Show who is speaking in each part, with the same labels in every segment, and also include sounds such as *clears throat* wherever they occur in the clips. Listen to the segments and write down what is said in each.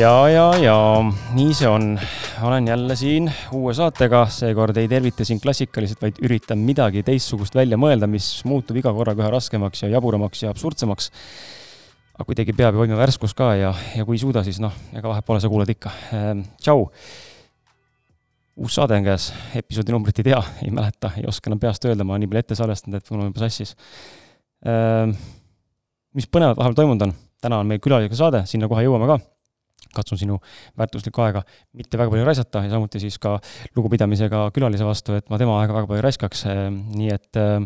Speaker 1: Ja, ja, ja nii see on. olen jälle siin uue saatega, seekord ei tervita sind klassikaliselt, vaid üritan midagi teistsugust välja mõelda, mis muutub iga korraga üha raskemaks ja jaburamaks ja absurdsemaks. aga kuidagi peab ju hoidma värskust ka ja, ja kui ei suuda, siis noh, ega vahet pole, sa kuulad ikka ehm,. tšau. uus saade on käes, episoodi numbrit ei tea, ei mäleta, ei oska enam peast öelda, ma olen nii palju ette salvestanud, et mul on juba sassis ehm,. mis põnevat vahepeal toimunud on? täna on meil külalisega saade, sinna kohe jõuame ka katsun sinu väärtuslikku aega mitte väga palju raisata ja samuti siis ka lugupidamisega külalise vastu, et ma tema aega väga palju raiskaks. nii et äh,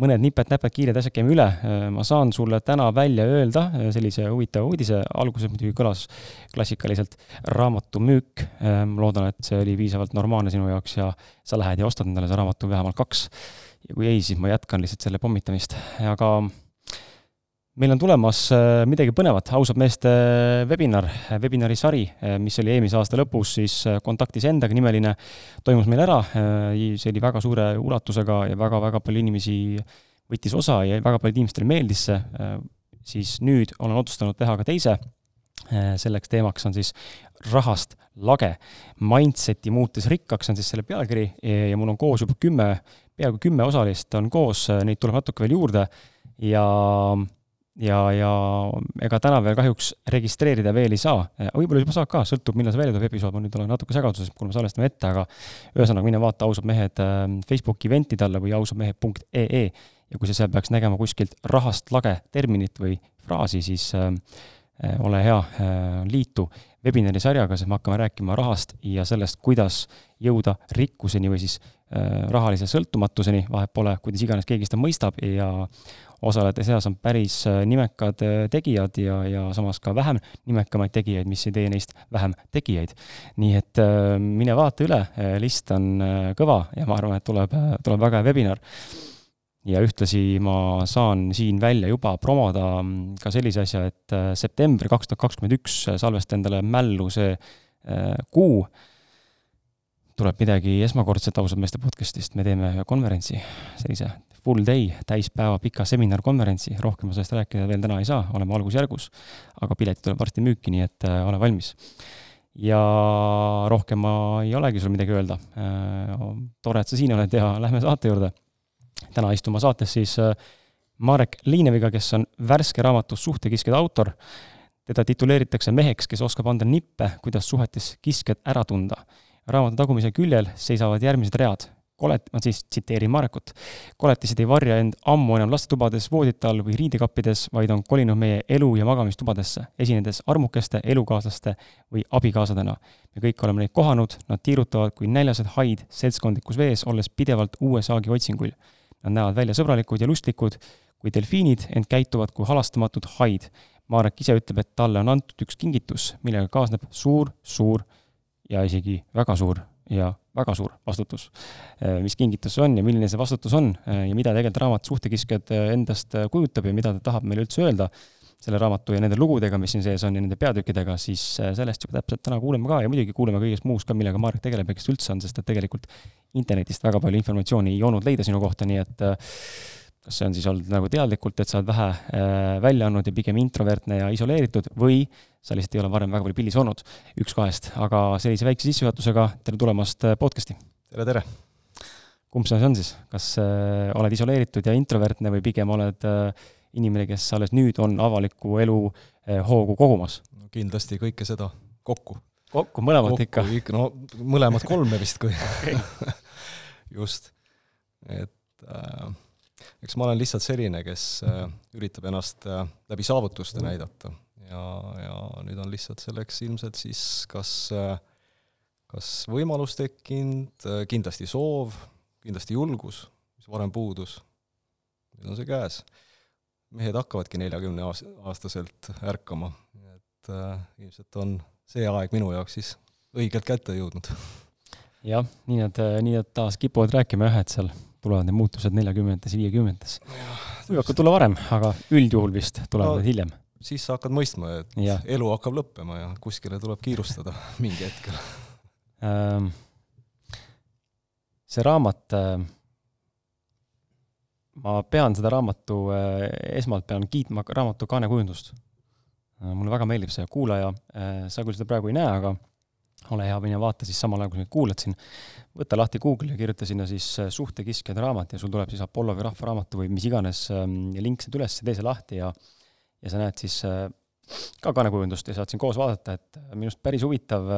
Speaker 1: mõned nipet-näpet, kiired asjad käime üle. Äh, ma saan sulle täna välja öelda sellise huvitava uudise, alguses muidugi kõlas klassikaliselt raamatu müük. ma loodan, et see oli piisavalt normaalne sinu jaoks ja sa lähed ja ostad endale see raamatu vähemalt kaks. ja kui ei, siis ma jätkan lihtsalt selle pommitamist, aga meil on tulemas äh, midagi põnevat, ausad meeste äh, webinar, webinari sari, äh, mis oli eelmise aasta lõpus siis Kontaktis endaga nimeline, toimus meil ära, see oli väga suure ulatusega ja väga-väga palju inimesi võttis osa ja väga paljudele inimestele meeldis see, siis nüüd olen otsustanud teha ka teise, selleks teemaks on siis rahast lage. Mindseti muutes rikkaks on siis selle pealkiri ja mul on koos juba kümme, peaaegu kümme osalist on koos, neid tuleb natuke veel juurde ja ja, ja ega täna veel kahjuks registreerida veel ei saa, võib-olla juba saad ka, sõltub, millal see välja tuleb episood, ma nüüd olen natuke segaduses, kuna me salvestame ette, aga ühesõnaga, mine vaata ausad mehed ähm, Facebooki event'ide alla või ausadmehed.ee ja kui sa seal peaks nägema kuskilt rahast lage terminit või fraasi, siis äh, ole hea äh,, liitu webinari sarjaga, sest me hakkame rääkima rahast ja sellest, kuidas jõuda rikkuseni või siis äh, rahalise sõltumatuseni, vahet pole, kuidas iganes keegi seda mõistab ja osalejate seas on päris äh, nimekad äh, tegijad ja, ja samas ka vähem nimekamaid tegijaid, mis ei tee neist vähem tegijaid. nii et äh, mine vaata üle, list on kõva ja ma arvan, et tuleb, tuleb väga hea webinar ja ühtlasi ma saan siin välja juba promoda mm, ka sellise asja, et äh, september kaks tuhat kakskümmend üks salvesta endale mällu see äh, kuu, tuleb midagi esmakordset ausalt meeste podcast'ist, me teeme ühe konverentsi, sellise full day, täispäeva pika seminarkonverentsi, rohkem ma sellest rääkida veel täna ei saa, oleme algusjärgus, aga piletid tuleb varsti müüki, nii et äh, ole valmis. ja rohkem ma ei olegi sul midagi öelda äh,. tore, et sa siin oled ja lähme saate juurde täna istuma saates siis äh, Marek Liineviga, kes on värske raamatu Suhtekiskjad autor. teda tituleeritakse meheks, kes oskab anda nippe, kuidas suhetes kiskjad ära tunda. Raamatu tagumisel küljel seisavad järgmised read. kolet-, ma siis tsiteerin Marekut. koletised ei varja end ammu enam lastetubades, voodite all või riidekappides, vaid on kolinud meie elu- ja magamistubadesse, esinedes armukeste, elukaaslaste või abikaasadena. me kõik oleme neid kohanud, nad tiirutavad kui näljased haid seltskondlikus vees, olles pidevalt uue saagi otsinguil Nad näevad välja sõbralikud ja lustlikud kui delfiinid, ent käituvad kui halastamatud haid. Marek ise ütleb, et talle on antud üks kingitus, millega kaasneb suur, suur ja isegi väga suur ja väga suur vastutus. mis kingitus see on ja milline see vastutus on ja mida tegelikult raamat Suhtekiskjad endast kujutab ja mida ta tahab meile üldse öelda selle raamatu ja nende lugudega, mis siin sees on ja nende peatükkidega, siis sellest juba täpselt täna kuuleme ka ja muidugi kuuleme kõigest muust ka, millega Marek tegeleb ja kes üldse on, sest et tegelikult internetist väga palju informatsiooni ei olnud leida sinu kohta, nii et äh, kas see on siis olnud nagu teadlikult, et sa oled vähe äh, välja andnud ja pigem introvertne ja isoleeritud või sa lihtsalt ei ole varem väga palju pildis olnud, üks kahest, aga sellise väikse sissejuhatusega tere tulemast podcast'i!
Speaker 2: tere, tere!
Speaker 1: kumb see on siis, kas äh, oled isoleeritud ja introvertne või pigem oled äh, inimene, kes alles nüüd on avaliku elu hoogu kogumas?
Speaker 2: kindlasti kõike seda kokku.
Speaker 1: kokku, mõlemat ikka?
Speaker 2: ikka, no mõlemat kolme vist, kui *laughs* *laughs* just, et äh, eks ma olen lihtsalt selline, kes äh, üritab ennast äh, läbi saavutuste näidata. Ja, ja nüüd on lihtsalt selleks ilmselt siis kas äh, kas võimalus tekkinud, kindlasti soov, kindlasti julgus, mis varem puudus, nüüd on see käes. Mehed hakkavadki neljakümne aastaselt ärkama, et äh, ilmselt on see aeg minu jaoks siis õigelt kätte jõudnud.
Speaker 1: jah, nii nad, nii nad taas kipuvad rääkima jah, et seal tulevad need muutused neljakümnendates, viiekümnendates. võivad ka tulla varem, aga üldjuhul vist tulevad no, hiljem.
Speaker 2: siis sa hakkad mõistma, et ja. elu hakkab lõppema ja kuskile tuleb kiirustada *laughs* mingi hetkel ähm,.
Speaker 1: see raamat äh, ma pean seda raamatu, äh, esmalt pean kiitma raamatu kaanekujundust. Mulle väga meeldib see, kuulaja, äh, sa küll seda praegu ei näe, aga ole hea, mine vaata siis samal ajal, kui sa nüüd kuulad siin, võta lahti Google ja kirjuta sinna siis suhtekiskjad raamat ja sul tuleb siis Apollo või Rahva Raamatu või mis iganes ähm, link sealt üles, tee see lahti ja ja sa näed siis ka kaanekujundust ja saad siin koos vaadata, et minu arust päris huvitav,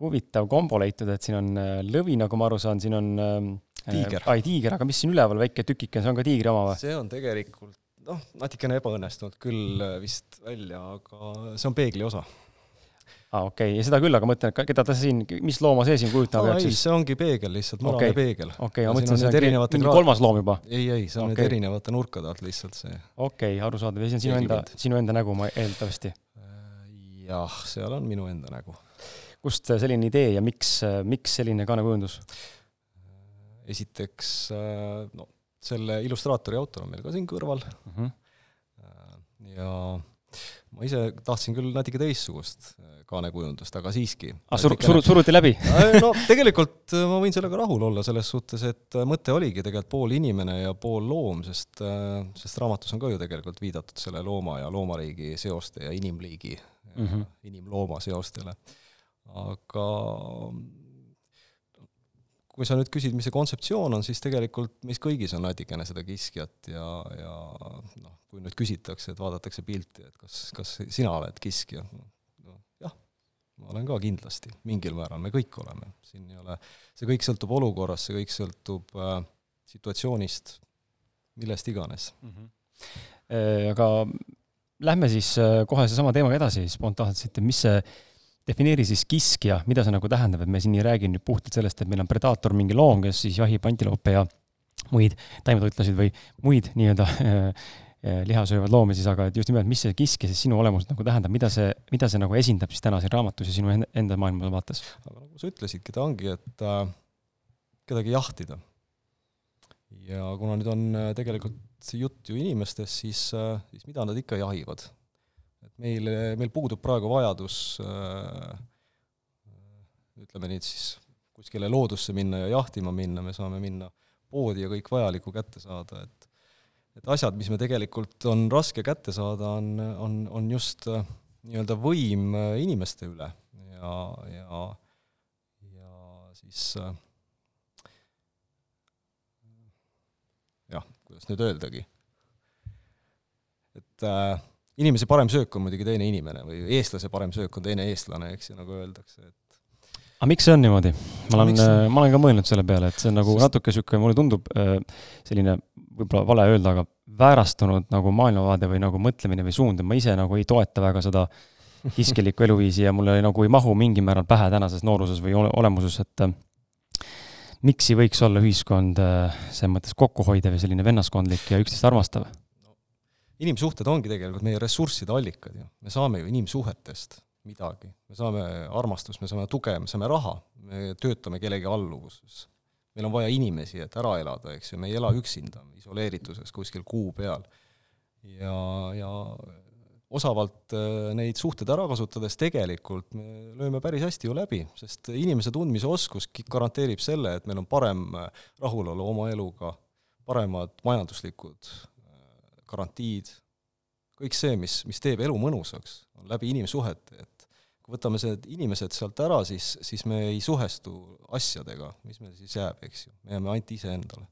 Speaker 1: huvitav kombo leitud, et siin on lõvi, nagu ma aru saan, siin on ähm,
Speaker 2: tiiger.
Speaker 1: ai, tiiger, aga mis siin üleval, väike tükike, see on ka tiigri oma või?
Speaker 2: see on tegelikult noh, natukene ebaõnnestunud küll äh, vist välja, aga see on peegli osa.
Speaker 1: Aa ah,, okei okay., ja seda küll, aga mõtlen, et keda ta siin, mis looma see siin kujutama
Speaker 2: peaks siis? see ongi peegel lihtsalt, moraalne
Speaker 1: okay.
Speaker 2: peegel.
Speaker 1: okei okay,, ma mõtlesin, see on mingi mingi kolmas loom juba.
Speaker 2: ei, ei, see on okay. nüüd erinevate nurkade alt lihtsalt see.
Speaker 1: okei okay,, arusaadav, ja see on sinu enda, sinu enda nägu, ma eeldatavasti?
Speaker 2: Äh, jah, seal on minu enda nägu.
Speaker 1: kust selline idee ja miks, miks selline kaanekujundus?
Speaker 2: esiteks äh, no selle illustraatori autor on meil ka siin kõrval uh, -huh. ja ma ise tahtsin küll natuke teistsugust äh, kaanekujundust, aga siiski.
Speaker 1: ah, sur-, sur-, suruti läbi *laughs*
Speaker 2: no tegelikult ma võin sellega rahul olla, selles suhtes, et mõte oligi tegelikult pool inimene ja pool loom, sest, sest raamatus on ka ju tegelikult viidatud selle looma ja loomariigi seoste ja inimliigi mm, -hmm. inimlooma seostele. aga kui sa nüüd küsid, mis see kontseptsioon on, siis tegelikult meis kõigis on natukene seda kiskjat ja, ja noh, kui nüüd küsitakse, et vaadatakse pilti, et kas, kas sina oled kiskja, no jah, ma olen ka kindlasti, mingil määral, me kõik oleme, siin ei ole, see kõik sõltub olukorrast, see kõik sõltub äh, situatsioonist, millest iganes mm.
Speaker 1: -hmm. Aga lähme siis äh, kohe seesama teemaga edasi spontaanselt, mis see defineeri siis kiskja, mida see nagu tähendab, et me siin ei räägi nüüd puhtalt sellest, et meil on predaator, mingi loom, kes siis jahib antiloope ja muid taimetoitlasid või muid nii-öelda äh, liha söövad loomi siis, aga et just nimelt, mis see kiskja siis sinu olemuselt nagu tähendab, mida see, mida see nagu esindab siis täna siin raamatus ja sinu enda maailmavaates?
Speaker 2: aga nagu sa ütlesidki, ta ongi, et äh, kedagi jahtida. ja kuna nüüd on tegelikult jutt ju inimestest, siis, siis mida nad ikka jahivad? Et meil, meil puudub praegu vajadus ütleme nüüd siis kuskile loodusse minna ja jahtima minna, me saame minna poodi ja kõik vajalikku kätte saada, et et asjad, mis me tegelikult on raske kätte saada, on, on, on just äh, nii-öelda võim äh, inimeste üle. Ja, ja, ja siis äh, jah, kuidas nüüd öeldagi, et äh, inimese parem söök on muidugi teine inimene või eestlase parem söök on teine eestlane, eks ju, nagu öeldakse, et
Speaker 1: aga miks see on niimoodi? ma olen, äh, ma olen ka mõelnud selle peale, et see on nagu Sest... natuke niisugune, mulle tundub äh, selline, võib-olla vale öelda, aga väärastunud nagu maailmavaade või nagu mõtlemine või suund, et ma ise nagu ei toeta väga seda kiskelikku *laughs* eluviisi ja mulle nagu ei mahu mingil määral pähe tänases nooruses või olemuses, et äh, miks ei võiks olla ühiskond selles mõttes kokkuhoidev ja selline vennaskondlik ja üksteist armastav?
Speaker 2: Inimsuhted ongi tegelikult meie ressursside allikad ju, me saame ju inimsuhetest midagi, me saame armastust, me saame tuge, me saame raha, me töötame kellegi alluvuses. meil on vaja inimesi, et ära elada, eks ju, me ei ela üksinda, isoleerituses kuskil kuu peal. ja, ja osavalt äh, neid suhteid ära kasutades tegelikult me lööme päris hästi ju läbi, sest inimese tundmise oskus garanteerib selle, et meil on parem äh, rahulolu oma eluga, paremad majanduslikud garantiid, kõik see, mis, mis teeb elu mõnusaks, on läbi inimsuhete, et kui võtame need inimesed sealt ära, siis, siis me ei suhestu asjadega, mis meil siis jääb, eks ju, me jääme ainult iseendale.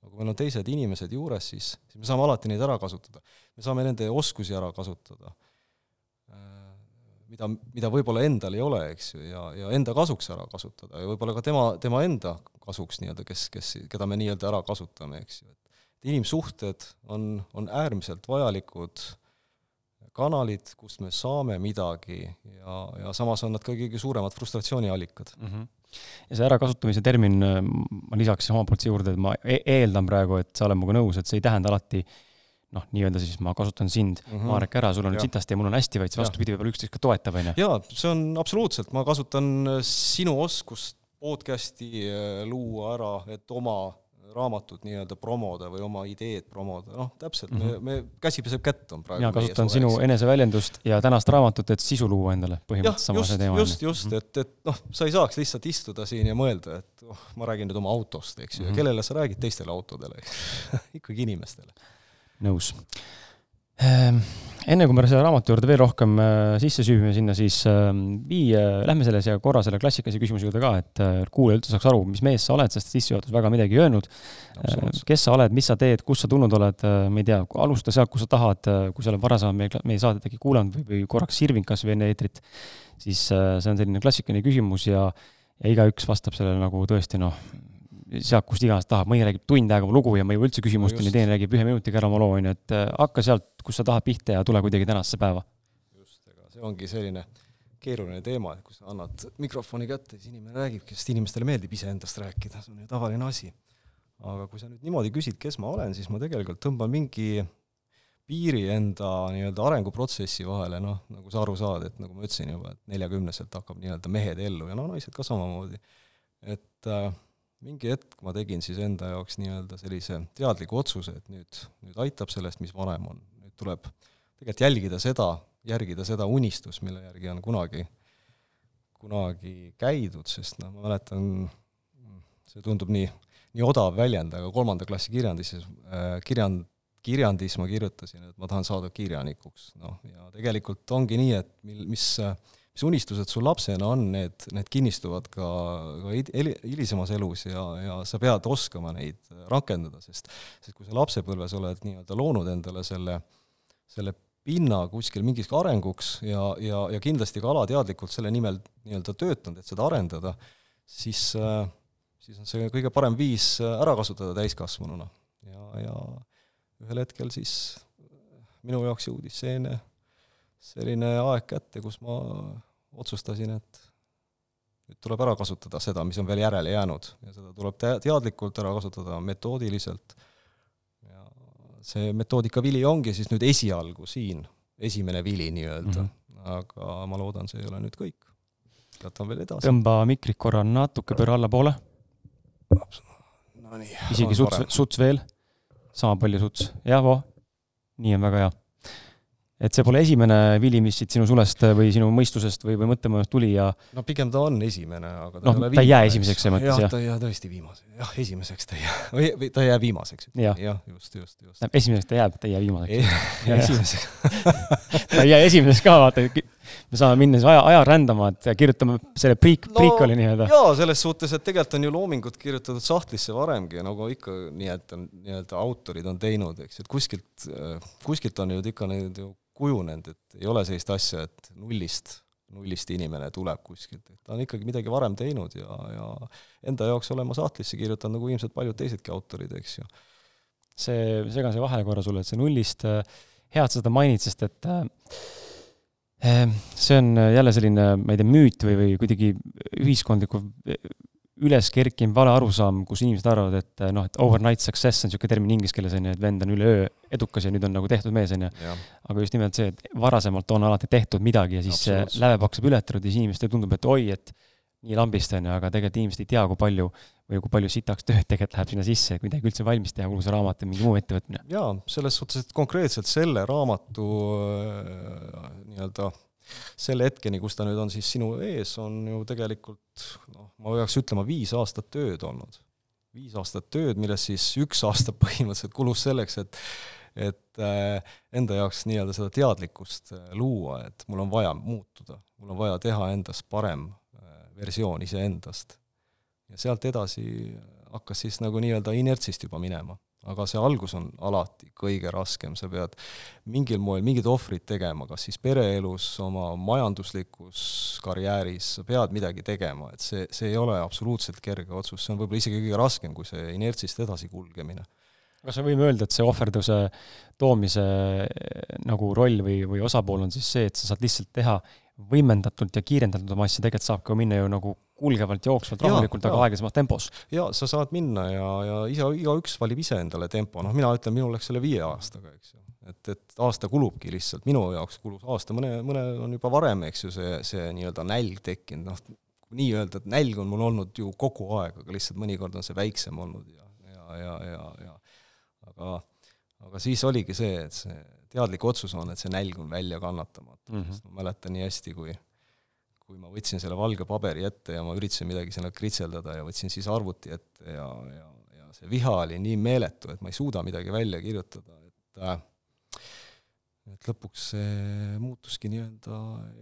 Speaker 2: aga kui meil on teised inimesed juures, siis, siis me saame alati neid ära kasutada. me saame nende oskusi ära kasutada, mida, mida võib-olla endal ei ole, eks ju, ja, ja enda kasuks ära kasutada ja võib-olla ka tema, tema enda kasuks nii-öelda, kes, kes, keda me nii-öelda ära kasutame, eks ju, et inimsuhted on, on äärmiselt vajalikud kanalid, kust me saame midagi ja, ja samas on nad ka kõige suuremad frustratsiooniallikad mm. -hmm
Speaker 1: ja see ärakasutamise termin, ma lisaks omalt poolt siia juurde, et ma e eeldan praegu, et sa oled minuga nõus, et see ei tähenda alati noh, nii-öelda siis ma kasutan sind mm, -hmm. Marek, ära, sul on nüüd sitasti ja mul on hästi, vaid see vastupidi, võib-olla üksteist ka toetab, on ju.
Speaker 2: jaa, see on absoluutselt, ma kasutan sinu oskust podcast'i äh, luua ära, et oma raamatut nii-öelda promoda või oma ideed promoda, noh, täpselt mm, -hmm. me, me, käsi peseb kätt on praegu.
Speaker 1: mina kasutan sinu eneseväljendust ja tänast raamatut, et sisu luua endale, põhimõtteliselt sama see teema.
Speaker 2: just, just mm, -hmm. et, et noh, sa ei saaks lihtsalt istuda siin ja mõelda, et oh, ma räägin nüüd oma autost, eks ju mm -hmm., ja mhm. kellele sa räägid, teistele autodele *laughs* ikkagi inimestele.
Speaker 1: nõus enne kui me selle raamatu juurde veel rohkem äh, sisse süüvime sinna, siis ähm, vii, äh, lähme selle siia korra selle klassikalise küsimuse juurde ka, et äh, kuulaja üldse saaks aru, mis mees sa oled, sest sissejuhatus väga midagi ei öelnud. kes sa oled, mis sa teed, kust sa tulnud oled, ma ei tea, alusta sealt, kus sa tahad, kui sa oled varasemalt meie, meie saadet äkki kuulanud või, või korraks sirvinud kas või enne eetrit, siis see on selline klassikaline küsimus ja ja igaüks vastab sellele nagu tõesti noh, sealt, kust iganes tahab, mõni räägib tund aega oma lugu ja ma ei jõua üldse küsimusteni no, teine räägib ühe minutiga ära oma loo, on ju, et äh, hakka sealt, kus sa tahad pihta ja tule kuidagi tänasesse päeva.
Speaker 2: just, ega see ongi selline keeruline teema, et kui sa annad mikrofoni kätte, siis inimene räägibki, sest inimestele meeldib iseendast rääkida, see on ju tavaline asi. aga kui sa nüüd niimoodi küsid, kes ma olen, siis ma tegelikult tõmban mingi piiri enda nii-öelda arenguprotsessi vahele, noh, nagu sa aru saad, et nagu ma ütlesin juba, et neljakümneselt hakkab nii-öelda mehed ellu ja no naised ka samamoodi. et äh, mingi hetk ma tegin siis enda jaoks nii-öelda sellise teadliku otsuse, et nüüd, nüüd aitab sellest, mis varem on. nüüd tuleb tegelikult jälgida seda, järgida seda unistust, mille järgi on kunagi, kunagi käidud, sest noh, ma mäletan, see tundub nii, nii odav väljend, aga kolmanda klassi kirjandises äh,, kirjand, kirjandis ma kirjutasin, et ma tahan saada kirjanikuks, noh, ja tegelikult ongi nii, et mil, mis äh, mis unistused sul lapsena on, need, need kinnistuvad ka, ka hilisemas elus ja, ja sa pead oskama neid rakendada, sest sest kui sa lapsepõlves oled nii-öelda loonud endale selle, selle pinna kuskil mingiks arenguks ja, ja, ja kindlasti ka alateadlikult selle nimel nii-öelda töötanud, et seda arendada, siis, siis on see kõige parem viis ära kasutada täiskasvanuna. ja, ja ühel hetkel siis minu jaoks jõudis selline, selline aeg kätte, kus ma otsustasin, et nüüd tuleb ära kasutada seda, mis on veel järele jäänud ja seda tuleb te-, teadlikult ära kasutada, metoodiliselt. ja see metoodika vili ongi siis nüüd esialgu siin, esimene vili nii-öelda mm, -hmm. aga ma loodan, see ei ole nüüd kõik. jätan veel edasi.
Speaker 1: tõmba mikrit korra natuke pööra allapoole.
Speaker 2: Nonii.
Speaker 1: isegi suts, suts veel, sama palju suts, jah, voh, nii on väga hea et see pole esimene vili, mis siit sinu sulest või sinu mõistusest või, või mõttemajast tuli ja
Speaker 2: no pigem ta on esimene, aga
Speaker 1: ta noh, ta ei jää esimeseks selles mõttes,
Speaker 2: jah? jah, ta ei jää tõesti viimaseks, jah, esimeseks ta ei jää, või ta ei jää viimaseks. jah
Speaker 1: ja,,
Speaker 2: just, just, just.
Speaker 1: esimeseks ta jääb, ta ei jää viimaseks. *laughs*
Speaker 2: esimeseks *laughs*
Speaker 1: ta ei jää esimeseks ka, vaata, me saame minna siis aja, aja rändama, et kirjutame selle preek- no,, prequel'i nii-öelda.
Speaker 2: jaa, selles suhtes, et tegelikult on ju loomingut kirjutatud sahtlisse varemgi, nagu ikka nii, et on nii-öelda autorid on teinud, eks, et kuskilt, kuskilt on ju ikka neid ju kujunenud, et ei ole sellist asja, et nullist, nullist inimene tuleb kuskilt, et ta on ikkagi midagi varem teinud ja, ja enda jaoks olen ma sahtlisse kirjutanud, nagu ilmselt paljud teisedki autorid, eks ju.
Speaker 1: see, segan siia vahele korra sulle, et see nullist, hea, et sa seda mainid, sest et äh, see on jälle selline, ma ei tea, müüt või, või kuidagi ühiskondliku üles kerkinud vale arusaam, kus inimesed arvavad, et noh, et overnight success on niisugune termin inglise keeles, on ju, et vend on üleöö edukas ja nüüd on nagu tehtud mees, on ju. aga just nimelt see, et varasemalt on alati tehtud midagi ja siis see lävepaks saab ületatud ja siis inimestele tundub, et oi, et nii lambist, on ju, aga tegelikult inimesed ei tea, kui palju või kui palju sitaks tööd tegelikult läheb sinna sisse, et midagi üldse valmis teha, kuhu see raamat või mingi muu ettevõtmine.
Speaker 2: jaa, selles suhtes, et konkreetselt selle raamatu äh, nii-öelda selle hetkeni, kus ta nüüd on siis sinu ees, on ju tegelikult noh, ma peaks ütlema, viis aastat tööd olnud. viis aastat tööd, millest siis üks aasta *laughs* põhimõtteliselt kulus selleks, et et äh, enda jaoks nii-öelda seda teadlikkust äh, luua, et mul on vaja muutuda, mul on vaja teha endast parem versioon iseendast. Ja sealt edasi hakkas siis nagu nii-öelda inertsist juba minema. Aga see algus on alati kõige raskem, sa pead mingil moel mingid ohvrid tegema, kas siis pereelus, oma majanduslikus karjääris, sa pead midagi tegema, et see, see ei ole absoluutselt kerge otsus, see on võib-olla isegi kõige raskem kui see inertsist edasikulgemine.
Speaker 1: kas me võime öelda, et see ohverduse toomise nagu roll või, või osapool on siis see, et sa saad lihtsalt teha võimendatult ja kiirendatult oma asja, tegelikult saab ka minna ju nagu kulgevalt, jooksvalt, rahulikult, aga aeglasemas tempos.
Speaker 2: jaa, sa saad minna ja, ja ise, igaüks valib ise endale tempo, noh mina ütlen, minul läks selle viie aastaga, eks ju. et, et aasta kulubki lihtsalt, minu jaoks kulus aasta, mõne, mõnel on juba varem, eks ju, see, see nii-öelda nälg tekkinud, noh, nii-öelda, et nälg on mul olnud ju kogu aeg, aga lihtsalt mõnikord on see väiksem olnud ja, ja, ja, ja, ja. Aga, aga siis oligi see, et see teadlik otsus on, et see nälg on välja kannatamatu mm, -hmm. sest ma mäletan nii hästi, kui kui ma võtsin selle valge paberi ette ja ma üritasin midagi sinna kritseldada ja võtsin siis arvuti ette ja, ja, ja see viha oli nii meeletu, et ma ei suuda midagi välja kirjutada, et äh, et lõpuks see muutuski nii-öelda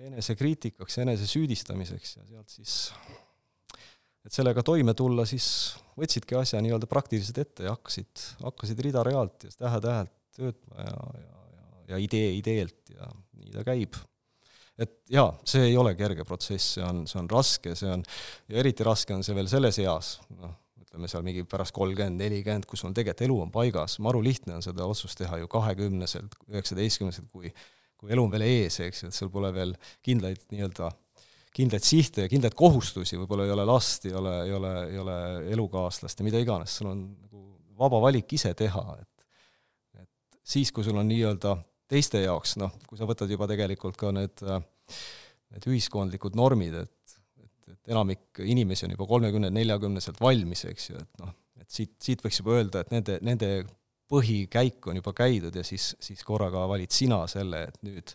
Speaker 2: enesekriitikaks enesesüüdistamiseks ja sealt siis, et sellega toime tulla, siis võtsidki asja nii-öelda praktiliselt ette ja hakkasid, hakkasid rida-realt ja tähe-tähelt töötama ja, ja, ja, idee ideelt ja nii ta käib. Et jaa, see ei ole kerge protsess, see on, see on raske, see on, ja eriti raske on see veel selles eas, noh, ütleme seal mingi pärast kolmkümmend, nelikümmend, kus sul tegelikult elu on paigas, maru lihtne on seda otsust teha ju kahekümneselt, üheksateistkümneselt, kui kui elu on veel ees, eks ju, et sul pole veel kindlaid nii-öelda kindlaid sihte ja kindlaid kohustusi, võib-olla ei ole last, ei ole, ei ole, ei ole elukaaslast ja mida iganes, sul on nagu vaba valik ise teha, et et siis, kui sul on nii-öelda teiste jaoks, noh, kui sa võtad juba tegelikult ka need, need ühiskondlikud normid, et, et, et enamik inimesi on juba kolmekümne, neljakümneselt valmis, eks ju, et noh, et siit, siit võiks juba öelda, et nende, nende põhikäik on juba käidud ja siis, siis korraga valid sina selle, et nüüd,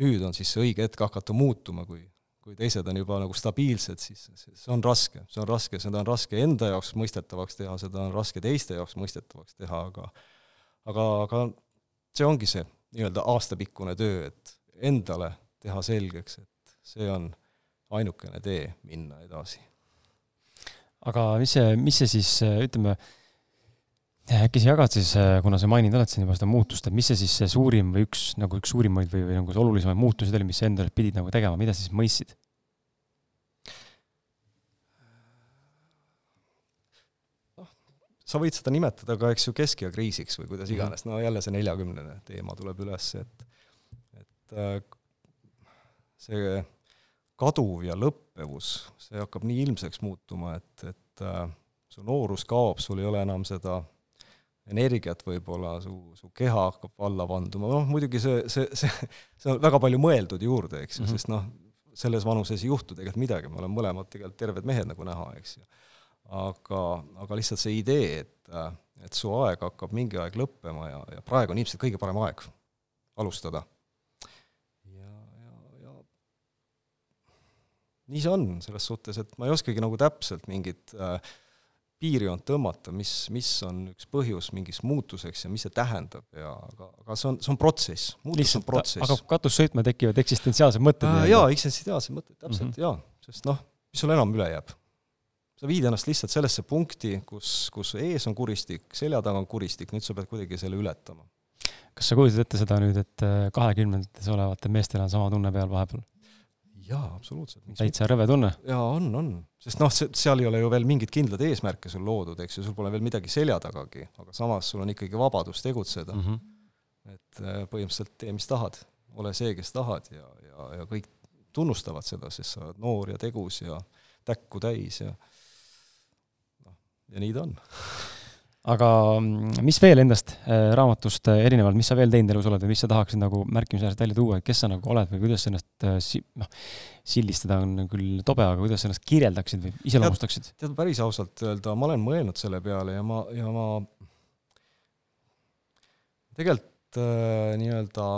Speaker 2: nüüd on siis see õige hetk hakata muutuma, kui, kui teised on juba nagu stabiilsed, siis see on raske, see on raske, seda on raske enda jaoks mõistetavaks teha, seda on raske teiste jaoks mõistetavaks teha, aga aga, aga see ongi see nii-öelda aastapikkune töö, et endale teha selgeks, et see on ainukene tee minna edasi.
Speaker 1: aga mis see, mis see siis, ütleme, äkki sa jagad siis, kuna sa maininud oled siin juba seda muutust, et mis see siis see suurim või üks, nagu üks suurimaid või, või nagu olulisemaid muutusi oli, mis sa endale pidid nagu tegema, mida sa siis mõistsid?
Speaker 2: Sa võid seda nimetada ka, eks ju, keskea kriisiks või kuidas mhm. iganes, no jälle see neljakümnene teema tuleb üles, et et äh, see kaduv ja lõppevus, see hakkab nii ilmseks muutuma, et, et äh, su noorus kaob, sul ei ole enam seda energiat võib-olla, su, su keha hakkab alla vanduma, noh muidugi see, see, see, see on väga palju mõeldud juurde, eks ju mm -hmm., sest noh, selles vanuses ei juhtu tegelikult midagi, me oleme mõlemad tegelikult terved mehed, nagu näha, eks ju aga, aga lihtsalt see idee, et, et su aeg hakkab mingi aeg lõppema ja, ja praegu on ilmselt kõige parem aeg alustada. ja, ja, ja nii see on, selles suhtes, et ma ei oskagi nagu täpselt mingit äh, piirjoont tõmmata, mis, mis on üks põhjus mingiks muutuseks ja mis see tähendab ja aga, aga see on, see on protsess, muutus on protsess.
Speaker 1: hakkab katus sõitma, tekivad eksistentsiaalsed mõtted
Speaker 2: äh,. jaa, eksistentsiaalsed mõtted, täpselt mm, -hmm. jaa, sest noh, mis sul enam üle jääb? Sa viid ennast lihtsalt sellesse punkti, kus, kus ees on kuristik, selja taga on kuristik, nüüd sa pead kuidagi selle ületama.
Speaker 1: kas sa kujutad ette seda nüüd, et äh, kahekümnendates olevatel meestel on sama tunne peal vahepeal?
Speaker 2: jaa, absoluutselt.
Speaker 1: täitsa rõve tunne?
Speaker 2: jaa, on, on. sest noh, seal ei ole ju veel mingeid kindlaid eesmärke sul loodud, eks ju, sul pole veel midagi selja tagagi, aga samas sul on ikkagi vabadus tegutseda mm. -hmm. et äh, põhimõtteliselt tee, mis tahad, ole see, kes tahad ja, ja, ja kõik tunnustavad seda, sest sa oled noor ja tegus ja täkku täis ja ja nii ta on
Speaker 1: aga mm, mis veel endast äh, raamatust äh, erinevalt, mis sa veel teinud elus oled või mis sa tahaksid nagu märkimisväärselt välja tuua, et kes sa nagu oled või kuidas sa ennast äh, si-, noh, sildistada on küll tobe, aga kuidas sa ennast kirjeldaksid või iseloomustaksid?
Speaker 2: tead, päris ausalt öelda, ma olen mõelnud selle peale ja ma, ja ma tegelikult äh, nii-öelda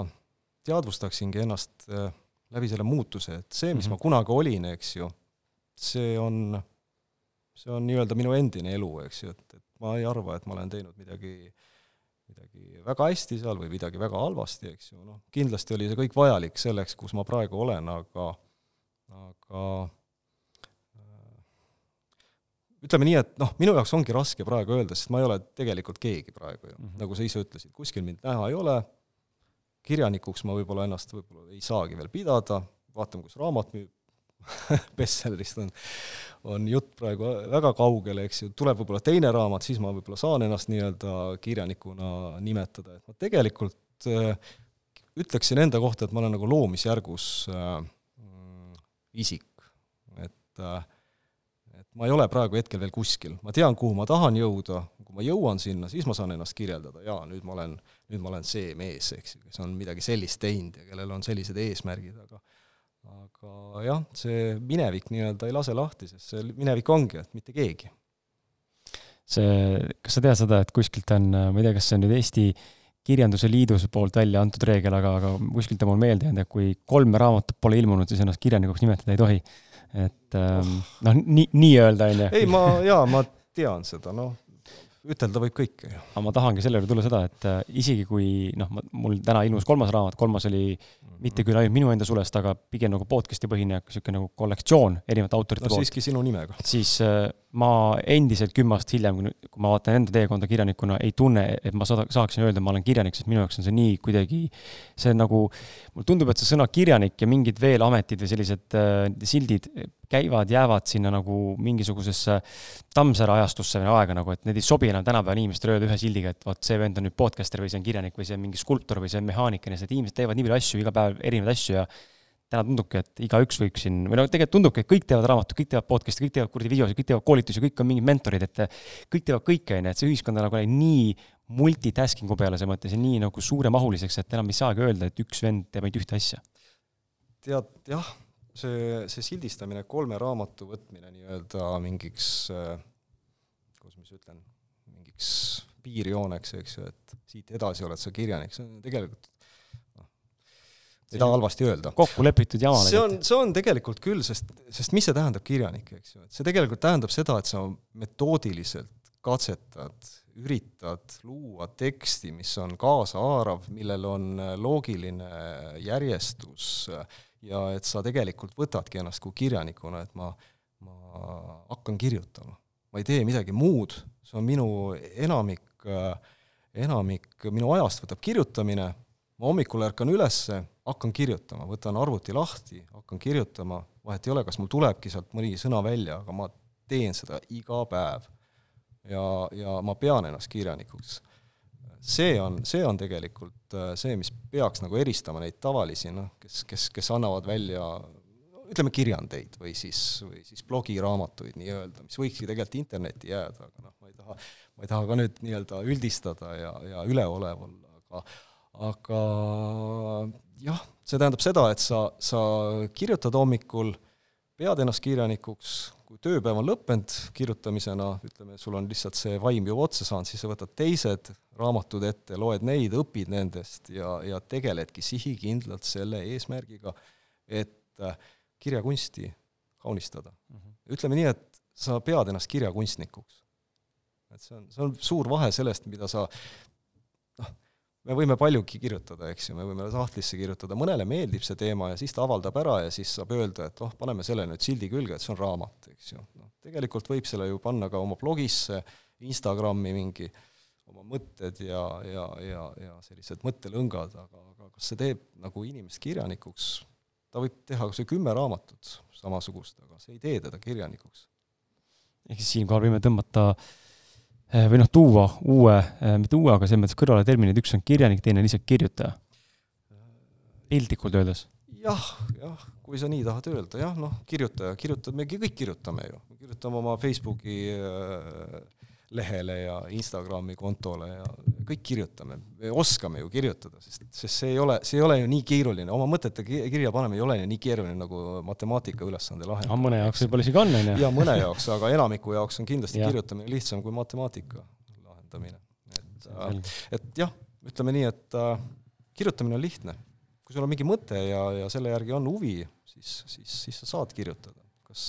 Speaker 2: teadvustaksingi ennast äh, läbi selle muutuse, et see, mis mm -hmm. ma kunagi olin, eks ju, see on, see on nii-öelda minu endine elu, eks ju, et, et ma ei arva, et ma olen teinud midagi, midagi väga hästi seal või midagi väga halvasti, eks ju, noh, kindlasti oli see kõik vajalik selleks, kus ma praegu olen, aga, aga äh, ütleme nii, et noh, minu jaoks ongi raske praegu öelda, sest ma ei ole tegelikult keegi praegu ju mm, -hmm. nagu sa ise ütlesid, kuskil mind näha ei ole, kirjanikuks ma võib-olla ennast võib-olla ei saagi veel pidada, vaatame, kus raamat müüb, *laughs* bestsellerist on, on jutt praegu väga kaugel, eks ju, tuleb võib-olla teine raamat, siis ma võib-olla saan ennast nii-öelda kirjanikuna nimetada, et ma tegelikult äh, ütleksin enda kohta, et ma olen nagu loomisjärgus äh, isik, et äh, et ma ei ole praegu hetkel veel kuskil, ma tean, kuhu ma tahan jõuda, kui ma jõuan sinna, siis ma saan ennast kirjeldada, jaa, nüüd ma olen, nüüd ma olen see mees, eks ju, kes on midagi sellist teinud ja kellel on sellised eesmärgid, aga aga jah, see minevik nii-öelda ei lase lahti, sest see minevik ongi, et mitte keegi.
Speaker 1: see, kas sa tead seda, et kuskilt on, ma ei tea, kas see on nüüd Eesti Kirjanduse Liidus poolt välja antud reegel, aga, aga kuskilt on mul meelde jäänud, et kui kolme raamatut pole ilmunud, siis ennast kirjanikuks nimetada ei tohi. et ähm, oh. noh, nii, nii-öelda, on ju.
Speaker 2: ei, ma, jaa, ma tean seda, noh, ütelda võib kõike
Speaker 1: aga ma tahangi selle juurde tulla seda, et äh, isegi kui noh, mul täna ilmus kolmas raamat, kolmas oli mitte küll ainult minu enda sulest, aga pigem nagu podcast'i põhine, niisugune nagu kollektsioon erinevate autorite
Speaker 2: no, poolt. siiski sinu nimega.
Speaker 1: siis äh, ma endiselt kümme aastat hiljem, kui ma vaatan enda teekonda kirjanikuna, ei tunne, et ma saada, saaksin öelda, ma olen kirjanik, sest minu jaoks on see nii kuidagi, see nagu, mulle tundub, et see sõna kirjanik ja mingid veel ametid või sellised äh, sildid käivad, jäävad sinna nagu mingisugusesse Tammsaare ajastusse või aega nagu, et need ei sobi enam tänapäeval inimestele öelda ühe sildiga, et vot see vend on nüüd podcaster või see on kirjanik või see on mingi skulptor või see on mehaanik ja need inimesed teevad nii palju asju iga päev, erinevaid asju ja täna tundubki, et igaüks võiks siin, või no tegelikult tundubki, et kõik teevad raamatuid, kõik teevad podcast'i, kõik teevad kuradi videosid, kõik teevad koolitusi, kõik on mingid mentorid, et kõik teevad kõike, on ju, et see ühiskond on nagu nii multitasking'u peale selles mõttes ja nii nagu suuremahuliseks, et enam ei saagi öelda, et üks vend teeb ainult ühte asja.
Speaker 2: tead, jah, see, see sildistamine, kolme raamatu võtmine nii-öelda mingiks, kuidas ma siis ütlen, mingiks piirjooneks, eks ju, et siit edasi oled sa kirjanik, see on tegelikult noh, ei taha halvasti öelda.
Speaker 1: kokku lepitud jama.
Speaker 2: see on, see on tegelikult küll, sest, sest mis see tähendab, kirjanik, eks ju, et see tegelikult tähendab seda, et sa metoodiliselt katsetad, üritad luua teksti, mis on kaasahaarav, millel on loogiline järjestus äh,, ja et sa tegelikult võtadki ennast kui kirjanikuna, et ma, ma hakkan kirjutama. ma ei tee midagi muud, see on minu enamik, enamik minu ajast võtab kirjutamine, ma hommikul ärkan ülesse, hakkan kirjutama, võtan arvuti lahti, hakkan kirjutama, vahet ei ole, kas mul tulebki sealt mõni sõna välja, aga ma teen seda iga päev. ja, ja ma pean ennast kirjanikuks see on, see on tegelikult äh, see, mis peaks nagu eristama neid tavalisi, noh, kes, kes, kes annavad välja ütleme, kirjandeid või siis, või siis blogiraamatuid nii-öelda, mis võikski tegelikult internetti jääda, aga noh, ma ei taha, ma ei taha ka nüüd nii-öelda üldistada ja, ja üleolev olla, aga aga jah, see tähendab seda, et sa, sa kirjutad hommikul, pead ennast kirjanikuks, kui tööpäev on lõppenud kirjutamisena, ütleme, sul on lihtsalt see vaim juba otsa saanud, siis sa võtad teised raamatud ette, loed neid, õpid nendest ja, ja tegeledki sihikindlalt selle eesmärgiga, et äh, kirjakunsti kaunistada mm. -hmm. ütleme nii, et sa pead ennast kirjakunstnikuks. et see on, see on suur vahe sellest, mida sa me võime paljugi kirjutada, eks ju, me võime sahtlisse kirjutada, mõnele meeldib see teema ja siis ta avaldab ära ja siis saab öelda, et oh, paneme selle nüüd sildi külge, et see on raamat, eks ju. noh, tegelikult võib selle ju panna ka oma blogisse, Instagrami mingi oma mõtted ja, ja, ja, ja sellised mõttelõngad, aga, aga kas see teeb nagu inimest kirjanikuks, ta võib teha kas või kümme raamatut samasugust, aga see ei tee teda kirjanikuks.
Speaker 1: ehk siis siinkohal võime tõmmata eh, või noh, tuua uue, eh, mitte uue, aga selles mõttes kõrvale terminid, üks on kirjanik, teine on lihtsalt kirjutaja. piltlikult öeldes.
Speaker 2: jah, jah, kui sa nii tahad öelda, jah, noh, kirjutaja, kirjutab, me kõik kirjutame ju, kirjutame oma Facebooki äh, lehele ja Instagrami kontole ja kõik kirjutame, me oskame ju kirjutada, sest, sest see ei ole, see ei ole ju nii keeruline, oma mõtete kirja panemine ei ole ju nii keeruline nagu matemaatika ülesande lahendamine.
Speaker 1: mõne jaoks võib-olla isegi on, on ju.
Speaker 2: jaa, mõne jaoks, aga enamiku jaoks on kindlasti ja. kirjutamine lihtsam kui matemaatika lahendamine. et, äh, et jah, ütleme nii, et äh, kirjutamine on lihtne. kui sul on mingi mõte ja, ja selle järgi on huvi, siis, siis, siis sa saad kirjutada kas,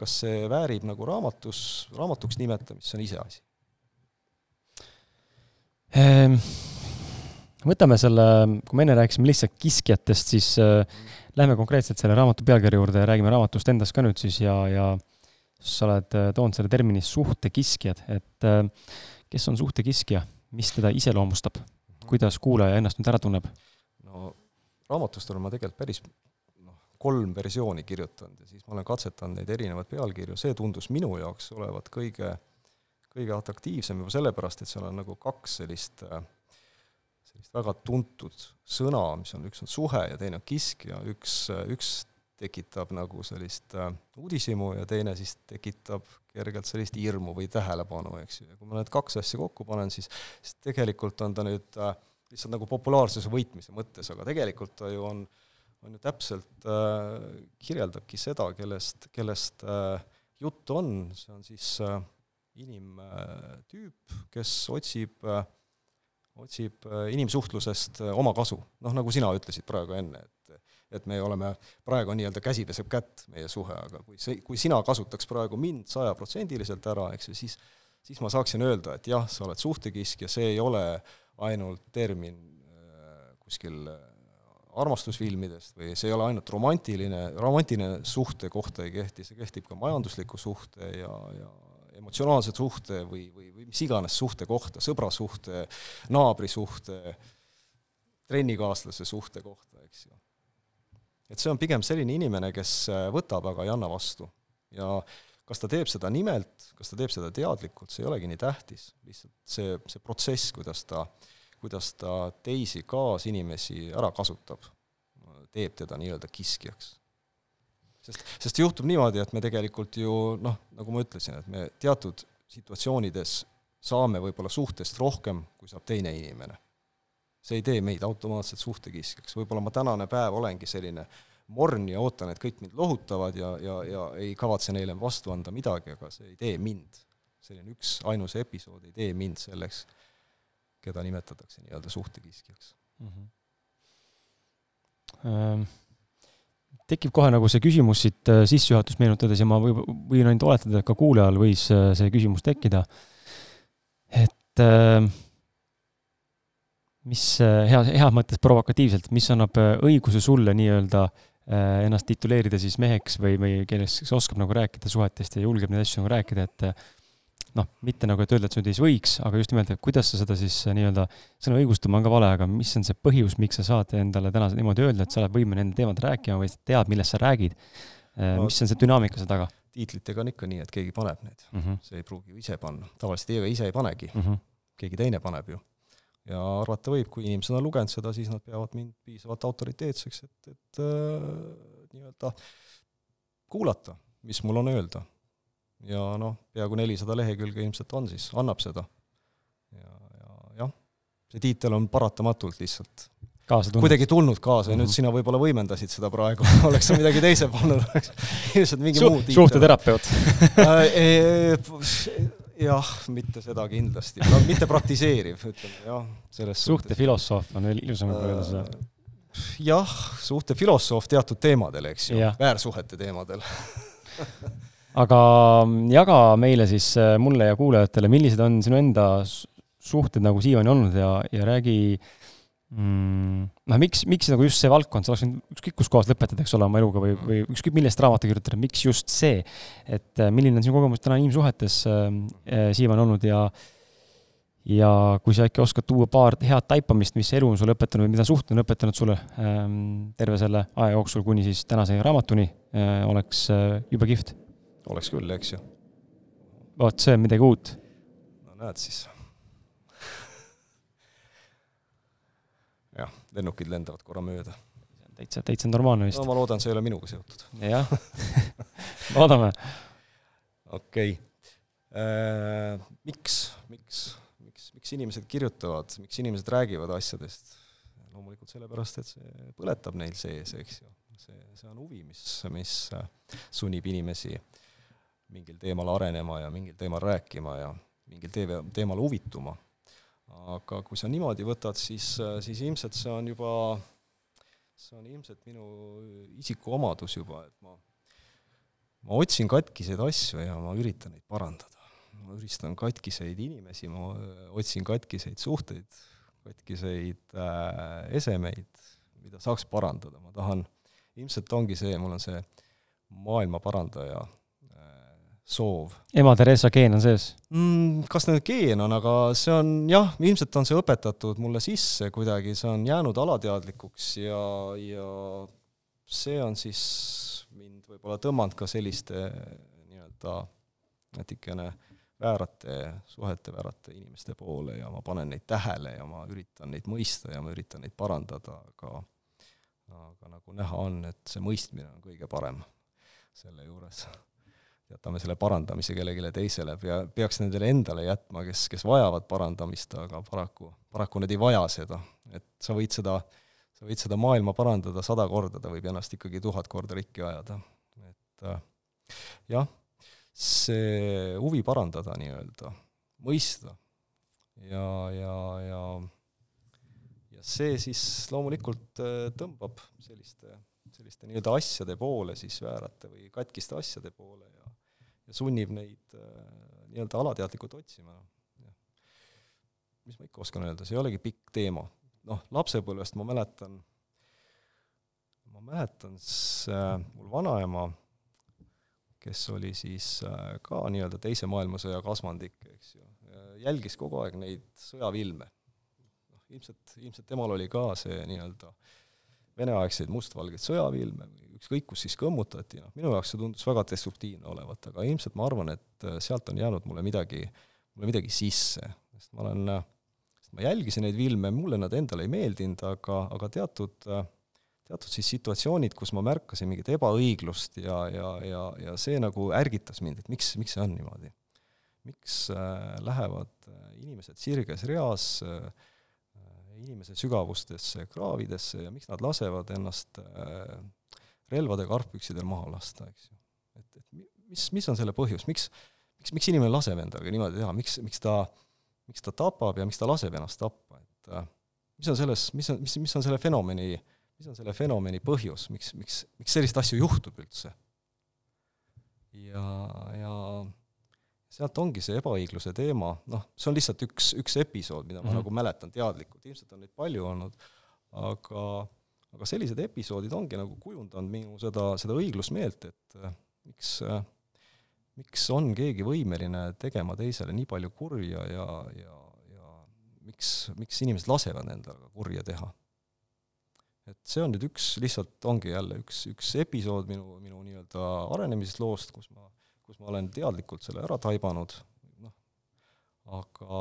Speaker 2: kas see väärib nagu raamatus, raamatuks nimetamist, see on iseasi
Speaker 1: ehm,. võtame selle, kui me enne rääkisime lihtsalt kiskjatest, siis äh, lähme konkreetselt selle raamatu pealkirja juurde ja räägime raamatust endast ka nüüd siis ja, ja sa oled äh, toonud selle termini suhtekiskjad, et äh, kes on suhtekiskja, mis teda iseloomustab, kuidas kuulaja ennast nüüd ära tunneb?
Speaker 2: no raamatust olen ma tegelikult päris kolm versiooni kirjutanud ja siis ma olen katsetanud neid erinevaid pealkirju, see tundus minu jaoks olevat kõige, kõige atraktiivsem juba sellepärast, et seal on nagu kaks sellist, sellist väga tuntud sõna, mis on, üks on suhe ja teine on kisk ja üks, üks tekitab nagu sellist äh, uudishimu ja teine siis tekitab kergelt sellist hirmu või tähelepanu, eks ju, ja kui ma need kaks asja kokku panen, siis, siis tegelikult on ta nüüd äh, lihtsalt nagu populaarsuse võitmise mõttes, aga tegelikult ta ju on äh, on ju täpselt äh,, kirjeldabki seda, kellest, kellest äh, juttu on, see on siis äh, inimtüüp, kes otsib äh,, otsib äh, inimsuhtlusest äh, oma kasu. noh, nagu sina ütlesid praegu enne, et et me oleme, praegu on nii-öelda käsi peseb kätt, meie suhe, aga kui see, kui sina kasutaks praegu mind sajaprotsendiliselt ära, eks ju, siis siis ma saaksin öelda, et jah, sa oled suhtekiskja, see ei ole ainult termin äh, kuskil äh, armastusfilmidest või see ei ole ainult romantiline, romantiline suhte kohta ei kehti, see kehtib ka majandusliku suhte ja, ja emotsionaalse suhte või, või, või mis iganes suhte kohta, sõbrasuhte, naabrisuhte, trennikaaslase suhte kohta, eks ju. et see on pigem selline inimene, kes võtab, aga ei anna vastu. ja kas ta teeb seda nimelt, kas ta teeb seda teadlikult, see ei olegi nii tähtis, lihtsalt see, see protsess, kuidas ta äh, kuidas ta teisi kaasinimesi ära kasutab, teeb teda nii-öelda kiskjaks. sest, sest juhtub niimoodi, et me tegelikult ju noh, nagu ma ütlesin, et me teatud situatsioonides saame võib-olla suhtest rohkem, kui saab teine inimene. see ei tee meid automaatselt suhtekiskjaks, võib-olla ma tänane päev olengi selline morn ja ootan, et kõik mind lohutavad ja, ja, ja ei kavatse neile vastu anda midagi, aga see ei tee mind. selline üks ainus episood ei tee mind selleks keda nimetatakse nii-öelda suhtekiskjaks mm.
Speaker 1: -hmm. Tekib kohe nagu see küsimus siit äh, sissejuhatust meenutades ja ma või, võin ainult oletada, et ka kuulajal võis äh, see küsimus tekkida, et äh, mis hea, heas mõttes provokatiivselt, mis annab õiguse sulle nii-öelda ennast tituleerida siis meheks või, või kellest, kes oskab nagu rääkida suhetest ja julgeb neid asju nagu rääkida, et noh, mitte nagu, et öelda, et sa nüüd ei võiks, aga just nimelt, et kuidas sa seda siis äh, nii-öelda, sõna õigustama on ka vale, aga mis on see põhjus, miks sa saad endale täna niimoodi öelda, et sa oled võimeline nendel teemadel rääkima või sa tead, millest sa räägid äh, no,? mis on see dünaamika seal taga?
Speaker 2: tiitlitega on ikka nii, et keegi paneb need mm, -hmm. see ei pruugi ju ise panna, tavaliselt ega ise ei panegi mm, -hmm. keegi teine paneb ju. ja arvata võib, kui inimesed on lugenud seda, siis nad peavad mind piisavalt autoriteetseks, et, et äh, nii-öelda kuulata, mis mul on öelda ja noh, peaaegu nelisada lehekülge ilmselt on siis, annab seda. ja, ja jah, see tiitel on paratamatult lihtsalt kuidagi tulnud kaasa ja mm -hmm. nüüd sina võib-olla võimendasid seda praegu *laughs* oleks sa midagi teise pannud, oleks ilmselt mingi Su muu
Speaker 1: tiitel. suhteterapeut *laughs*
Speaker 2: jah, mitte seda kindlasti no,, mitte praktiseeriv, ütleme jah,
Speaker 1: selles suhtefilosoof on veel ilusam kui öelda seda.
Speaker 2: jah, suhtefilosoof teatud teemadel, eks ju, väärsuhete teemadel *laughs*
Speaker 1: aga jaga meile siis, äh, mulle ja kuulajatele, millised on sinu enda suhted nagu siiani olnud ja, ja räägi mm, noh, miks, miks nagu just see valdkond, sa oleks võinud ükskõik kus kohas lõpetada, eks ole, oma eluga või, või ükskõik millest raamatu kirjutada, miks just see? et äh, milline on sinu kogemus täna inimsuhetes äh, äh, siiamaani olnud ja ja kui sa äkki oskad tuua paar head taipamist, mis elu on sulle õpetanud või mida suhted on õpetanud sulle ähm, terve selle aja jooksul kuni siis tänase raamatuni äh,, oleks äh, jube kihvt
Speaker 2: oleks küll, eks ju.
Speaker 1: vot, see on midagi uut.
Speaker 2: no näed siis. jah, lennukid lendavad korra mööda.
Speaker 1: täitsa, täitsa normaalne vist.
Speaker 2: no ma loodan, see ei ole minuga seotud.
Speaker 1: jah *laughs* loodame.
Speaker 2: okei okay. äh,. miks, miks, miks, miks inimesed kirjutavad, miks inimesed räägivad asjadest? loomulikult sellepärast, et see põletab neil sees, eks ju. see, see on huvi, mis, mis sunnib inimesi äh, mingil teemal arenema ja mingil teemal rääkima ja mingil tee-, teemal huvituma. aga kui sa niimoodi võtad, siis, siis ilmselt see on juba, see on ilmselt minu isikuomadus juba, et ma, ma otsin katkiseid asju ja ma üritan neid parandada. ma üritan katkiseid inimesi, ma otsin katkiseid suhteid, katkiseid äh, esemeid, mida saaks parandada, ma tahan, ilmselt ongi see, mul on see maailma parandaja soov.
Speaker 1: ema Theresa geen on sees
Speaker 2: mm,? Kas nüüd geen on, aga see on jah, ilmselt on see õpetatud mulle sisse kuidagi, see on jäänud alateadlikuks ja, ja see on siis mind võib-olla tõmmanud ka selliste nii-öelda natukene väärate suhete, väärate inimeste poole ja ma panen neid tähele ja ma üritan neid mõista ja ma üritan neid parandada, aga aga nagu näha on, et see mõistmine on kõige parem selle juures jätame selle parandamise kellelegi teisele, pea, peaks nendele endale jätma, kes, kes vajavad parandamist, aga paraku, paraku need ei vaja seda. et sa võid seda, sa võid seda maailma parandada sada korda, ta võib ennast ikkagi tuhat korda rikki ajada. et äh, jah, see huvi parandada nii-öelda, mõista ja, ja, ja ja see siis loomulikult äh, tõmbab selliste selliste nii-öelda asjade poole siis väärate või katkiste asjade poole ja sunnib neid äh, nii-öelda alateadlikult otsima. mis ma ikka oskan öelda, see ei olegi pikk teema. noh, lapsepõlvest ma mäletan, ma mäletan äh, mul vanaema, kes oli siis äh, ka nii-öelda Teise maailmasõja kasvandik, eks ju, jälgis kogu aeg neid sõjavilme. noh, ilmselt, ilmselt temal oli ka see nii-öelda Vene-aegseid mustvalgeid sõjavilme või ükskõik kus siis kõmmutati, noh minu jaoks see tundus väga destruktiivne olevat, aga ilmselt ma arvan, et äh, sealt on jäänud mulle midagi, mulle midagi sisse, sest ma olen, äh, sest ma jälgisin neid filme, mulle nad endale ei meeldinud, aga, aga teatud, äh, teatud siis situatsioonid, kus ma märkasin mingit ebaõiglust ja, ja, ja, ja see nagu ärgitas mind, et miks, miks see on niimoodi. miks äh, lähevad inimesed sirges reas äh, inimese sügavustesse kraavidesse ja miks nad lasevad ennast relvadega karpüksidel maha lasta, eks ju. et, et mis, mis on selle põhjus, miks, miks, miks inimene laseb endaga niimoodi teha, miks, miks ta, miks ta tapab ja miks ta laseb ennast tappa, et äh, mis on selles, mis on, mis, mis on selle fenomeni, mis on selle fenomeni põhjus, miks, miks, miks selliseid asju juhtub üldse? ja, ja sealt ongi see ebaõigluse teema, noh, see on lihtsalt üks, üks episood, mida ma mm -hmm. nagu mäletan teadlikult, ilmselt on neid palju olnud, aga aga sellised episoodid ongi nagu kujundanud minu seda, seda õiglusmeelt, et äh, miks äh, miks on keegi võimeline tegema teisele nii palju kurja ja, ja, ja miks, miks inimesed lasevad endale kurja teha? et see on nüüd üks, lihtsalt ongi jälle üks, üks episood minu, minu nii-öelda arενemisloost, kus ma, kus ma olen teadlikult selle ära taibanud, noh, aga,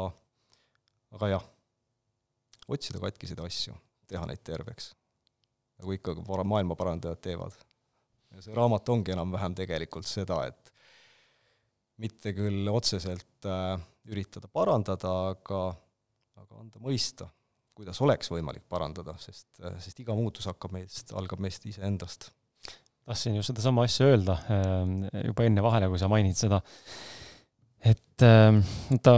Speaker 2: aga jah, otsida katkiseid asju, teha neid terveks nagu ikka maailma parandajad teevad. ja see raamat ongi enam-vähem tegelikult seda, et mitte küll otseselt äh, üritada parandada, aga, aga anda mõista kuidas oleks võimalik parandada, sest, sest iga muutus hakkab meist, algab meist iseendast.
Speaker 1: tahtsin just sedasama asja öelda ähm, juba enne vahele, kui sa mainisid seda, et ähm, ta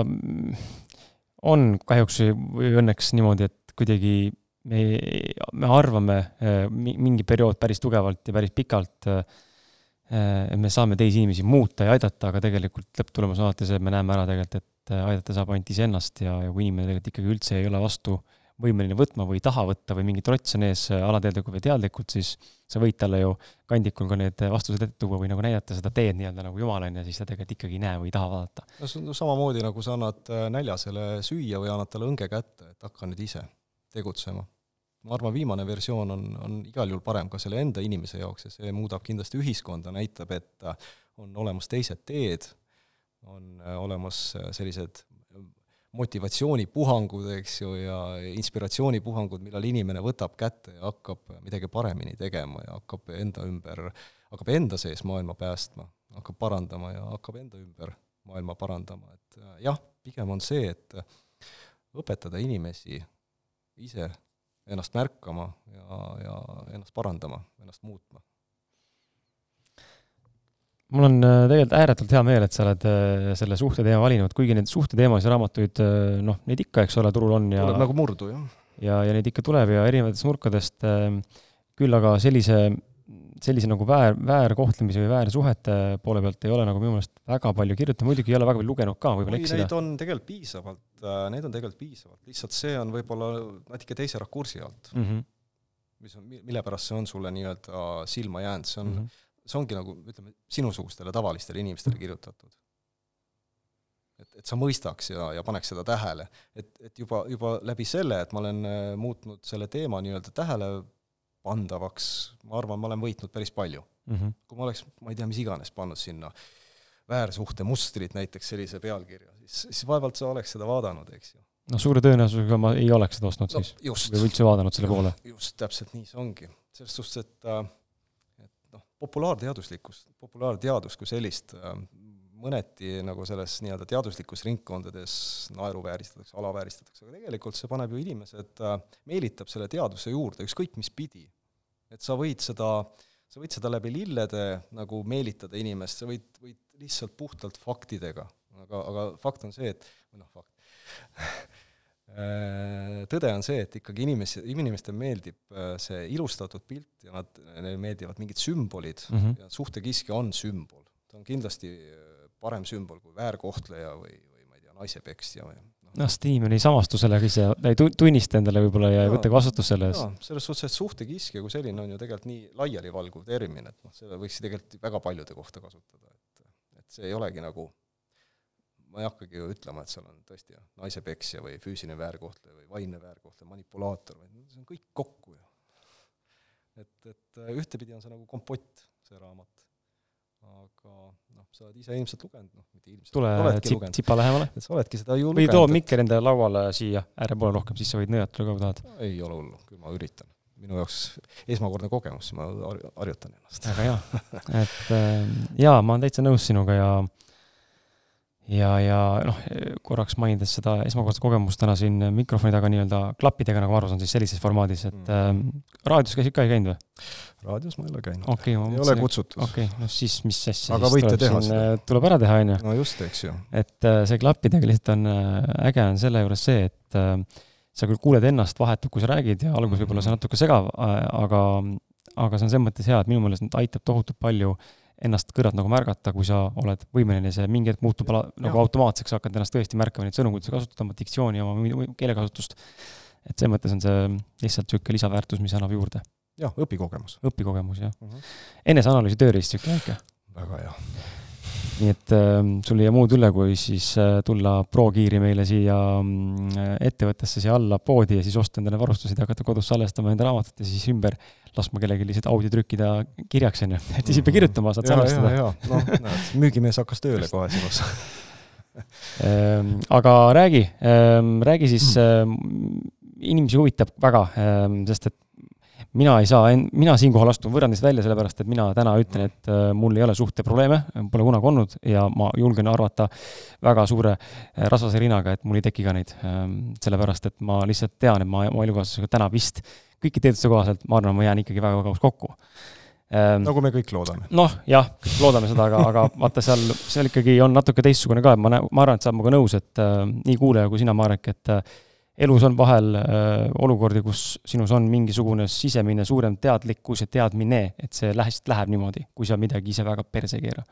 Speaker 1: on kahjuks või õnneks niimoodi, et kuidagi me, me arvame äh, mingi periood päris tugevalt ja päris pikalt, äh, et me saame teisi inimesi muuta ja aidata, aga tegelikult lõpptulemus on alati see, et me näeme ära tegelikult, et aidata saab ainult iseennast ja, ja kui inimene tegelikult ikkagi üldse ei ole vastu äh, võimeline võtma või ei taha võtta või mingi trots on ees äh, alateadlikult või teadlikult, siis sa võid talle ju kandikul ka need vastused ette tuua või nagu näidata seda teed nii-öelda nagu Jumal on ja siis ta tegelikult ikkagi ei näe või ei taha vaadata.
Speaker 2: no see on samamoodi, nagu sa annad äh, näljasele süüa või annad talle õnge kätte, et hakka nüüd ise tegutsema. Ma arvan, viimane versioon on, on igal juhul parem ka selle enda inimese jaoks ja see muudab kindlasti ühiskonda, näitab, et äh, on olemas teised teed, on olemas sellised motivatsioonipuhangud, eks ju, ja inspiratsioonipuhangud, millal inimene võtab kätte ja hakkab midagi paremini tegema ja hakkab enda ümber, hakkab enda sees maailma päästma, hakkab parandama ja hakkab enda ümber maailma parandama, et äh, jah, pigem on see, et õpetada inimesi ise ennast märkama ja, ja ennast parandama, ennast muutma
Speaker 1: mul on äh, tegelikult ääretult hea meel, et sa oled äh, selle suhteteema valinud, kuigi neid suhteteemalisi raamatuid, äh, noh, neid ikka, eks ole, turul on ja
Speaker 2: tuleb nagu murdu, jah.
Speaker 1: ja, ja neid ikka tuleb ja erinevatest nurkadest, küll aga sellise, sellise nagu väär, väärkohtlemise või väärsuhete poole pealt ei ole nagu minu meelest väga palju kirjutanud, muidugi ei ole väga palju lugenud ka, võib-olla eksida.
Speaker 2: Neid on tegelikult piisavalt, neid on tegelikult piisavalt, lihtsalt see on võib-olla natuke teise rakursi alt mm. -hmm. mis on, mille pärast see on sulle nii-öelda silma jäänud, see on mm -hmm see ongi nagu ütleme, sinusugustele tavalistele inimestele kirjutatud. et, et sa mõistaks ja, ja paneks seda tähele. et, et juba, juba läbi selle, et ma olen äh, muutnud selle teema nii-öelda tähelepandavaks, ma arvan, ma olen võitnud päris palju mm. -hmm. kui ma oleks, ma ei tea, mis iganes pannud sinna väärsuhte mustrid näiteks sellise pealkirja, siis, siis vaevalt sa oleks seda vaadanud, eks ju
Speaker 1: noh, suure tõenäosusega ma ei oleks seda ostnud no, siis. või üldse vaadanud selle poole.
Speaker 2: just, täpselt nii see ongi. selles suhtes, et äh, populaarteaduslikkust, populaarteadust kui sellist äh, mõneti nagu selles nii-öelda teaduslikus ringkondades naeruvääristatakse, alavääristatakse, aga tegelikult see paneb ju inimesed, äh, meelitab selle teaduse juurde ükskõik mis pidi. et sa võid seda, sa võid seda läbi lillede nagu meelitada inimest, sa võid, võid lihtsalt puhtalt faktidega, aga, aga fakt on see, et, või noh, fakt *laughs* Äh, tõde on see, et ikkagi inimesi, inimestele meeldib äh, see ilustatud pilt ja nad, neile meeldivad mingid sümbolid mm -hmm. ja suhtekiskja on sümbol. ta on kindlasti parem sümbol kui väärkohtleja või, või ma ei tea, naisepeksja või noh.
Speaker 1: noh, sest inimene ei samastu sellega ise, ta ei tunnista endale võib-olla ja, ei võta vastutust selle eest.
Speaker 2: selles suhtes, et suhtekiskja kui selline on ju tegelikult nii laialivalguv termin, et noh, seda võiks tegelikult väga paljude kohta kasutada, et et see ei olegi nagu ma ei hakkagi ju ütlema, et seal on tõesti naisepeksja või füüsiline väärkohtleja või vaimne väärkohtleja, manipulaator, see on kõik kokku ju. et, et ühtepidi on see nagu kompott, see raamat. Aga noh, sa oled ise ilmselt lugenud, noh, mitte ilmselt.
Speaker 1: tule tsip, tsipa lähemale.
Speaker 2: et sa oledki seda ju
Speaker 1: või too mikker endale lauale siia ääre poole rohkem, siis sa võid nõjatada ka, kui tahad.
Speaker 2: ei ole hullu, küll ma üritan. minu jaoks esmakordne kogemus, ma harjutan ennast.
Speaker 1: väga hea, et äh, jaa, ma olen täitsa nõus sinuga ja ja, ja noh, korraks mainides seda esmakordset kogemust täna siin mikrofoni taga nii-öelda klappidega, nagu ma aru saan, siis sellises formaadis, et mm. äh, raadios käisid ka, ei käinud või?
Speaker 2: raadios ma ei ole käinud
Speaker 1: okay,.
Speaker 2: ei mõtlesin, ole kutsutud.
Speaker 1: okei okay,, no siis mis asja
Speaker 2: aga võite teha
Speaker 1: siin, seda. Äh, tuleb ära teha, on ju.
Speaker 2: no just, eks ju.
Speaker 1: et äh, see klappidega lihtsalt on äh,, äge on selle juures see, et äh, sa küll kuuled ennast vahetult, kui sa räägid ja alguses võib-olla see on natuke segav aga, aga see on selles mõttes hea, et minu meelest aitab tohutult palju äh, ennast kõrvalt nagu märgata, kui sa oled võimeline, see mingi hetk muutub ala, nagu automaatseks, hakkad ennast tõesti märkama, neid sõnu, kuidas sa kasutad oma diktsiooni, oma keelekasutust. et selles mõttes on see lihtsalt niisugune lisaväärtus, mis annab juurde.
Speaker 2: jah, õpikogemus.
Speaker 1: õpikogemus, jah uh mhm. -huh.. eneseanalüüsi tööriist niisugune väike.
Speaker 2: väga hea
Speaker 1: nii et äh, sul ei jää muud üle, kui siis äh, tulla ProGear'i meile siia äh, ettevõttesse siia alla poodi ja siis osta endale varustused ja hakata kodus salvestama enda raamatut ja siis ümber laskma kellelgi lihtsalt audio trükkida kirjaks, on ju. *laughs* et siis ei pea kirjutama, saad salvestada.
Speaker 2: noh, näed, *laughs* müügimees hakkas tööle kohe sinus
Speaker 1: ehm, *laughs* aga räägi, ehm, räägi siis, hmm. ehm, inimesi huvitab väga, sest et mina ei saa, mina siinkohal astun võrrandist välja, sellepärast et mina täna ütlen, et äh, mul ei ole suhteprobleeme, pole kunagi olnud ja ma julgen arvata väga suure äh, rasvase rinaga, et mul ei teki ka neid. Ähm, sellepärast, et ma lihtsalt tean, et ma oma elukaaslasega täna vist kõiki teaduste kohaselt, ma arvan, ma jään ikkagi väga kaugeks kokku
Speaker 2: ähm, nagu me kõik loodame.
Speaker 1: noh, jah, loodame seda, aga, aga vaata seal, seal ikkagi on natuke teistsugune ka, et ma, ma arvan, et sa oled minuga nõus, et äh, nii kuulaja kui sina, Marek, et äh, elus on vahel äh, olukordi, kus sinus on mingisugune sisemine suurem teadlikkus ja teadmine, et see läheb, läheb niimoodi, kui sa midagi ise väga perse ei keera.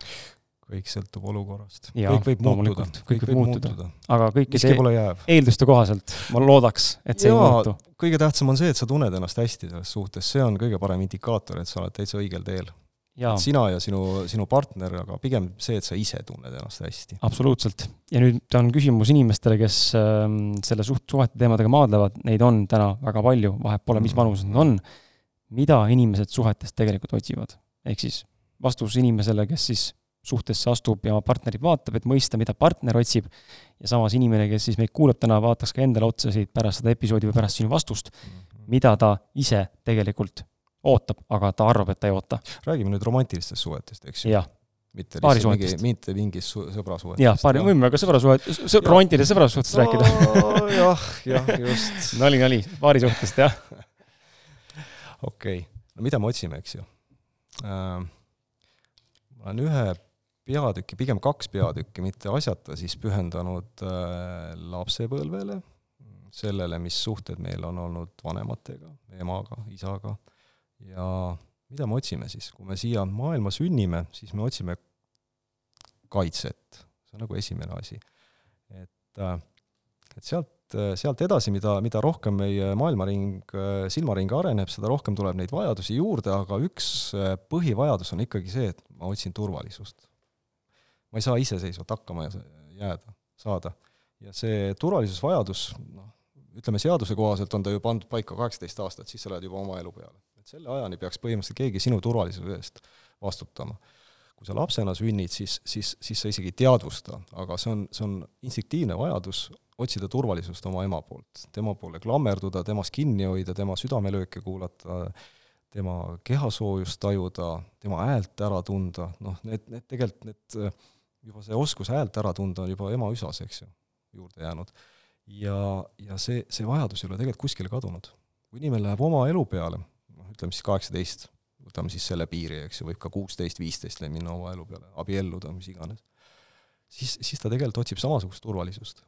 Speaker 2: kõik sõltub olukorrast. kõik võib muutuda.
Speaker 1: kõik võib muutuda. aga kõikide eelduste kohaselt ma loodaks, et see Jaa, ei muutu.
Speaker 2: kõige tähtsam on see, et sa tunned ennast hästi selles suhtes, see on kõige parem indikaator, et sa oled täitsa õigel teel sina ja sinu, sinu partner, aga pigem see, et sa ise tunned ennast hästi.
Speaker 1: absoluutselt. ja nüüd on küsimus inimestele, kes äh, selle suht-, suhete teemadega maadlevad, neid on täna väga palju, vahet pole, mis vanused nad on, mida inimesed suhetest tegelikult otsivad. ehk siis vastus inimesele, kes siis suhtesse astub ja oma partnerit vaatab, et mõista, mida partner otsib, ja samas inimene, kes siis meid kuulab täna, vaataks ka endale otsa siit pärast seda episoodi või pärast sinu vastust, mhm. mida ta ise tegelikult ootab, aga ta arvab, et ta ei oota.
Speaker 2: räägime nüüd romantilistest suhetest, eks
Speaker 1: ju?
Speaker 2: mitte lihtsalt mingi, mitte mingist sõbrasuhetest.
Speaker 1: jah, paari, võime ka sõbrasuhet-, sõ-, romantilisest sõbrasuhtest no,
Speaker 2: rääkida. jah, jah, just *laughs*
Speaker 1: nali, nali, paarisuhtest, jah. *laughs*
Speaker 2: okei okay., no mida me otsime, eks ju äh,? ma olen ühe peatüki, pigem kaks peatükki, mitte asjata siis pühendanud äh, lapsepõlvele, sellele, mis suhted meil on olnud vanematega, emaga, isaga äh,, ja mida me otsime siis, kui me siia maailma sünnime, siis me otsime kaitset, see on nagu esimene asi. et, äh, et sealt, sealt edasi, mida, mida rohkem meie maailmaring, silmaring areneb, seda rohkem tuleb neid vajadusi juurde, aga üks äh, põhivajadus on ikkagi see, et ma otsin turvalisust. ma ei saa iseseisvalt hakkama jääda, saada. ja see turvalisusvajadus, noh, ütleme seaduse kohaselt on ta ju pandud paika kaheksateist aastat, siis sa lähed juba oma elu peale et selle ajani peaks põhimõtteliselt keegi sinu turvalisuse eest vastutama. kui sa lapsena sünnid, siis, siis, siis sa isegi ei teadvusta, aga see on, see on instinktiivne vajadus otsida turvalisust oma ema poolt, tema poole klammerduda, temast kinni hoida, tema südamelööke kuulata, tema kehasoojust tajuda, tema häält ära tunda, noh, need, need tegelikult need, juba see oskus häält ära tunda on juba ema üsas, eks ju, juurde jäänud. ja, ja see, see vajadus ei ole tegelikult kuskile kadunud. kui inimene läheb oma elu peale, ütleme siis kaheksateist, võtame siis selle piiri, eks ju, võib ka kuusteist, viisteist minna oma elu peale, abielluda, mis iganes, siis, siis ta tegelikult otsib samasugust turvalisust.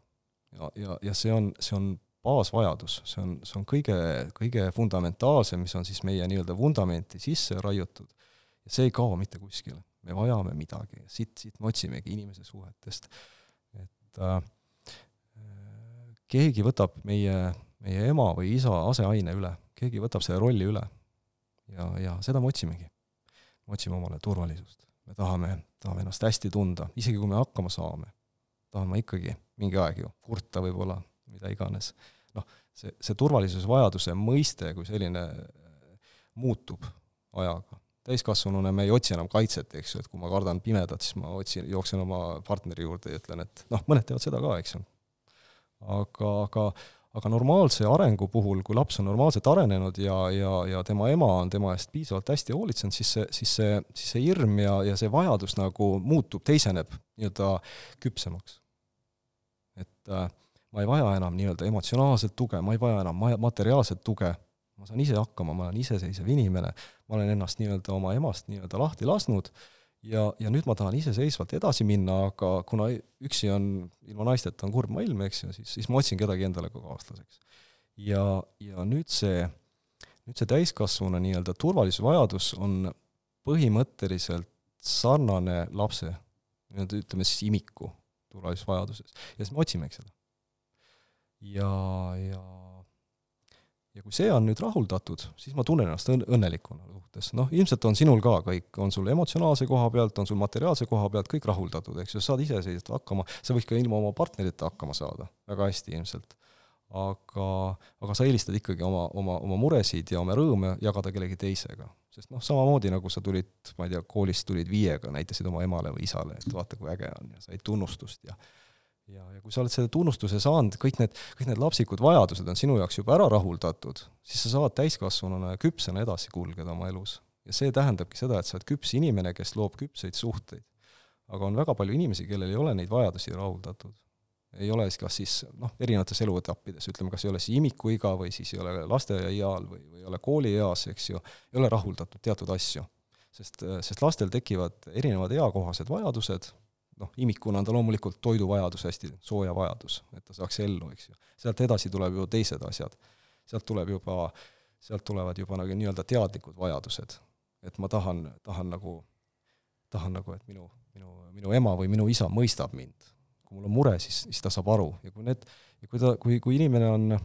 Speaker 2: ja, ja, ja see on, see on baasvajadus, see on, see on kõige, kõige fundamentaalsem, mis on siis meie nii-öelda vundamenti sisse raiutud, ja see ei kao mitte kuskile. me vajame midagi, siit, siit me otsimegi inimese suhetest. et äh, keegi võtab meie, meie ema või isa aseaine üle, keegi võtab selle rolli üle ja, ja seda me otsimegi. me otsime omale turvalisust. me tahame, tahame ennast hästi tunda, isegi kui me hakkama saame, tahan ma ikkagi mingi aeg ju kurta võib-olla, mida iganes. noh, see, see turvalisusvajaduse mõiste kui selline äh, muutub ajaga. täiskasvanuna me ei otsi enam kaitset, eks ju, et kui ma kardan pimedat, siis ma otsin, jooksen oma partneri juurde ja ütlen, et noh, mõned teevad seda ka, eks ju. aga, aga aga normaalse arengu puhul, kui laps on normaalselt arenenud ja, ja, ja tema ema on tema eest piisavalt hästi hoolitsenud, siis see, siis see, siis see hirm ja, ja see vajadus nagu muutub, teiseneb nii-öelda küpsemaks. et äh, ma ei vaja enam nii-öelda emotsionaalset tuge, ma ei vaja enam ma-, materiaalset tuge, ma saan ise hakkama, ma olen iseseisev inimene, ma olen ennast nii-öelda oma emast nii-öelda lahti lasknud äh,, ja, ja nüüd ma tahan iseseisvalt edasi minna, aga kuna üksi on, ilma naisteta on kurb maailm, eks ju, siis, siis ma otsin kedagi endale ka kaaslaseks. ja, ja nüüd see, nüüd see täiskasvanu nii-öelda turvalisusvajadus on põhimõtteliselt sarnane lapse, nii-öelda ütleme siis imiku turvalisusvajaduses. ja siis me otsimegi seda. ja, ja ja kui see on nüüd rahuldatud, siis ma tunnen ennast õn-, õnnelikuna suhtes. noh, ilmselt on sinul ka kõik, on sul emotsionaalse koha pealt, on sul materiaalse koha pealt kõik rahuldatud, eks ju, saad iseseisvalt hakkama, sa võid ka ilma oma partnerita hakkama saada, väga hästi ilmselt. aga, aga sa eelistad ikkagi oma, oma, oma muresid ja oma rõõme jagada kellegi teisega. sest noh, samamoodi nagu sa tulid, ma ei tea, koolist tulid viiega, näitasid oma emale või isale, et vaata, kui äge on ja said tunnustust ja ja, ja kui sa oled selle tunnustuse saanud, kõik need, kõik need lapsikud vajadused on sinu jaoks juba ära rahuldatud, siis sa saad täiskasvanuna ja küpsena edasi kulgeda oma elus. ja see tähendabki seda, et sa oled küps inimene, kes loob küpseid suhteid. aga on väga palju inimesi, kellel ei ole neid vajadusi rahuldatud. ei ole siis kas siis noh, erinevates eluetappides, ütleme, kas ei ole siis imikuiga või siis ei ole lasteaiaeal või, või ei ole koolieas, eks ju, ei ole rahuldatud teatud asju. sest, sest lastel tekivad erinevad eakohased vajadused, noh, imikuna on ta loomulikult toiduvajadus hästi, soojavajadus, et ta saaks ellu, eks ju. sealt edasi tuleb ju teised asjad. sealt tuleb juba, sealt tulevad juba nagu nii-öelda teadlikud vajadused. et ma tahan, tahan nagu, tahan nagu, et minu, minu, minu ema või minu isa mõistab mind. kui mul on mure, siis, siis ta saab aru ja kui need, ja kui ta, kui, kui inimene on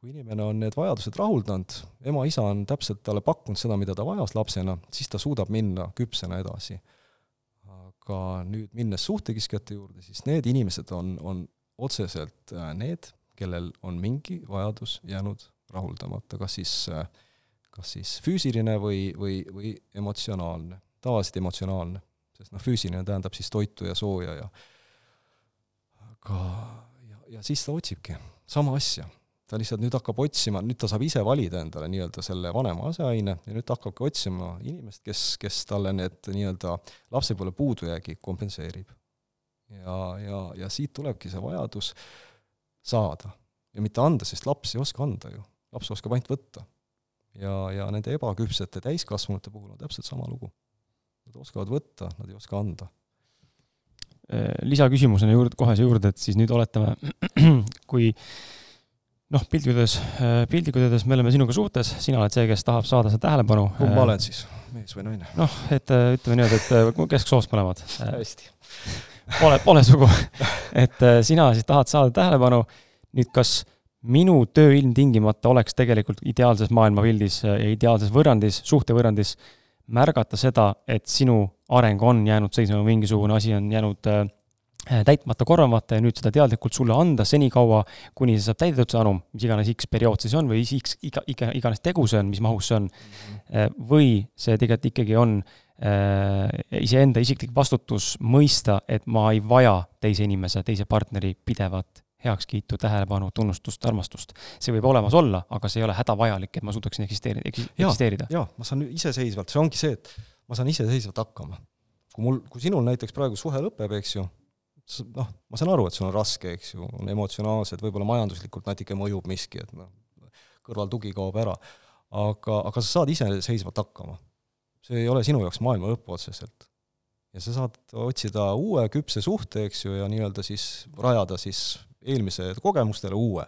Speaker 2: kui inimene on need vajadused rahuldanud, ema-isa on täpselt talle pakkunud seda, mida ta vajas lapsena, siis ta suudab minna küpsena edasi aga nüüd minnes suhtekiskjate juurde, siis need inimesed on, on otseselt äh, need, kellel on mingi vajadus jäänud rahuldamata, kas siis, äh, kas siis füüsiline või, või, või emotsionaalne, tavaliselt emotsionaalne, sest noh, füüsiline tähendab siis toitu ja sooja ja aga ja, ja siis ta otsibki sama asja ta lihtsalt nüüd hakkab otsima, nüüd ta saab ise valida endale nii-öelda selle vanema aseaine ja nüüd ta hakkabki otsima inimest, kes, kes talle need nii-öelda lapsepõlve puudujäägi kompenseerib. ja, ja, ja siit tulebki see vajadus saada ja mitte anda, sest laps ei oska anda ju, laps oskab ainult võtta. ja, ja nende ebaküpsete täiskasvanute puhul on täpselt sama lugu. Nad oskavad võtta, nad ei oska anda
Speaker 1: lisaküsimusena juurde, kohe siia juurde, et siis nüüd oletame, *clears throat* kui noh, piltlikult öeldes, äh, piltlikult öeldes me oleme sinuga suhtes, sina oled see, kes tahab saada seda tähelepanu.
Speaker 2: kumb ma olen siis, mees või naine?
Speaker 1: noh, et äh, ütleme niimoodi, et äh, kesksoost mõlemad.
Speaker 2: hästi.
Speaker 1: Pole, pole sugu. et sina siis tahad saada tähelepanu. nüüd, kas minu töö ilmtingimata oleks tegelikult ideaalses maailmapildis ja ideaalses võrrandis, suhtevõrrandis märgata seda, et sinu areng on jäänud seisma, mingisugune asi on jäänud äh, Äh, täitmata, korvamata ja nüüd seda teadlikult sulle anda senikaua, kuni see saab täidetud, see anum, mis iganes X periood see on või X, iga, iga, iganes tegu see on, mis mahus see on mm. -hmm. või see tegelikult ikkagi on äh, iseenda isiklik vastutus mõista, et ma ei vaja teise inimese, teise partneri pidevat heakskiitu, tähelepanu, tunnustust, armastust. see võib olemas olla, aga see ei ole hädavajalik, et ma suudaksin eksisteerida, eksisteerida.
Speaker 2: jaa, ma saan iseseisvalt, see ongi see, et ma saan iseseisvalt hakkama. kui mul, kui sinul näiteks praegu suhe lõpeb, eks ju noh, ma saan aru, et sul on raske, eks ju, on emotsionaalsed, võib-olla majanduslikult natuke mõjub miski, et noh, kõrvaltugi kaob ära, aga, aga sa saad iseseisvalt hakkama. see ei ole sinu jaoks maailma lõpp otseselt. ja sa saad otsida uue küpse suhte, eks ju, ja nii-öelda siis rajada siis eelmise kogemustele uue.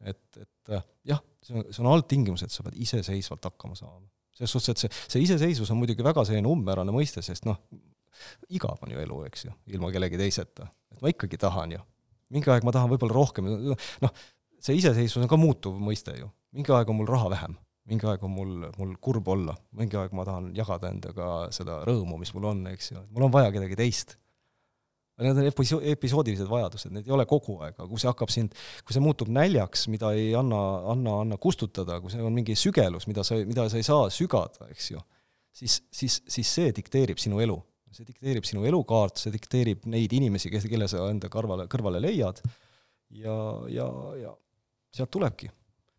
Speaker 2: et, et jah, see on, see on alttingimus, et sa pead iseseisvalt hakkama saama. selles suhtes, et see, see iseseisvus on muidugi väga selline umbmäärane mõiste, sest noh, igav on ju elu, eks ju, ilma kellegi teiseta. et ma ikkagi tahan ju. mingi aeg ma tahan võib-olla rohkem, noh, see iseseisvus on ka muutuv mõiste ju. mingi aeg on mul raha vähem, mingi aeg on mul, mul kurb olla, mingi aeg ma tahan jagada endaga seda rõõmu, mis mul on, eks ju, mul on vaja kedagi teist. Need on episo-, episoodilised vajadused, need ei ole kogu aeg, aga kui see hakkab sind, kui see muutub näljaks, mida ei anna, anna, anna kustutada, kui see on mingi sügelus, mida sa, mida sa ei saa sügada, eks ju, siis, siis, siis see dikteerib sinu elu see dikteerib sinu elukaart, see dikteerib neid inimesi, kes, kelle sa enda kõrvale, kõrvale leiad ja, ja, ja sealt tulebki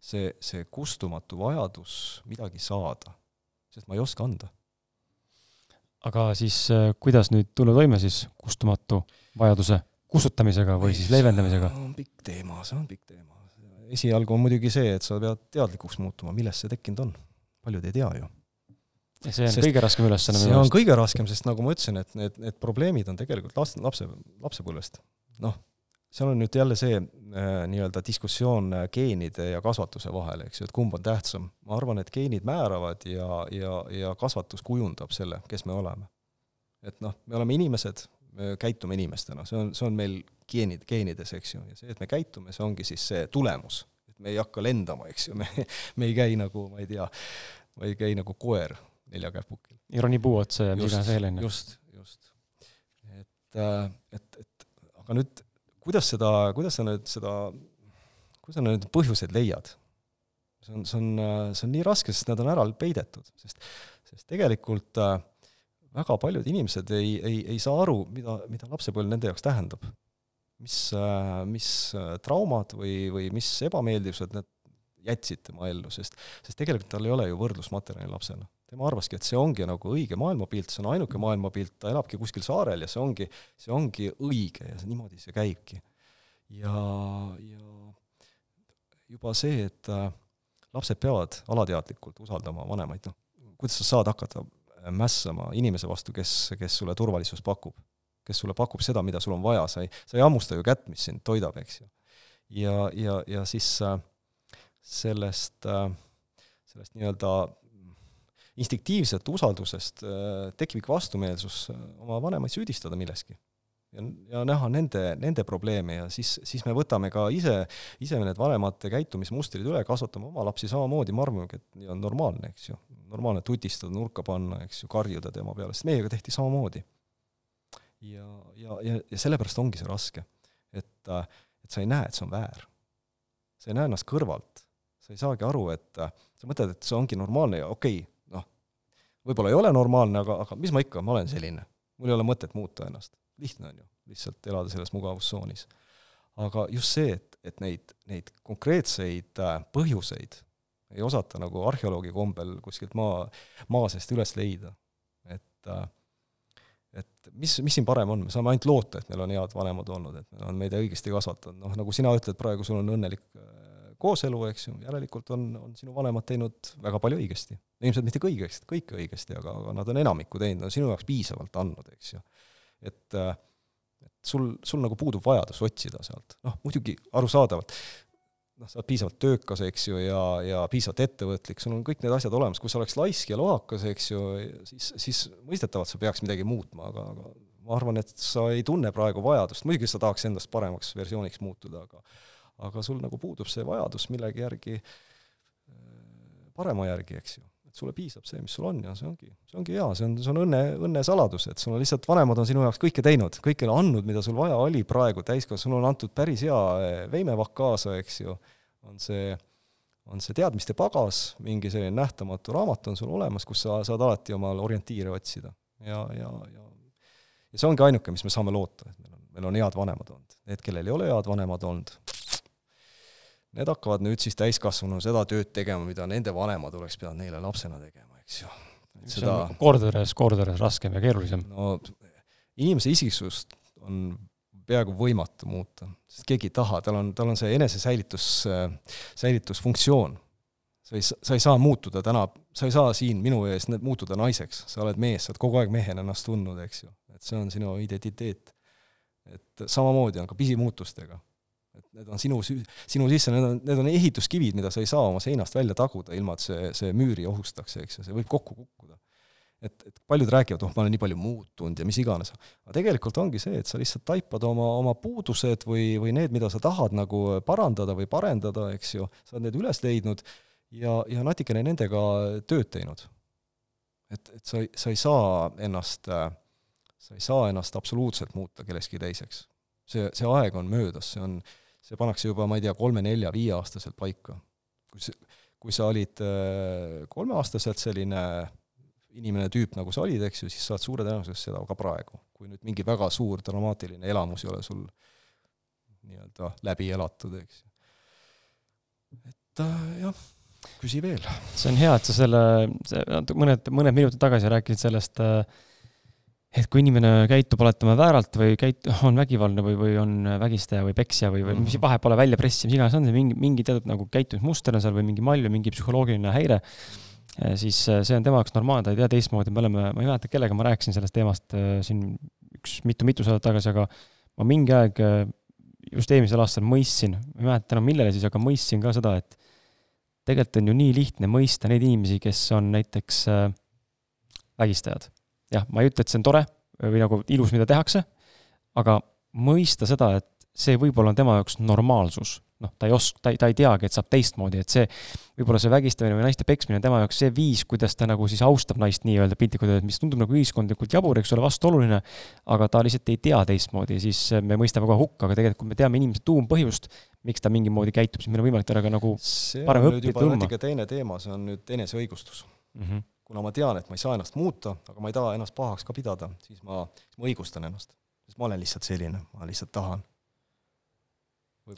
Speaker 2: see, see kustumatu vajadus midagi saada, sest ma ei oska anda.
Speaker 1: aga siis äh, kuidas nüüd tulla toime siis kustumatu vajaduse kustutamisega või siis leevendamisega?
Speaker 2: see on pikk teema, see on pikk teema. esialgu on muidugi see, et sa pead teadlikuks muutuma, millest see tekkinud on. paljud ei tea ju
Speaker 1: see on sest kõige raskem ülesanne
Speaker 2: minu meelest. see on kõige raskem, sest nagu ma ütlesin, et need, need probleemid on tegelikult last, lapse, lapsepõlvest. noh, seal on nüüd jälle see äh, nii-öelda diskussioon äh, geenide ja kasvatuse vahel, eks ju, et kumb on tähtsam. ma arvan, et geenid määravad ja, ja, ja kasvatus kujundab selle, kes me oleme. et noh, me oleme inimesed, me käitume inimestena, see on, see on meil geenid, geenides, eks ju, ja see, et me käitume, see ongi siis see tulemus. et me ei hakka lendama, eks ju, *laughs* me, me ei käi nagu, ma ei tea, ma ei käi nagu koer neljakäpukil.
Speaker 1: ei roni puu otsa ja on
Speaker 2: ju. just, just. et, äh, et, et aga nüüd, kuidas seda, kuidas sa nüüd seda, kuidas sa need põhjused leiad? see on, see on, see on nii raske, sest nad on ära peidetud, sest, sest tegelikult äh, väga paljud inimesed ei, ei, ei saa aru, mida, mida lapsepõlv nende jaoks tähendab. mis, mis traumad või, või mis ebameeldivused need jätsid tema ellu, sest, sest tegelikult tal ei ole ju võrdlusmaterjali lapsena. Tema arvaski, et see ongi nagu õige maailmapilt, see on ainuke maailmapilt, ta elabki kuskil saarel ja see ongi, see ongi õige ja see, niimoodi see käibki. ja, ja juba see, et äh, lapsed peavad alateadlikult usaldama vanemaid, noh, kuidas sa saad hakata mässama inimese vastu, kes, kes sulle turvalisust pakub? kes sulle pakub seda, mida sul on vaja, sa ei, sa ei hammusta ju kätt, mis sind toidab, eks ju. ja, ja, ja siis äh, sellest, äh, sellest nii-öelda instinktiivsest usaldusest äh, tekib ikka vastumeelsus oma vanemaid süüdistada milleski ja, ja näha nende, nende probleeme ja siis, siis me võtame ka ise, ise need vanemate käitumismustrid üle, kasvatame oma lapsi samamoodi, me arvamegi, et nii on normaalne, eks ju. normaalne tutistada, nurka panna, eks ju, karjuda tema peale, sest meiega tehti samamoodi. ja, ja, ja, ja sellepärast ongi see raske. et, et sa ei näe, et see on väär. sa ei näe ennast kõrvalt. sa ei saagi aru, et sa mõtled, et see ongi normaalne ja okei okay,, võib-olla ei ole normaalne, aga, aga mis ma ikka, ma olen selline. mul ei ole mõtet muuta ennast lihtne on ju, lihtsalt elada selles mugavustsoonis. aga just see, et, et neid, neid konkreetseid äh, põhjuseid ei osata nagu arheoloogi kombel kuskilt maa, maa seest üles leida. et äh, et mis, mis siin parem on, me saame ainult loota, et meil on head vanemad olnud, et nad on meid õigesti kasvatanud, noh nagu sina ütled, praegu sul on õnnelik äh, kooselu, eks ju, järelikult on, on sinu vanemad teinud väga palju õigesti. ilmselt mitte kõigest, kõike õigesti, aga, aga nad on enamikku teinud, on sinu jaoks piisavalt andnud, eks ju. Et äh, et sul, sul nagu puudub vajadus otsida sealt, noh muidugi arusaadavalt, noh, sa oled piisavalt töökas, eks ju, ja, ja piisavalt ettevõtlik, sul on kõik need asjad olemas, kui sa oleks laisk ja lohakas, eks ju, siis, siis mõistetavalt sa peaks midagi muutma, aga, aga ma arvan, et sa ei tunne praegu vajadust, muidugi sa tahaks endast paremaks versiooniks muutuda, aga aga sul nagu puudub see vajadus millegi järgi, äh, parema järgi, eks ju et sulle piisab see, mis sul on ja see ongi, see ongi hea, see on, see on õnne, õnne saladus, et sul on lihtsalt, vanemad on sinu jaoks kõike teinud, kõike andnud, mida sul vaja oli praegu täiskasvanu, sul on antud päris hea eh, veimevakk kaasa, eks ju, on see, on see teadmiste pagas, mingi selline nähtamatu raamat on sul olemas, kus sa saad alati omal orientiire otsida. ja, ja, ja ja see ongi ainuke, mis me saame loota, et meil on, meil on head vanemad olnud. Need, kellel ei ole head vanemad olnud, need hakkavad nüüd siis täiskasvanuna seda tööd tegema, mida nende vanemad oleks pidanud neile lapsena tegema, eks ju.
Speaker 1: seda... kordades, kordades raskem ja keerulisem.
Speaker 2: no inimese isiksust on peaaegu võimatu muuta, sest keegi ei taha, tal on, tal on see enesesäilitus, säilitusfunktsioon. sa ei, sa ei saa muutuda täna, sa ei saa siin minu ees muutuda naiseks, sa oled mees, sa oled kogu aeg mehena ennast tundnud, eks ju. et see on sinu identiteet. et samamoodi on ka pisimuutustega et need on sinu, sinu sisse, need on, need on ehituskivid, mida sa ei saa oma seinast välja taguda, ilma et see, see müüri ohustaks, eks ju, see võib kokku kukkuda. et, et paljud räägivad, oh, ma olen nii palju muutunud ja mis iganes, aga tegelikult ongi see, et sa lihtsalt taipad oma, oma puudused või, või need, mida sa tahad nagu parandada või parendada, eks ju, sa oled need üles leidnud ja, ja natukene nendega tööd teinud. et, et sa sa ei saa ennast, sa ei saa ennast absoluutselt muuta kellekski teiseks. see, see aeg on möödas, see on, see pannakse juba, ma ei tea, kolme-nelja-viieaastaselt paika. kui see, kui sa olid äh, kolmeaastaselt selline inimene, tüüp, nagu sa olid, eks ju, siis sa oled suure tõenäosusega seda ka praegu. kui nüüd mingi väga suur dramaatiline elamus ei ole sul nii-öelda läbi elatud, eks ju. et äh, jah, küsi veel.
Speaker 1: see on hea, et sa selle, mõned, mõned minutid tagasi rääkisid sellest äh, et kui inimene käitub, oletame, vääralt või käit-, on vägivaldne või, või on vägistaja või peksja või, või mis mhm. vahet pole, väljapressiv, mis iganes on mingi, mingi teatud nagu käitumismuster on seal või mingi mall või mingi psühholoogiline häire, siis äh, see on tema jaoks normaalne, ta ei tea teistmoodi, me oleme, ma ei mäleta, kellega ma rääkisin sellest teemast äh, siin üks mitu-mitu saadet tagasi, aga ma mingi aeg just eelmisel aastal mõistsin, ma ei mäleta enam millele siis, aga mõistsin ka seda, et tegelikult on ju nii lihtne mõista neid inimesi, kes on näiteks vägistajad jah, ma ei ütle, et see on tore või nagu ilus, mida tehakse, aga mõista seda, et see võib-olla on tema jaoks normaalsus. noh, ta ei oska, ta ei, ta ei teagi, et saab teistmoodi, et see, võib-olla see vägistamine või naiste peksmine on tema jaoks see viis, kuidas ta nagu siis austab naist nii-öelda piltlikult öeldes, mis tundub nagu ühiskondlikult jabur, eks ole, vastuoluline, aga ta lihtsalt ei tea teistmoodi siis me mõistame kohe hukka, aga tegelikult, kui me teame inimese tuumpõhjust, miks ta mingi moodi käitub, siis meil on võimalik teda ka nagu
Speaker 2: see parem õppida teine teema, see on nüüd eneseõigustus mm. -hmm kuna ma tean, et ma ei saa ennast muuta, aga ma ei taha ennast pahaks ka pidada, siis ma, siis ma õigustan ennast. sest ma olen lihtsalt selline, ma lihtsalt tahan.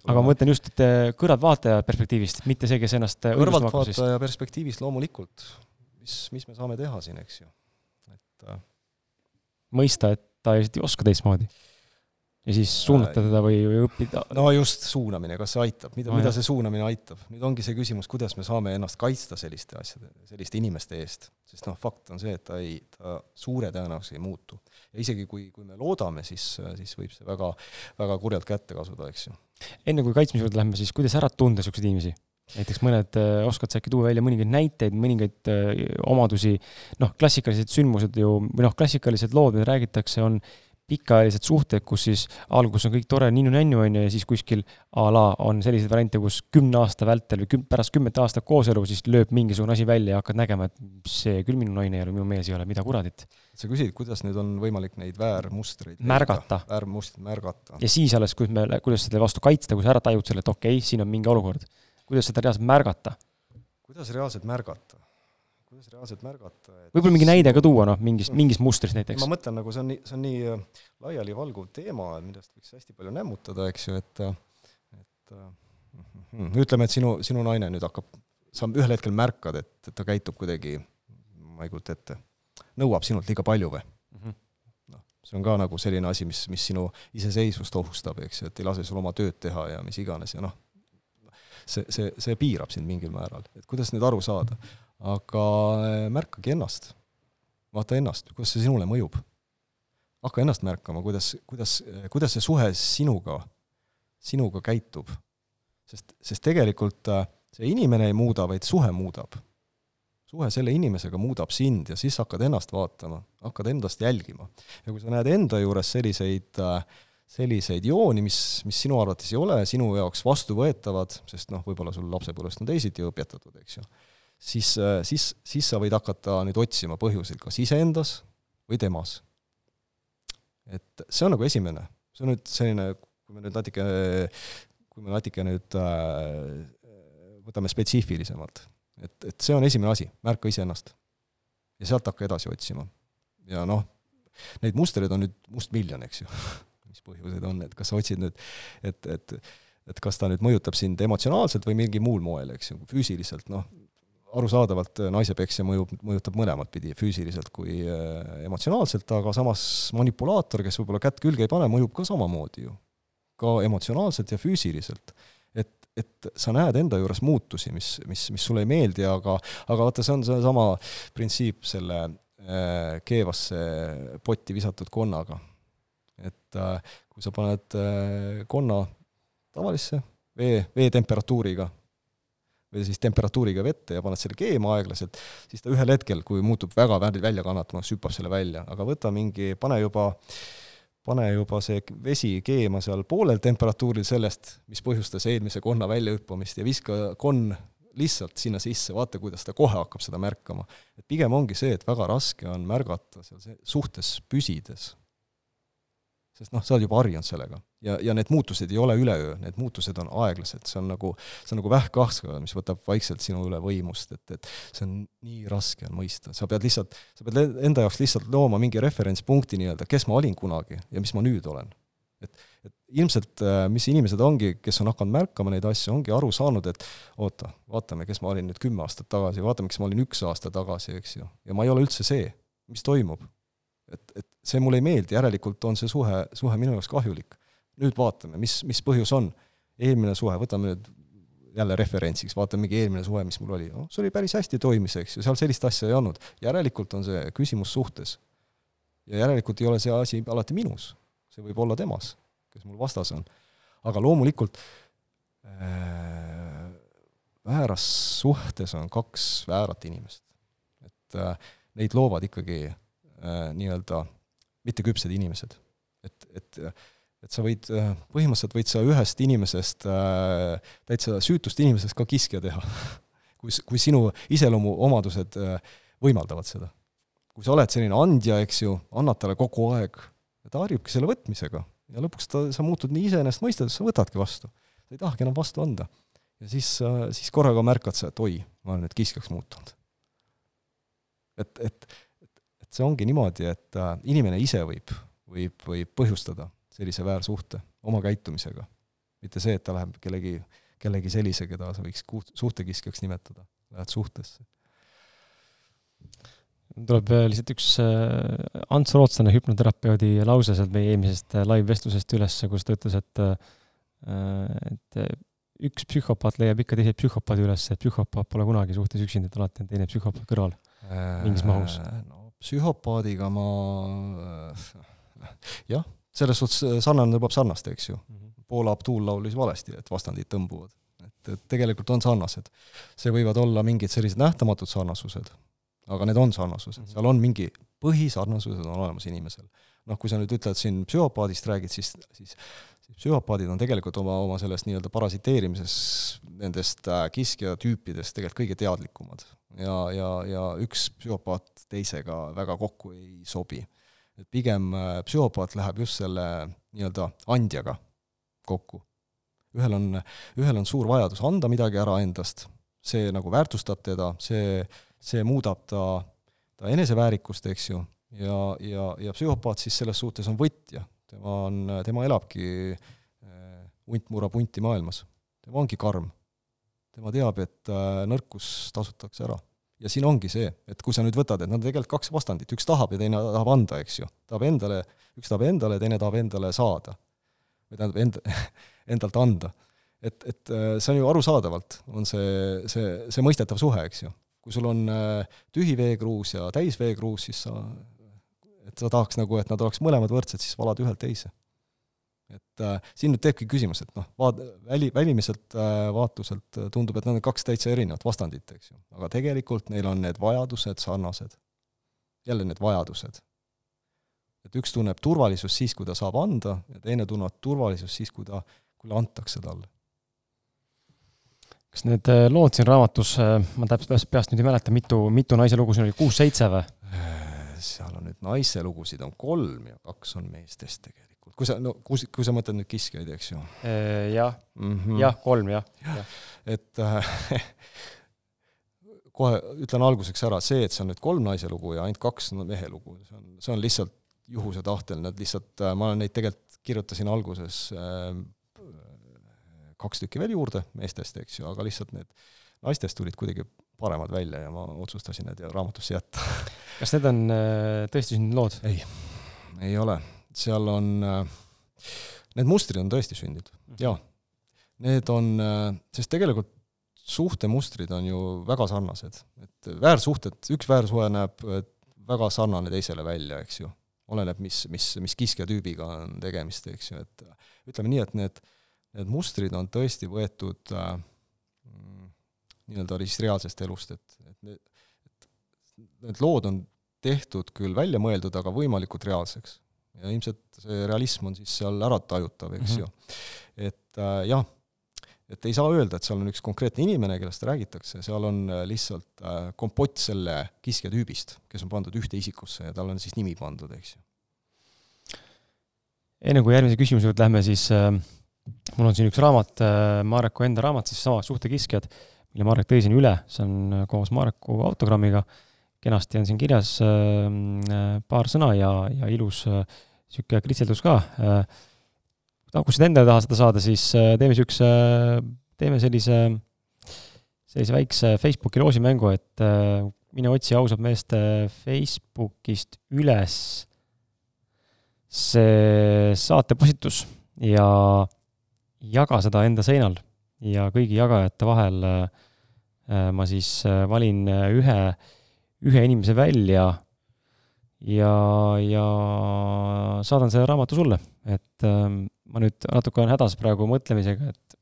Speaker 1: aga ma mõtlen just, et äh, kõrvaltvaataja perspektiivist, mitte see, kes ennast
Speaker 2: kõrvaltvaataja perspektiivist loomulikult, mis, mis me saame teha siin, eks ju, et
Speaker 1: mõista, et ta ei oska teistmoodi ja siis suunata teda või, või õppida?
Speaker 2: no just, suunamine, kas see aitab, mida no,, mida see suunamine aitab? nüüd ongi see küsimus, kuidas me saame ennast kaitsta selliste asjade, selliste inimeste eest. sest noh, fakt on see, et ta ei, ta suure tõenäosusega ei muutu. ja isegi kui, kui me loodame, siis, siis võib see väga, väga kurjalt kätte kasuda, eks ju.
Speaker 1: enne kui kaitsmise juurde lähme, siis kuidas ära tunda niisuguseid inimesi? näiteks mõned, äh, oskad sa äkki tuua välja mõningaid näiteid, mõningaid äh, omadusi, noh, klassikalised sündmused ju, või noh, klassikalised lood, mida räägitakse, on pikaajalised suhted, kus siis alguses on kõik tore ninnu-nännu, on ju, ja siis kuskil a la on selliseid variante, kus kümne aasta vältel või küm-, pärast kümmet aastat kooselu siis lööb mingisugune asi välja ja hakkad nägema, et see küll minu naine ei ole, minu mees ei ole, mida kuradit.
Speaker 2: sa küsid, kuidas nüüd on võimalik neid väärmustreid
Speaker 1: märgata.
Speaker 2: väärmustreid märgata.
Speaker 1: ja siis alles, kuidas me, kuidas selle vastu kaitsta, kui sa ära tajud selle, et okei okay,, siin on mingi olukord. kuidas seda reaalselt märgata?
Speaker 2: kuidas reaalselt märgata? Kuidas reaalselt märgata
Speaker 1: et võib-olla mingi näide ka tuua, noh, mingist, mingist mustrist näiteks?
Speaker 2: ma mõtlen, nagu see on nii, see on nii äh, laialivalguv teema, millest võiks hästi palju nämmutada, eks ju, et et mm, ütleme, et sinu, sinu naine nüüd hakkab, sa ühel hetkel märkad, et, et ta käitub kuidagi, ma ei kujuta ette, nõuab sinult liiga palju või mm? -hmm. see on ka nagu selline asi, mis, mis sinu iseseisvust ohustab, eks ju, et ei lase sul oma tööd teha ja mis iganes ja noh, see, see, see piirab sind mingil määral, et kuidas nüüd aru saada aga äh, märkagi ennast. vaata ennast, kuidas see sinule mõjub. hakka ennast märkama, kuidas, kuidas, kuidas see suhe sinuga, sinuga käitub. sest, sest tegelikult äh, see inimene ei muuda, vaid suhe muudab. suhe selle inimesega muudab sind ja siis hakkad ennast vaatama, hakkad endast jälgima. ja kui sa näed enda juures selliseid äh, selliseid jooni, mis, mis sinu arvates ei ole sinu jaoks vastuvõetavad, sest noh, võib-olla sul lapsepõlvest on teisiti õpetatud, eks ju siis, äh, siis, siis sa võid hakata nüüd otsima põhjuseid kas iseendas või temas. et see on nagu esimene, see on nüüd selline, kui me nüüd natuke, kui me natuke nüüd äh, võtame spetsiifilisemalt, et, et see on esimene asi, märka iseennast. ja sealt hakka edasi otsima. ja noh, neid mustreid on nüüd mustmiljon, eks ju *laughs* mis põhjused on, et kas sa otsid nüüd, et, et et kas ta nüüd mõjutab sind emotsionaalselt või mingil muul moel, eks ju, füüsiliselt, noh, arusaadavalt äh, naisepeksja mõjub, mõjutab mõlemat pidi, füüsiliselt kui äh, emotsionaalselt, aga samas manipulaator, kes võib-olla kätt külge ei pane, mõjub ka samamoodi ju. ka emotsionaalselt ja füüsiliselt. et, et sa näed enda juures muutusi, mis, mis, mis sulle ei meeldi, aga, aga vaata, see on seesama printsiip selle äh, keevasse potti visatud konnaga. et äh, kui sa paned äh, konna tavalisse vee, veetemperatuuriga või siis temperatuuriga vette ja paned selle keema aeglaselt, siis ta ühel hetkel, kui muutub väga välja kannatama, hüppab selle välja, aga võta mingi, pane juba, pane juba see vesi keema seal poolel temperatuuril sellest, mis põhjustas eelmise konna väljahüppamist ja viska konn lihtsalt sinna sisse, vaata, kuidas ta kohe hakkab seda märkama. et pigem ongi see, et väga raske on märgata seal suhtes püsides sest noh, sa oled juba harjunud sellega. ja, ja need muutused ei ole üleöö, need muutused on aeglased, see on nagu, see on nagu vähkkahk, mis võtab vaikselt sinu üle võimust, et, et see on nii raske on mõista, sa pead lihtsalt, sa pead enda jaoks lihtsalt looma mingi referentspunkti nii-öelda, kes ma olin kunagi ja mis ma nüüd olen. et, et ilmselt äh, mis inimesed ongi, kes on hakanud märkama neid asju, ongi aru saanud, et oota, vaatame, kes ma olin nüüd kümme aastat tagasi, vaatame, kes ma olin üks aasta tagasi, eks ju, ja ma ei ole üldse see, mis toimub et, et see mulle ei meeldi, järelikult on see suhe, suhe minu jaoks kahjulik. nüüd vaatame, mis, mis põhjus on. eelmine suhe, võtame nüüd jälle referentsiks, vaatame mingi eelmine suhe, mis mul oli, noh, see oli päris hästi toimis, eks ju, seal sellist asja ei olnud. järelikult on see küsimus suhtes. ja järelikult ei ole see asi alati minus, see võib olla temas, kes mul vastas on. aga loomulikult äh, vääras suhtes on kaks väärat inimest. et äh, neid loovad ikkagi nii-öelda mitteküpsed inimesed. et, et, et sa võid, äh, põhimõtteliselt võid sa ühest inimesest, äh, täitsa süütust inimesest ka kiskja teha *laughs* kui, kui sinu iseloomuomadused võimaldavad seda. kui sa oled selline andja, eks ju, annad talle kogu aeg, ta harjubki selle võtmisega ja lõpuks ta, sa muutud nii iseenesestmõistetavaks, sa võtadki vastu. sa ei tahagi enam vastu anda. ja siis, siis korraga märkad sa, et oi, ma olen nüüd kiskjaks muutunud. et, et see ongi niimoodi, et äh, inimene ise võib, võib, võib põhjustada sellise väärsuhte oma käitumisega. mitte see, et ta läheb kellegi, kellegi sellise, keda sa võiks suhtekiskjaks nimetada, lähed suhtesse
Speaker 1: tuleb lihtsalt üks äh, Ants Rootslane, hüpnoterapeudi lause sealt meie eelmisest äh, live-vestlusest üles, kus ta ütles, et äh, et üks psühhopaat leiab ikka teise psühhopaadi üles, et psühhopaat pole kunagi suhtes üksinda, et alati on teine psühhopaat kõrval mingis mahus.
Speaker 2: no psühhopaadiga ma jah, selles suhtes sarnane tõmbab sarnast, eks ju. -hmm. Poola Abdul laulis valesti, et vastandid tõmbuvad. et, et tegelikult on sarnased. see võivad olla mingid sellised nähtamatud sarnasused aga need on sarnasused, mhm. seal on mingi põhisarnasused on olemas inimesel. noh, kui sa nüüd ütled siin psühhopaadist räägid, siis, siis psühhopaadid on tegelikult oma, oma selles nii-öelda parasiteerimises nendest äh, kiskja tüüpidest tegelikult kõige teadlikumad. Ja, ja, ja üks psühhopaat teisega väga kokku ei sobi. et pigem äh, psühhopaat läheb just selle nii-öelda andjaga kokku. ühel on, ühel on suur vajadus anda midagi ära endast, see nagu väärtustab teda, see see muudab ta, ta eneseväärikust, eks ju, ja, ja, ja psühhopaat siis selles suhtes on võtja, tema on, tema elabki äh, hunt murrab hunti maailmas. tema ongi karm. Tema teab, et äh, nõrkus tasutakse ära. ja siin ongi see, et kui sa nüüd võtad, et nad on tegelikult kaks vastandit, üks tahab ja teine tahab anda, eks ju. tahab endale, üks tahab endale, teine tahab endale saada. või tähendab, enda, *laughs* endalt anda. et, et äh, see on ju arusaadavalt, on see, see, see mõistetav suhe, eks ju kui sul on äh, tühi veekruus ja täis veekruus, siis sa, et sa tahaks nagu, et nad oleks mõlemad võrdsed, siis valad ühelt teise. Et äh, siin nüüd teebki küsimus, et noh, vaat-, väli, välimiselt äh, vaatuselt äh, tundub, et nad on kaks täitsa erinevat vastandit, eks ju. aga tegelikult neil on need vajadused sarnased. jälle need vajadused. et üks tunneb turvalisust siis, kui ta saab anda, ja teine tunneb turvalisust siis, kui ta, kui antakse talle
Speaker 1: kas need äh, lood siin raamatus, äh, ma täpselt peast nüüd ei mäleta, mitu, mitu naise lugu siin oli, kuus-seitse või?
Speaker 2: Seal on nüüd naise lugusid on kolm ja kaks on meestest tegelikult. Kui sa, no kui, kui sa mõtled nüüd kiskjaid, eks ju?
Speaker 1: jah mm -hmm., jah, kolm jah ja. ja..
Speaker 2: et äh, *laughs* kohe ütlen alguseks ära, see, et see on nüüd kolm naise lugu ja ainult kaks mehe lugu, see on, see on lihtsalt juhuse tahtel, nad lihtsalt, ma olen neid tegelikult, kirjutasin alguses äh, kaks tükki veel juurde meestest, eks ju, aga lihtsalt need naistest tulid kuidagi paremad välja ja ma otsustasin need raamatusse jätta.
Speaker 1: kas need on äh, tõesti sündinud lood?
Speaker 2: ei, ei ole. Seal on, äh, need mustrid on tõesti sündinud, mhm. jaa. Need on, äh, sest tegelikult suhtemustrid on ju väga sarnased, et väärsuhted, üks väärsuhe näeb väga sarnane teisele välja, eks ju. oleneb, mis, mis, mis kiskjatüübiga on tegemist, eks ju, et ütleme nii, et need need mustrid on tõesti võetud äh, mm, nii-öelda siis reaalsest elust, et, et need, need lood on tehtud küll välja mõeldud, aga võimalikult reaalseks. Ja ilmselt see realism on siis seal ära tajutav, eks mm -hmm. ju. et äh, jah, et ei saa öelda, et seal on üks konkreetne inimene, kellest räägitakse, seal on äh, lihtsalt äh, kompott selle kiskja tüübist, kes on pandud ühte isikusse ja tal on siis nimi pandud, eks ju.
Speaker 1: enne kui järgmise küsimuse juurde lähme, siis äh mul on siin üks raamat, äh, Mareku enda raamat, siis sama Suhtekiskjad, mille Marek tõi siin üle, see on äh, koos Mareku autogrammiga. Kenasti on siin kirjas äh, paar sõna ja, ja ilus niisugune kritseldus ka. kui sa enda taha seda saada, siis teeme niisuguse, teeme sellise, sellise väikse Facebooki loosimängu, et mine otsi ausat meest Facebookist üles see saatepostitus ja jaga seda enda seinal ja kõigi jagajate vahel äh, ma siis äh, valin äh, ühe, inimese välja ja, ja saadan selle raamatu sulle. et ähm, ma nüüd natuke olen hädas praegu mõtlemisega, et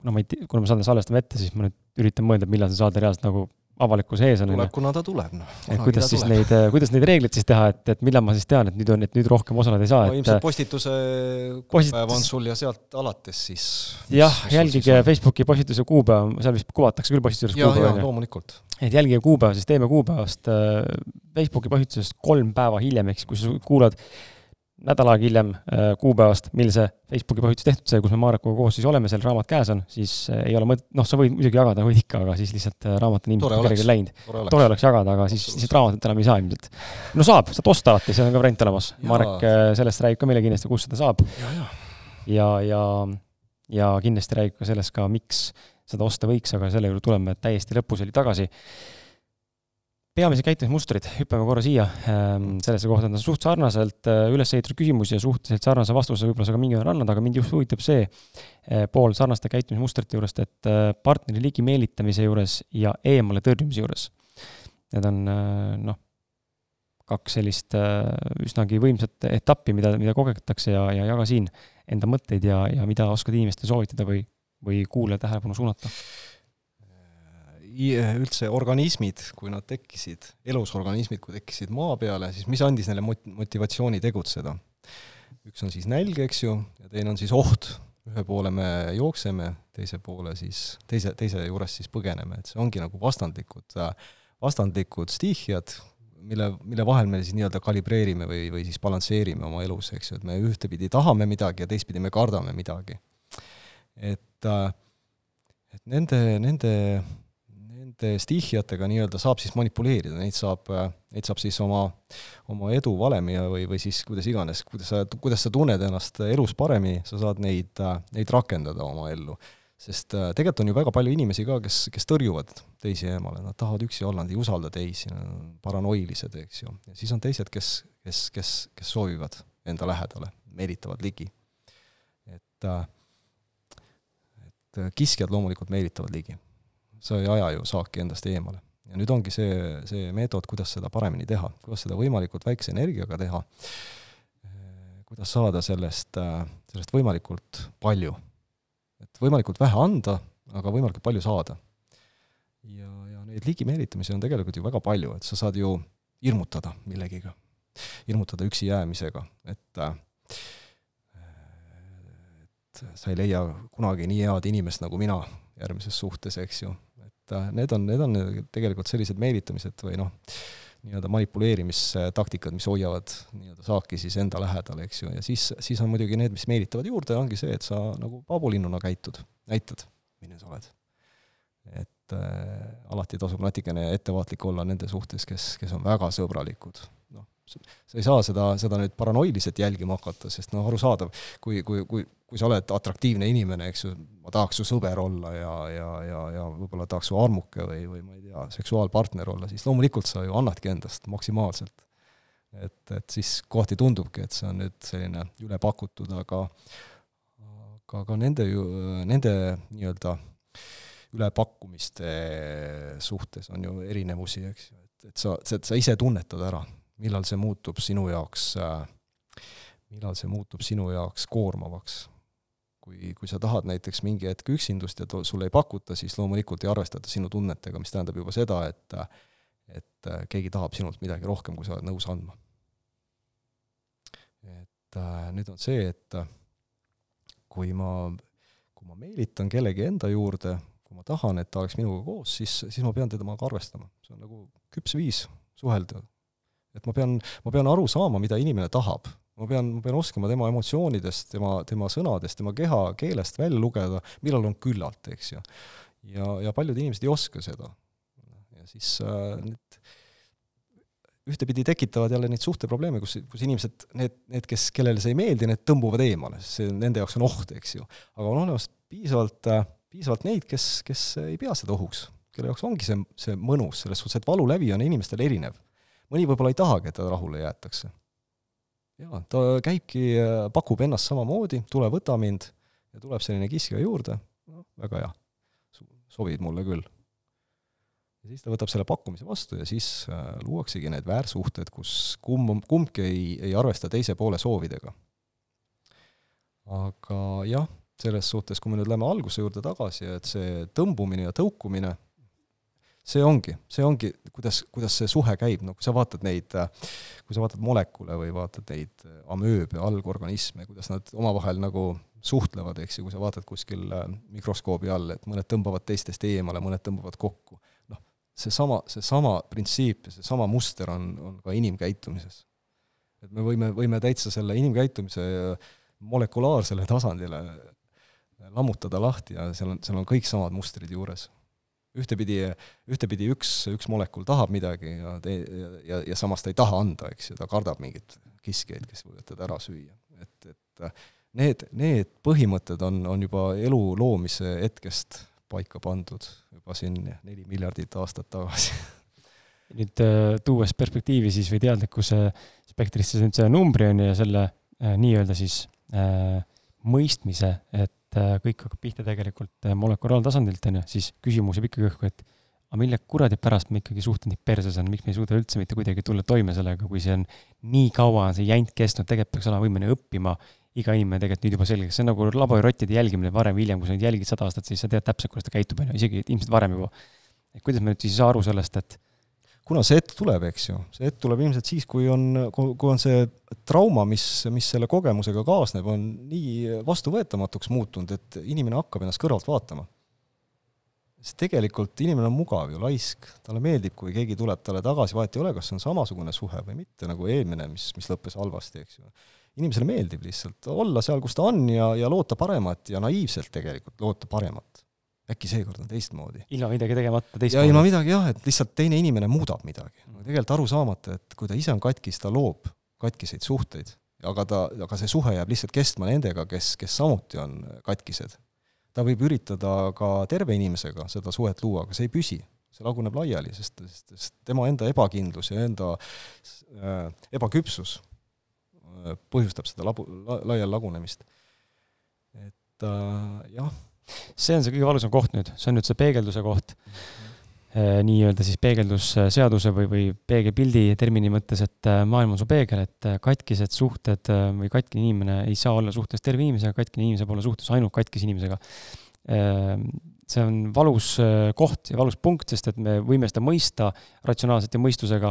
Speaker 1: kuna ma ei tea, kuna ma saadan salvestama ette, siis ma nüüd üritan mõelda, millal see saade reaalselt nagu avalikkuse ees on.
Speaker 2: tuleb, kuna ta tuleb, noh.
Speaker 1: et kuidas siis tuleb. neid, kuidas neid reegleid siis teha, et, et millal ma siis tean, et nüüd on, et nüüd rohkem osaleda ei saa
Speaker 2: no,? ilmselt postituse kuupäev on sul ja sealt alates siis.
Speaker 1: jah, jälgige Facebooki postituse kuupäeva, seal vist kuvatakse küll postituses
Speaker 2: kuupäeva. loomulikult.
Speaker 1: et jälgige kuupäeva, siis teeme kuupäevast äh, Facebooki postitusest kolm päeva hiljem, ehk siis kui sa kuulad nädal aega hiljem äh, kuupäevast, mil see Facebooki postitus tehtud sai, kus me Marekuga koos siis oleme, seal raamat käes on, siis äh, ei ole mõtet, noh, sa võid muidugi jagada, võid ikka, aga siis lihtsalt äh, raamat on ilmselt kellelegi läinud. tore oleks jagada, aga siis lihtsalt raamatut enam ei saa ilmselt. no saab, saad osta alati, see on ka variant olemas. Marek sellest räägib ka meile kindlasti, kus seda saab.
Speaker 2: ja,
Speaker 1: ja, ja, ja kindlasti räägib ka sellest ka, miks seda osta võiks, aga selle juurde tuleme täiesti lõpuseni tagasi peamised käitumismustrid, hüppame korra siia, ehm, sellesse kohta on suht sarnaselt äh, üles ehitatud küsimus ja suhteliselt sarnase vastuse võib-olla sa ka mingi määral annad, aga mind just huvitab see äh, pool sarnaste käitumismustrite juurest, et äh, partneri ligi meelitamise juures ja eemale tõrjumise juures. Need on noh, kaks sellist üsnagi võimsat etappi, mida, mida kogetakse ja, ja jaga siin enda mõtteid ja, ja mida oskad inimestele soovitada või, või kuulaja tähelepanu suunata
Speaker 2: üldse organismid, kui nad tekkisid, elusorganismid, kui tekkisid maa peale, siis mis andis neile mot-, motivatsiooni tegutseda? üks on siis nälg, eks ju, ja teine on siis oht. ühe poole me jookseme, teise poole siis, teise, teise juurest siis põgeneme, et see ongi nagu vastandlikud, vastandlikud stiihiad, mille, mille vahel me siis nii-öelda kalibreerime või, või siis balansseerime oma elus, eks ju, et me ühtepidi tahame midagi ja teistpidi me kardame midagi. et, et nende, nende nende stiihiatega nii-öelda saab siis manipuleerida, neid saab, neid saab siis oma, oma edu valemi või, või siis kuidas iganes, kuidas sa, kuidas sa tunned ennast elus paremini, sa saad neid, neid rakendada oma ellu. sest äh, tegelikult on ju väga palju inimesi ka, kes, kes tõrjuvad teisi eemale, nad tahavad üksi olla, nad ei usalda teisi, nad on paranoilised, eks ju. ja siis on teised, kes, kes, kes, kes soovivad enda lähedale, meelitavad ligi. et, äh, et kiskjad loomulikult meelitavad ligi sa ei aja ju saaki endast eemale. ja nüüd ongi see, see meetod, kuidas seda paremini teha, kuidas seda võimalikult väikse energiaga teha, kuidas saada sellest, sellest võimalikult palju. et võimalikult vähe anda, aga võimalikult palju saada. ja, ja neid ligimeelitamisi on tegelikult ju väga palju, et sa saad ju hirmutada millegiga, hirmutada üksi jäämisega, et et sa ei leia kunagi nii head inimest nagu mina järgmises suhtes, eks ju, äh, need on, need on tegelikult sellised meelitamised või noh, nii-öelda manipuleerimistaktikad, mis hoiavad nii-öelda saaki siis enda lähedal, eks ju, ja siis, siis on muidugi need, mis meelitavad juurde, ongi see, et sa nagu paabulinnuna käitud, näitad, milline sa oled. et äh, alati tasub natukene ettevaatlik olla nende suhtes, kes, kes on väga sõbralikud, sa ei saa seda, seda nüüd paranoiliselt jälgima hakata, sest noh, arusaadav, kui, kui, kui, kui sa oled atraktiivne inimene, eks ju, ma tahaks su sõber olla ja, ja, ja, ja võib-olla tahaks su armuke või, või ma ei tea, seksuaalpartner olla, siis loomulikult sa ju annadki endast maksimaalselt. et, et siis kohati tundubki, et see on nüüd selline ülepakutud, aga aga ka nende ju, nende nii-öelda ülepakkumiste suhtes on ju erinevusi, eks ju, et, et sa, et sa ise tunnetad ära millal see muutub sinu jaoks, äh, millal see muutub sinu jaoks koormavaks? kui, kui sa tahad näiteks mingi hetk üksindust ja sulle ei pakuta, siis loomulikult ei arvestata sinu tunnetega, mis tähendab juba seda, et et äh, keegi tahab sinult midagi rohkem, kui sa oled nõus andma. et äh, nüüd on see, et kui ma, kui ma meelitan kellegi enda juurde, kui ma tahan, et ta oleks minuga koos, siis, siis ma pean temaga arvestama. see on nagu küps viis suhelda et ma pean, ma pean aru saama, mida inimene tahab. ma pean, ma pean oskama tema emotsioonidest, tema, tema sõnadest, tema kehakeelest välja lugeda, millal on küllalt, eks ju. ja, ja paljud inimesed ei oska seda. ja siis äh, need ühtepidi tekitavad jälle neid suhteprobleeme, kus, kus inimesed, need, need, kes, kellele see ei meeldi, need tõmbuvad eemale, see nende jaoks on oht, eks ju. aga on olemas piisavalt, äh, piisavalt neid, kes, kes ei pea seda ohuks, kelle jaoks ongi see, see mõnus, selles suhtes, et valulävi on inimestel erinev mõni võib-olla ei tahagi, et ta rahule jäetakse. jaa, ta käibki, pakub ennast samamoodi, tule võta mind, ja tuleb selline kiskja juurde, noh, väga hea, sobid mulle küll. ja siis ta võtab selle pakkumise vastu ja siis äh, luuaksegi need väärsuhted, kus kumb, kumbki ei, ei arvesta teise poole soovidega. aga jah, selles suhtes, kui me nüüd läheme alguse juurde tagasi, et see tõmbumine ja tõukumine see ongi, see ongi, kuidas, kuidas see suhe käib, no kui sa vaatad neid, kui sa vaatad molekule või vaatad neid amööbe, algorganisme, kuidas nad omavahel nagu suhtlevad, eks ju, kui sa vaatad kuskil äh, mikroskoobi all, et mõned tõmbavad teistest eemale, mõned tõmbavad kokku. noh, seesama, seesama printsiip ja seesama muster on, on ka inimkäitumises. et me võime, võime täitsa selle inimkäitumise molekulaarsele tasandile lammutada lahti ja seal on, seal on kõik samad mustrid juures ühtepidi, ühtepidi üks, üks molekul tahab midagi ja te-, ja, ja, ja samas ta ei taha anda, eks ju, ta kardab mingeid kiskjaid, kes võivad teda ära süüa. et, et need, need põhimõtted on, on juba elu loomise hetkest paika pandud juba siin neli miljardit aastat tagasi *laughs*
Speaker 1: nüüd äh, tuues perspektiivi siis või teadlikkuse spektrisse nüüd selle numbri on ju ja selle äh, nii-öelda siis äh, mõistmise, et äh, kõik hakkab pihta tegelikult äh, molekulaaltasandilt, on ju, siis küsimus jääb ikkagi õhku, et aga mille kuradi pärast me ikkagi nii perses on, miks me ei suuda üldse mitte kuidagi tulla toime sellega, kui see on nii kaua, see jant kestnud, tegelikult peaks olema võimeline õppima iga inimene tegelikult nüüd juba selgeks, see on nagu laborirottide jälgimine varem või hiljem, kui sa neid jälgid sada aastat, siis sa tead täpselt, kuidas ta käitub, on ju, isegi ilmselt varem juba. et kuidas me nüüd siis ei saa aru sellest, et
Speaker 2: kuna see hetk tuleb, eks ju, see hetk tuleb ilmselt siis, kui on, kui on see trauma, mis, mis selle kogemusega kaasneb, on nii vastuvõetamatuks muutunud, et inimene hakkab ennast kõrvalt vaatama. sest tegelikult inimene on mugav ju, laisk, talle meeldib, kui keegi tuleb talle tagasi, vahet ei ole, kas see on samasugune suhe või mitte, nagu eelmine, mis, mis lõppes halvasti, eks ju. inimesele meeldib lihtsalt olla seal, kus ta on ja, ja loota paremat ja naiivselt tegelikult loota paremat äkki seekord on teistmoodi.
Speaker 1: ilma midagi tegemata
Speaker 2: teistmoodi. ja ilma midagi jah, et lihtsalt teine inimene muudab midagi. tegelikult aru saamata, et kui ta ise on katkis, ta loob katkiseid suhteid, aga ta, aga see suhe jääb lihtsalt kestma nendega, kes, kes samuti on katkised. ta võib üritada ka terve inimesega seda suhet luua, aga see ei püsi. see laguneb laiali, sest, sest, sest tema enda ebakindlus ja enda äh, ebaküpsus äh, põhjustab seda labu la,, laiali lagunemist. et äh, jah
Speaker 1: see on see kõige valusam koht nüüd, see on nüüd see peegelduse koht. Eh, nii-öelda siis peegeldusseaduse või, või peegelpildi termini mõttes, et eh, maailm on su peegel, et eh, katkised suhted või katkine inimene ei saa olla suhtes terve inimesega, katkine inimene saab olla suhtes ainult katkise inimesega. see on valus koht ja valus punkt, sest et me võime seda mõista ratsionaalselt ja mõistusega,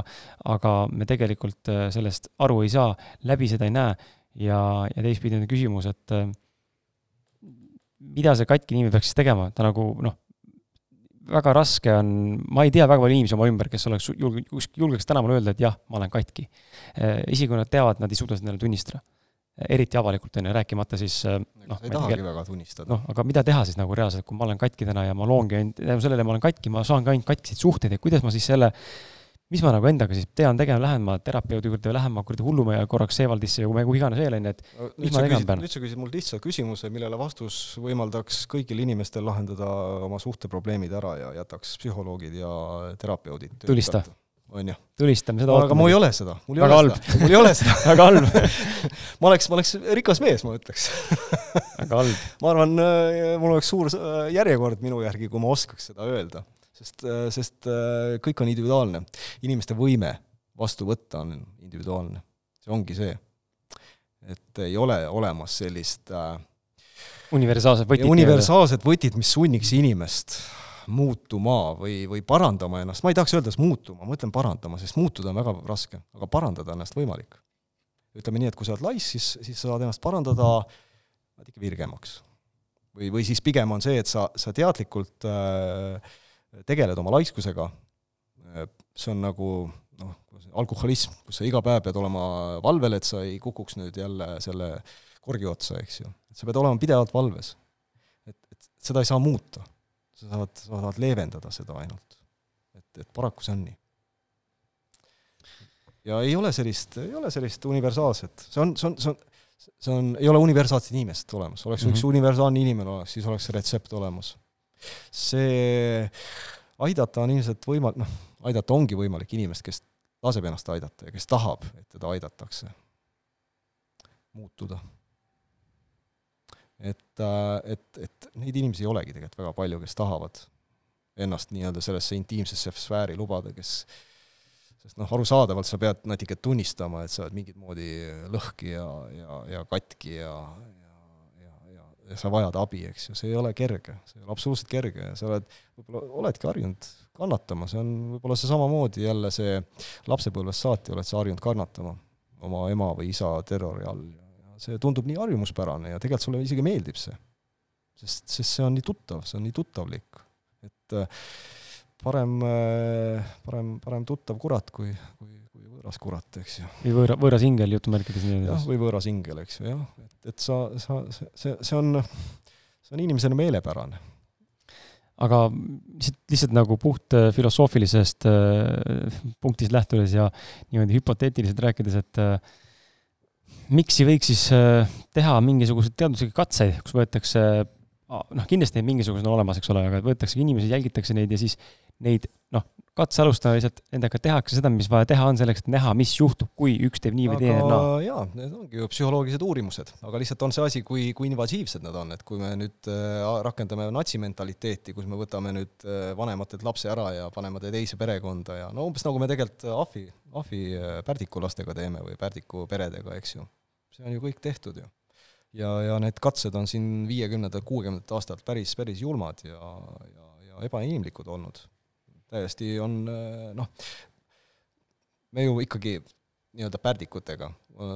Speaker 1: aga me tegelikult sellest aru ei saa, läbi seda ei näe. Ja, ja teistpidi on küsimus, et mida see katki inimene peaks siis tegema, ta nagu noh, väga raske on, ma ei tea väga palju inimesi oma ümber, kes oleks julge, julgeks tänaval öelda, et jah, ma olen katki. Äh, isegi kui nad teavad, nad ei suuda seda endale tunnistada. eriti avalikult, on ju, rääkimata siis äh,
Speaker 2: noh. sa ei tahagi väga tunnistada.
Speaker 1: noh, aga mida teha siis nagu reaalselt, kui ma olen katki täna ja ma loongi ainult, tänu sellele ma olen katki, ma saan ka ainult katkiseid suhteid ja kuidas ma siis selle mis ma nagu endaga siis tean tegema, lähen ma terapeudi juurde, lähen ma kuradi hullumehe korraks Seevaldisse või kuhu iganes veel, onju, et mis ma tegema pean?
Speaker 2: nüüd sa küsid mul lihtsa küsimuse, millele vastus võimaldaks kõigil inimestel lahendada oma suhteprobleemid ära ja jätaks psühholoogid ja terapeudid
Speaker 1: tulista.
Speaker 2: on ju.
Speaker 1: tulistame seda
Speaker 2: aga mul ei ole seda, mul
Speaker 1: ei
Speaker 2: ole seda, mul ei ole seda. *laughs*
Speaker 1: Väga halb. *laughs*
Speaker 2: Ma oleks, ma oleks rikas mees, ma ütleks.
Speaker 1: Väga halb. *laughs*
Speaker 2: ma arvan, äh, mul oleks suur äh, järjekord minu järgi, kui ma oskaks seda öelda sest, äh, sest äh, kõik on individuaalne. inimeste võime vastu võtta on individuaalne. see ongi see. et ei ole olemas sellist äh,
Speaker 1: universaalset võtit.
Speaker 2: universaalset võtit, mis sunniks inimest muutuma või, või parandama ennast, ma ei tahaks öelda, et muutuma, ma ütlen parandama, sest muutuda on väga raske, aga parandada ennast võimalik. ütleme nii, et kui sa oled laiss, siis, siis sa saad ennast parandada natuke virgemaks. või, või siis pigem on see, et sa, sa teadlikult äh, tegeled oma laiskusega, see on nagu noh, alkoholism, kus sa iga päev pead olema valvel, et sa ei kukuks nüüd jälle selle korgi otsa, eks ju. et sa pead olema pidevalt valves. et, et seda ei saa muuta. sa saad, sa saad leevendada seda ainult. et, et paraku see on nii. ja ei ole sellist, ei ole sellist universaalset, see on, see on, see on see on, ei ole universaalset inimest olemas, oleks mm -hmm. üks universaalne inimene oleks, siis oleks see retsept olemas see aidata on ilmselt võimalik, noh, aidata ongi võimalik inimest, kes laseb ennast aidata ja kes tahab, et teda aidatakse muutuda. et, äh, et, et neid inimesi ei olegi tegelikult väga palju, kes tahavad ennast nii-öelda sellesse intiimsesse sfääri lubada, kes sest noh, arusaadavalt sa pead natuke tunnistama, et sa oled mingit moodi lõhki ja, ja, ja katki ja sa vajad abi, eks ju, see ei ole kerge, see ei ole absoluutselt kerge. Ja sa oled, võib-olla oledki harjunud kannatama, see on võib-olla see samamoodi jälle see lapsepõlvest saati oled sa harjunud kannatama oma ema või isa terrori all. Ja see tundub nii harjumuspärane ja tegelikult sulle isegi meeldib see. sest, sest see on nii tuttav, see on nii tuttavlik, et äh, parem, äh, parem, parem tuttav kurat kui, kui, kui võõras kurat, eks ju.
Speaker 1: või võõra, võõras ingel jutumärkides nii-öelda.
Speaker 2: jah, või võõras ingel, eks ju, jah, et, et sa, sa, see, see on, see on inimesele meelepärane.
Speaker 1: aga lihtsalt, lihtsalt nagu puht äh, filosoofilisest äh, punktist lähtudes ja niimoodi hüpoteetiliselt rääkides, et äh, miks ei võiks siis äh, teha mingisuguseid teaduslikke katseid, kus võetakse noh, kindlasti neid mingisuguseid on olemas, eks ole, aga võetakse inimesi, jälgitakse neid ja siis neid noh, katsealustena lihtsalt nendega tehakse seda, mis vaja teha on selleks, et näha, mis juhtub, kui üks teeb nii või teine
Speaker 2: naa no.. jaa, need ongi ju psühholoogilised uurimused, aga lihtsalt on see asi, kui, kui invasiivsed nad on, et kui me nüüd äh, rakendame natsimentaliteeti, kus me võtame nüüd äh, vanematelt lapse ära ja paneme ta teise perekonda ja no umbes nagu me tegelikult ahvi, ahvi äh, Pärdiku lastega teeme või Pärdiku peredega, eks ju. see on ju kõik tehtud ju. ja, ja need katsed on siin viiekümnendate, kuuekümnendate aastat päris, päris julmad ja, ja, ja ebainimlikud olnud täiesti on noh, me ju ikkagi nii-öelda pärdikutega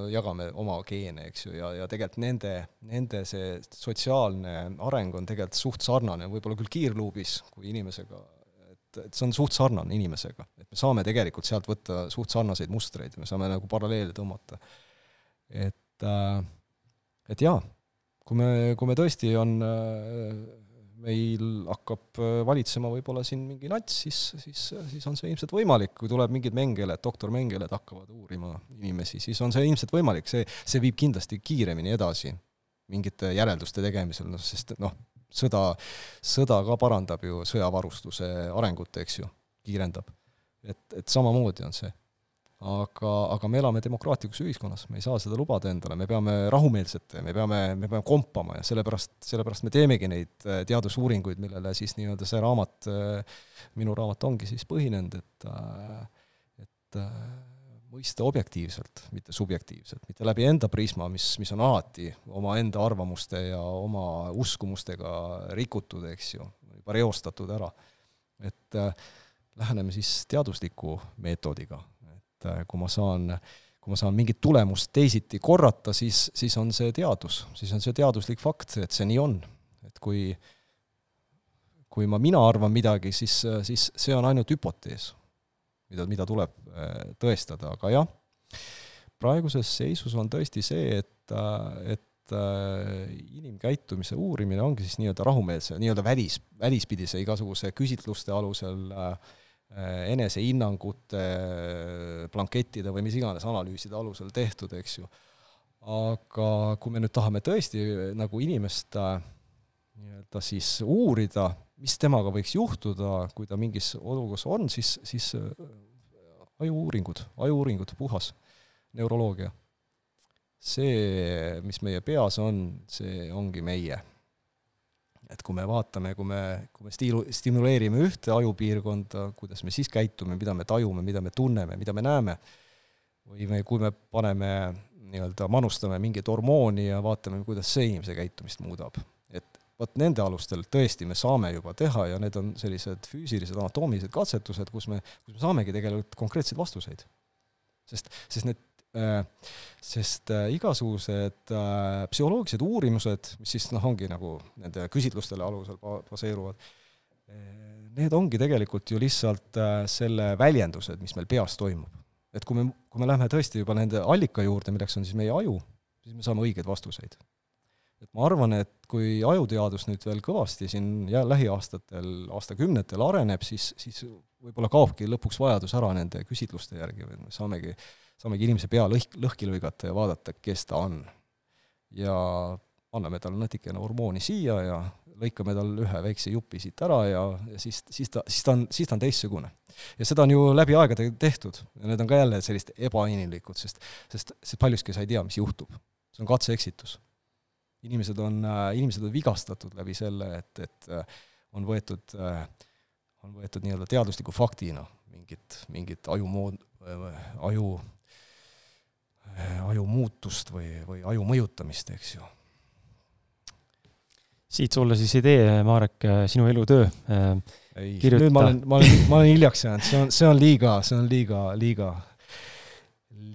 Speaker 2: jagame oma geene, eks ju, ja, ja tegelikult nende, nende see sotsiaalne areng on tegelikult suht sarnane, võib-olla küll kiirluubis kui inimesega, et, et see on suht sarnane inimesega. et me saame tegelikult sealt võtta suht sarnaseid mustreid, me saame nagu paralleele tõmmata. et, et jaa, kui me, kui me tõesti on meil hakkab äh, valitsema võib-olla siin mingi nats, siis, siis, siis on see ilmselt võimalik, kui tuleb mingid Mengeled, doktor Mengeled hakkavad uurima inimesi, siis on see ilmselt võimalik, see, see viib kindlasti kiiremini edasi mingite järelduste tegemisel, noh sest noh, sõda, sõda ka parandab ju sõjavarustuse arengut, eks ju, kiirendab. et, et samamoodi on see aga, aga me elame demokraatlikus ühiskonnas, me ei saa seda lubada endale, me peame rahumeelsete, me peame, me peame kompama ja sellepärast, sellepärast me teemegi neid äh, teadusuuringuid, millele siis nii-öelda see raamat, äh, minu raamat ongi siis põhinenud, et äh, et mõista objektiivselt, mitte subjektiivselt, mitte läbi enda prisma, mis, mis on alati omaenda arvamuste ja oma uskumustega rikutud, eks ju, juba reostatud ära. et äh, läheneme siis teadusliku meetodiga et äh, kui ma saan, kui ma saan mingit tulemust teisiti korrata, siis, siis on see teadus, siis on see teaduslik fakt, et see nii on. et kui, kui ma, mina arvan midagi, siis, siis see on ainult hüpotees, mida, mida tuleb äh, tõestada, aga jah, praeguses seisus on tõesti see, et, äh, et inimkäitumise uurimine ongi siis nii-öelda rahumeelse, nii-öelda välis, välispidise igasuguse küsitluste alusel äh, enesehinnangute, äh, blankettide või mis iganes analüüside alusel tehtud, eks ju. aga kui me nüüd tahame tõesti äh, nagu inimest nii-öelda siis uurida, mis temaga võiks juhtuda, kui ta mingis olukorras on, siis, siis ajuuuringud, ajuuuringud, puhas neuroloogia. see, mis meie peas on, see ongi meie et kui me vaatame, kui me, kui me stiilu-, stimuleerime ühte ajupiirkonda, kuidas me siis käitume, mida me tajume, mida me tunneme, mida me näeme, või me, kui me paneme nii-öelda, manustame mingit hormooni ja vaatame, kuidas see inimese käitumist muudab. et vot nende alustel tõesti me saame juba teha ja need on sellised füüsilised anatoomilised katsetused, kus me, kus me saamegi tegelikult konkreetseid vastuseid. sest, sest need sest äh, igasugused äh, psühholoogilised uurimused, mis siis noh, ongi nagu nende küsitlustele alusel baseeruvad, need ongi tegelikult ju lihtsalt selle väljendused, mis meil peas toimub. et kui me, kui me läheme tõesti juba nende allika juurde, milleks on siis meie aju, siis me saame õigeid vastuseid. et ma arvan, et kui ajuteadus nüüd veel kõvasti siin ja lähiaastatel, aastakümnetel areneb, siis, siis võib-olla kaobki lõpuks vajadus ära nende küsitluste järgi või me saamegi äh, saamegi inimese pea lõhk, lõhki lõigata ja vaadata, kes ta on. ja anname talle natukene hormooni siia ja lõikame tal ühe väikse jupi siit ära ja, ja siis, siis ta, siis ta on, siis ta on teistsugune. ja seda on ju läbi aegade tehtud ja need on ka jälle sellised ebainimlikud, sest, sest, sest paljuski sa ei tea, mis juhtub. see on katse-eksitus. inimesed on, inimesed on vigastatud läbi selle, et, et on võetud, on võetud nii-öelda teadusliku faktina mingit, mingit ajumood-, aju aju muutust või, või aju mõjutamist, eks ju.
Speaker 1: siit sulle siis idee, Marek, sinu elutöö.
Speaker 2: ei Kirjuta..., nüüd ma olen, ma olen, ma olen hiljaks jäänud, see on, see on liiga, see on liiga, liiga,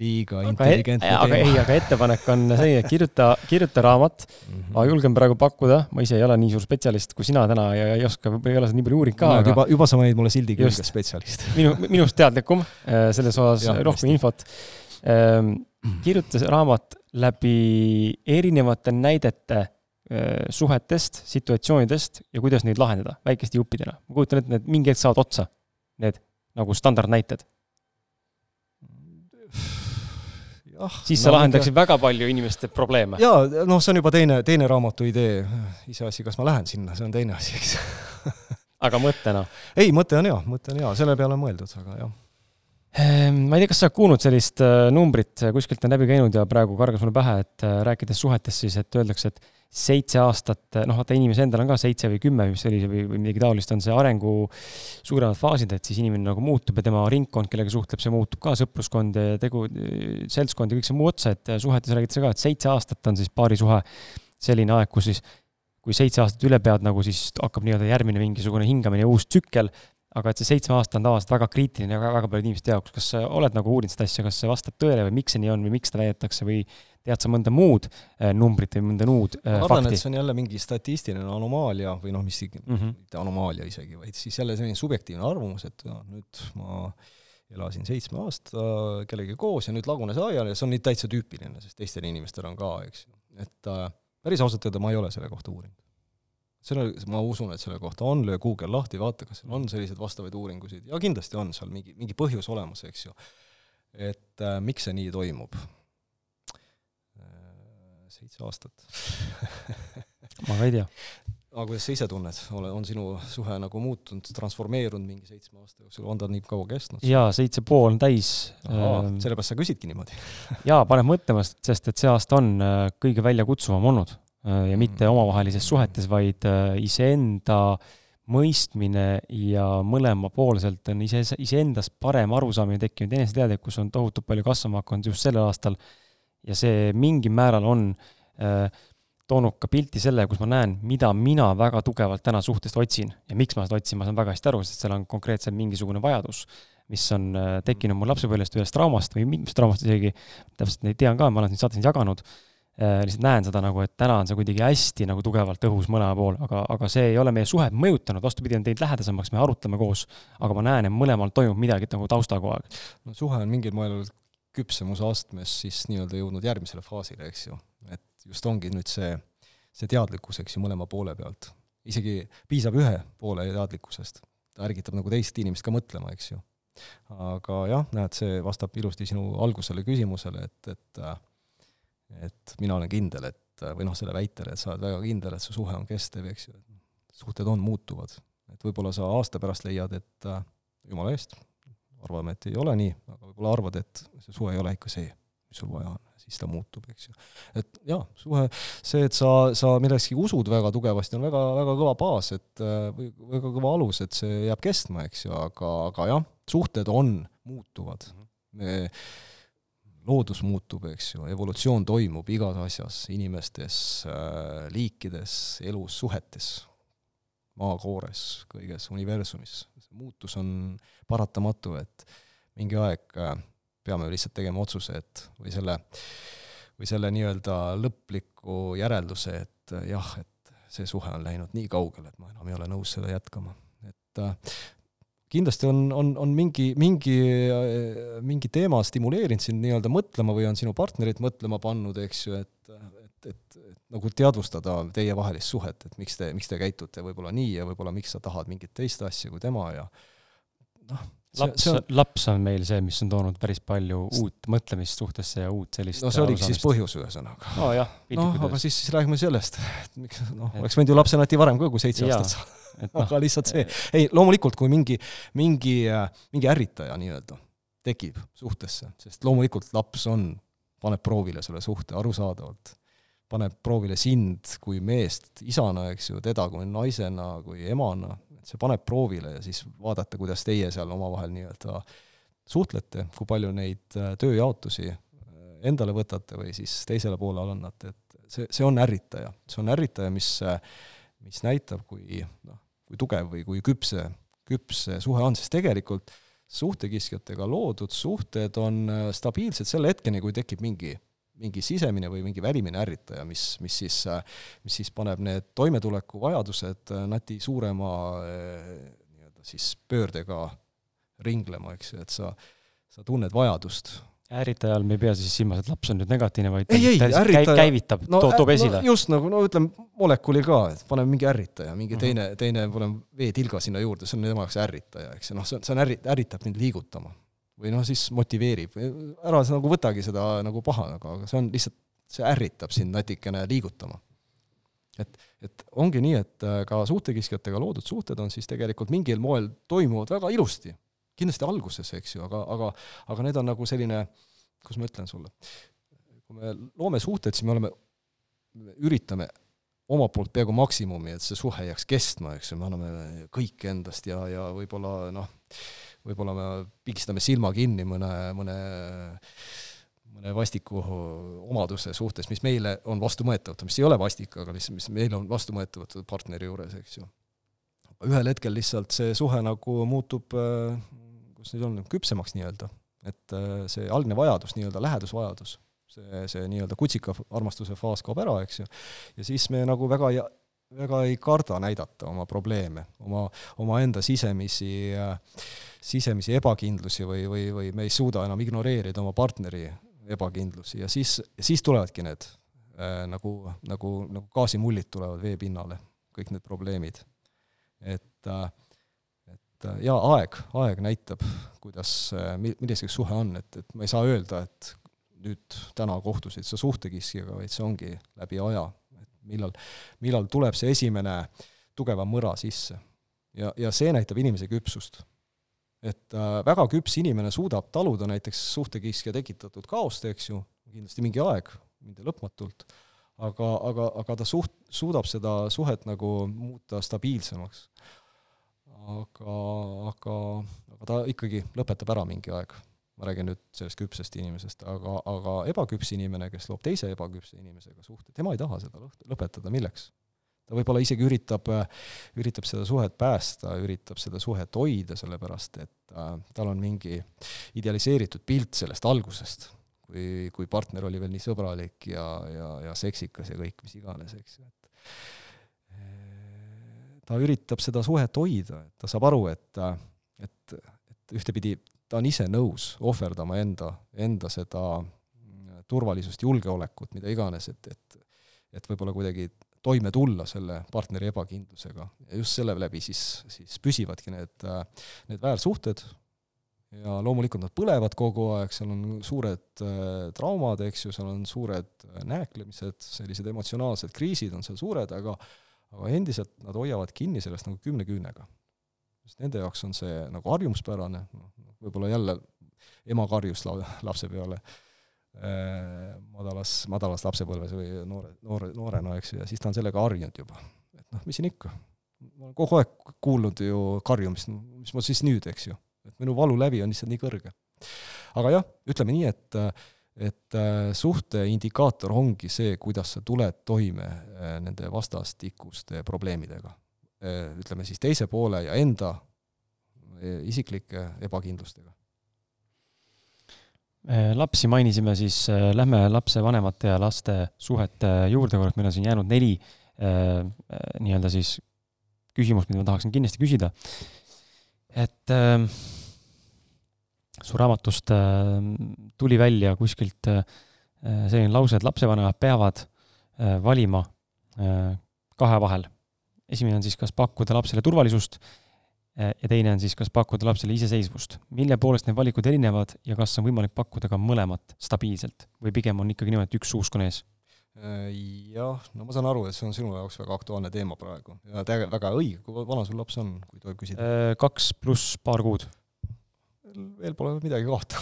Speaker 2: liiga aga intelligentne
Speaker 1: teema. aga ei, aga ettepanek on see, et kirjuta, kirjuta raamat mm. -hmm. ma julgen praegu pakkuda, ma ise ei ole nii suur spetsialist kui sina täna ja ei oska, võib-olla ei ole seda nii palju uurinud ka,
Speaker 2: aga juba, juba sa panid mulle sildi külge spetsialist.
Speaker 1: minu, minust teadlikum selles osas, rohkem infot Ehm, kirjutas raamat läbi erinevate näidete suhetest, situatsioonidest ja kuidas neid lahendada väikeste juppidena. ma kujutan ette, need mingi hetk saavad otsa, need nagu standardnäited.
Speaker 2: ah,
Speaker 1: siis sa no, lahendaksid mingi... väga palju inimeste probleeme.
Speaker 2: jaa, noh, see on juba teine, teine raamatu idee, iseasi, kas ma lähen sinna, see on teine asi, eks
Speaker 1: aga mõttena?
Speaker 2: ei, mõte on hea, mõte on hea, selle peale on mõeldud, aga jah
Speaker 1: ma ei tea, kas sa oled kuulnud sellist äh, numbrit, kuskilt on läbi käinud ja praegu kargas mulle pähe, et äh, rääkides suhetest siis, et öeldakse, et seitse aastat, noh, vaata inimese endal on ka seitse või kümme, mis oli, või, või midagi taolist, on see arengu suuremad faasid, et siis inimene nagu muutub ja tema ringkond, kellega suhtleb, see muutub ka, sõpruskond ja tegu, seltskond ja kõik see muu otsa, et suhetes räägitakse ka, et seitse aastat on siis paarisuhe selline aeg, kus siis kui seitse aastat üle pead, nagu siis hakkab nii-öelda järgmine mingisugune hingamine ja uus tsükkel, aga et see seitsme aasta on tavaliselt väga kriitiline väga, väga paljude inimeste jaoks, kas sa oled nagu uurinud seda asja, kas see vastab tõele või miks see nii on või miks seda väidetakse või tead sa mõnda muud äh, numbrit või mõnda muud äh,
Speaker 2: ma arvan, et see on jälle mingi statistiline anomaalia või noh, mis mm, -hmm. mitte anomaalia isegi, vaid siis jälle selline subjektiivne arvamus, et no, nüüd ma elasin seitsme aasta kellegagi koos ja nüüd lagunes laiali ja see on nüüd täitsa tüüpiline, sest teistel inimestel on ka, eks ju. et äh, päris ausalt öelda ma ei ole selle kohta uurinud. Selle, ma usun, et selle kohta on, löö Google lahti, vaata, kas seal on selliseid vastavaid uuringuid ja kindlasti on seal mingi, mingi põhjus olemas, eks ju. et äh, miks see nii toimub seitse aastat *laughs*
Speaker 1: ma ka ei tea.
Speaker 2: aga kuidas sa ise tunned, ole, on sinu suhe nagu muutunud, transformeerunud mingi seitsme aasta jooksul, on ta nii kaua kestnud?
Speaker 1: jaa, seitse pool on täis.
Speaker 2: Ähm, sellepärast sa küsidki niimoodi
Speaker 1: jaa, paneb mõtlema, sest et see aasta on äh, kõige väljakutsuvam olnud äh, ja mitte mm. omavahelises suhetes, vaid äh, iseenda mõistmine ja mõlemapoolselt on ise, iseendast parem arusaamine tekkinud, eneseteadlikkus on tohutult palju kasvama hakanud just sellel aastal. Ja see mingil määral on äh, toonud ka pilti selle, kus ma näen, mida mina väga tugevalt täna suhtest otsin ja miks ma seda otsin, ma saan väga hästi aru, sest seal on konkreetselt mingisugune vajadus, mis on äh, tekkinud mul lapsepõlvest ühest traumast või mitmest traumast isegi, täpselt ei tea ka, ma olen siin saates jaganud. äh,, lihtsalt näen seda nagu, et täna on see kuidagi hästi nagu tugevalt õhus mõlema pool, aga, aga see ei ole meie suhet mõjutanud, vastupidi, on teinud lähedasemaks, me arutame koos, aga ma näen, et mõlemal toimub midagi nagu taustal kogu aeg.
Speaker 2: no suhe on mingil moel küpsemuse astmes siis nii-öelda jõudnud järgmisele faasile, eks ju. et just ongi nüüd see, see teadlikkus, eks ju, mõlema poole pealt. isegi piisab ühe poole teadlikkusest, ta ärgitab nagu teist inimest ka mõtlema, eks ju. aga jah, näed, see vastab ilusti sinu algusele küsimusele, et, et et mina olen kindel, et või noh, selle väitele, et sa oled väga kindel, et su suhe on kestev, eks ju, suhted on muutuvad. et võib-olla sa aasta pärast leiad, et jumala eest, arvame, et ei ole nii, aga võib-olla arvad, et see suhe ei ole ikka see, mis sul vaja on, siis ta muutub, eks ju. et jaa, suhe, see, et sa, sa millekski usud väga tugevasti, on väga, väga kõva baas, et või väga kõva alus, et see jääb kestma, eks ju, aga, aga jah, suhted on muutuvad. me, loodus muutub, eks ju, evolutsioon toimub igas asjas, inimestes, liikides, elus, suhetes, maakoores, kõiges universumis. muutus on paratamatu, et mingi aeg äh, peame lihtsalt tegema otsuse, et või selle, või selle nii-öelda lõpliku järelduse, et äh, jah, et see suhe on läinud nii kaugele, et ma enam ei ole nõus seda jätkama. et äh, kindlasti on, on, on mingi, mingi, mingi teema stimuleerinud sind nii-öelda mõtlema või on sinu partnerit mõtlema pannud, eks ju, et, et, et, et nagu teadvustada teievahelist suhet, et miks te, miks te käitute võib-olla nii ja võib-olla miks sa tahad mingit teist asja kui tema ja
Speaker 1: noh, laps, laps on meil see, mis on toonud päris palju uut mõtlemist suhtesse ja uut sellist
Speaker 2: no see oligi siis põhjus, ühesõnaga.
Speaker 1: oh, jah.
Speaker 2: noh, aga siis, siis räägime sellest, et miks, noh, oleks võinud ju lapsenati varem ka kui seitse aastat saada. No, aga lihtsalt see, ei, loomulikult, kui mingi, mingi, mingi ärritaja nii-öelda tekib suhtesse, sest loomulikult laps on, paneb proovile selle suhte, arusaadavalt paneb proovile sind kui meest isana, eks ju, teda kui naisena, kui emana, et see paneb proovile ja siis vaadata, kuidas teie seal omavahel nii-öelda suhtlete, kui palju neid äh, tööjaotusi äh, endale võtate või siis teisele poolele annate, et see, see on ärritaja. see on ärritaja, mis, äh, mis näitab, kui noh, kui tugev või kui küps see, küps see suhe on, sest tegelikult suhtekiskjatega loodud suhted on stabiilsed selle hetkeni, kui tekib mingi mingi sisemine või mingi välimine ärritaja, mis, mis siis, mis siis paneb need toimetulekuvajadused nati suurema eh, nii-öelda siis pöördega ringlema, eks ju, et sa, sa tunned vajadust
Speaker 1: ärritaja all me ei pea siis silmas, et laps on nüüd negatiivne, vaid
Speaker 2: ei, ei, ärritaja
Speaker 1: käivitab no,, toob esile
Speaker 2: no,. just nagu, no ütleme, molekuli ka, et paneme mingi ärritaja, mingi mm -hmm. teine, teine, paneme veetilga sinna juurde, see on tema jaoks ärritaja, eks ju, noh, see on, see on ärri-, ärritab mind liigutama või noh, siis motiveerib, ära sa nagu võtagi seda nagu pahana, aga, aga see on lihtsalt, see ärritab sind natikene liigutama. et, et ongi nii, et äh, ka suhtekiskjatega loodud suhted on siis tegelikult mingil moel toimuvad väga ilusti. kindlasti alguses, eks ju, aga, aga, aga need on nagu selline, kuidas ma ütlen sulle, kui me loome suhted, siis me oleme, üritame omalt poolt peaaegu maksimumi, et see suhe jääks kestma, eks ju, me anname kõik endast ja, ja võib-olla noh, võib-olla me pigistame silma kinni mõne, mõne mõne vastiku omaduse suhtes, mis meile on vastuvõetavad, mis ei ole vastik, aga lihtsalt, mis meile on vastuvõetavad partneri juures, eks ju. ühel hetkel lihtsalt see suhe nagu muutub, kus nüüd on, küpsemaks nii-öelda. et see algne vajadus, nii-öelda lähedusvajadus, see, see nii-öelda kutsika armastuse faas kaob ära, eks ju, ja siis me nagu väga väga ei karda näidata oma probleeme, oma, omaenda sisemisi sisemisi ebakindlusi või, või, või me ei suuda enam ignoreerida oma partneri ebakindlusi ja siis, siis tulevadki need äh, nagu, nagu, nagu gaasimullid tulevad vee pinnale, kõik need probleemid. et äh,, et äh, jaa, aeg, aeg näitab, kuidas milliseks suhe on, et, et ma ei saa öelda, et nüüd täna kohtusid sa suhtekiskjaga, vaid see ongi läbi aja, millal, millal tuleb see esimene tugevam mõra sisse. ja, ja see näitab inimese küpsust et äh, väga küps inimene suudab taluda näiteks suhtekiskja tekitatud kaost, eks ju, kindlasti mingi aeg, mitte lõpmatult, aga, aga, aga ta suht-, suudab seda suhet nagu muuta stabiilsemaks. aga, aga, aga ta ikkagi lõpetab ära mingi aeg. Ma räägin nüüd sellest küpsest inimesest, aga, aga ebaküps inimene, kes loob teise ebaküpse inimesega suhte, tema ei taha seda lõpetada, milleks? ta võib-olla isegi üritab, üritab seda suhet päästa, üritab seda suhet hoida, sellepärast et äh, tal on mingi idealiseeritud pilt sellest algusest, kui, kui partner oli veel nii sõbralik ja, ja, ja seksikas ja kõik mis iganes, eks ju, et äh, ta üritab seda suhet hoida, et ta saab aru, et, et, et ühtepidi ta on ise nõus ohverdama enda, enda seda turvalisust, julgeolekut, mida iganes, et, et et võib-olla kuidagi toime tulla selle partneri ebakindlusega ja just selle läbi siis, siis püsivadki need, need väärsuhted ja loomulikult nad põlevad kogu aeg, seal on suured äh, traumad, eks ju, seal on suured äh, nääklemised, sellised emotsionaalsed kriisid on seal suured, aga aga endiselt nad hoiavad kinni sellest nagu kümne küünega. sest nende jaoks on see nagu harjumuspärane, noh, võib-olla jälle ema karjus la-, lapse peale äh,, madalas, madalas lapsepõlves või noore, noore, noorena, eks ju, ja siis ta on sellega harjunud juba. et noh, mis siin ikka. ma olen kogu aeg kuulnud ju karjumist, mis ma siis nüüd, eks ju. et minu valulävi on lihtsalt nii kõrge. aga jah, ütleme nii, et et äh, suhte indikaator ongi see, kuidas sa tuled toime äh, nende vastastikuste probleemidega. ütleme siis teise poole ja enda isiklike ebakindlustega
Speaker 1: Äh, lapsi mainisime, siis äh, lähme lapsevanemate ja laste suhete juurde, kuna meil on siin jäänud neli äh, nii-öelda siis küsimust, mida ma tahaksin kindlasti küsida. et äh, su raamatust äh, tuli välja kuskilt äh, selline lause, et lapsevanemad peavad äh, valima äh, kahe vahel. esimene on siis, kas pakkuda lapsele turvalisust ja teine on siis, kas pakkuda lapsele iseseisvust. mille poolest need valikud erinevad ja kas on võimalik pakkuda ka mõlemat stabiilselt või pigem on ikkagi niimoodi, et üks suusk on ees?
Speaker 2: Äh, jah, no ma saan aru, et see on sinu jaoks väga aktuaalne teema praegu ja tegelikult väga õige, kui vana sul laps on, kui tohib küsida?
Speaker 1: Äh, kaks pluss paar kuud.
Speaker 2: veel pole midagi kohta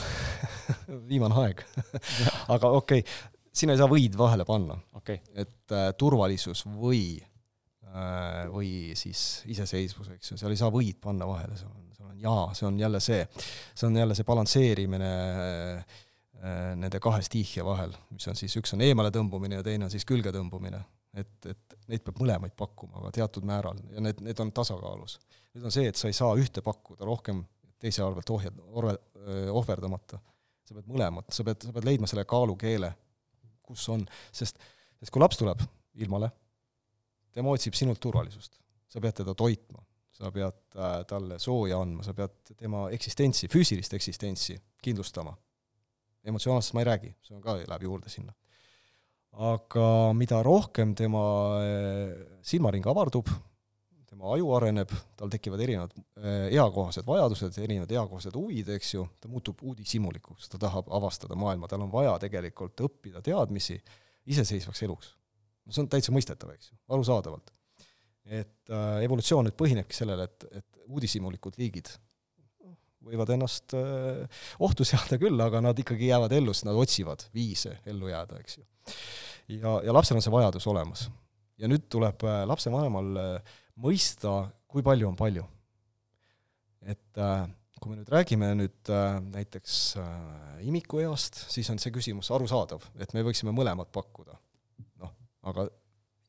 Speaker 2: *laughs* viimane aeg *laughs* aga okei okay., sinna ei saa võid vahele panna
Speaker 1: okay..
Speaker 2: et äh, turvalisus või Äh, või siis iseseisvus, eks ju, seal ei saa võid panna vahele, seal on, seal on jaa, see on jälle see, see on jälle see balansseerimine äh, nende kahe stiihia vahel, mis on siis, üks on eemale tõmbumine ja teine on siis külge tõmbumine. et, et neid peab mõlemaid pakkuma, aga teatud määral, ja need, need on tasakaalus. nüüd on see, et sa ei saa ühte pakkuda rohkem teise arvelt ohje, orve, ohverdamata. sa pead mõlemat, sa pead, sa pead leidma selle kaalukeele, kus on, sest, sest kui laps tuleb ilmale, tema otsib sinult turvalisust. sa pead teda toitma, sa pead äh, talle sooja andma, sa pead tema eksistentsi, füüsilist eksistentsi kindlustama. emotsionaalsest ma ei räägi, see on ka, läheb juurde sinna. aga mida rohkem tema äh, silmaring avardub, tema aju areneb, tal tekivad erinevad eakohased vajadused, erinevad eakohased huvid, eks ju, ta muutub uudishimulikuks, ta tahab avastada maailma, tal on vaja tegelikult õppida teadmisi iseseisvaks eluks. No see on täitsa mõistetav, eks ju, arusaadavalt. et äh, evolutsioon nüüd põhinebki sellele, et, et uudishimulikud liigid võivad ennast äh, ohtu seada küll, aga nad ikkagi jäävad ellu, sest nad otsivad viise ellu jääda, eks ju. ja, ja lapsel on see vajadus olemas. ja nüüd tuleb äh, lapsevanemal äh, mõista, kui palju on palju. et äh, kui me nüüd räägime nüüd äh, näiteks äh, imikueast, siis on see küsimus arusaadav, et me võiksime mõlemat pakkuda. Aga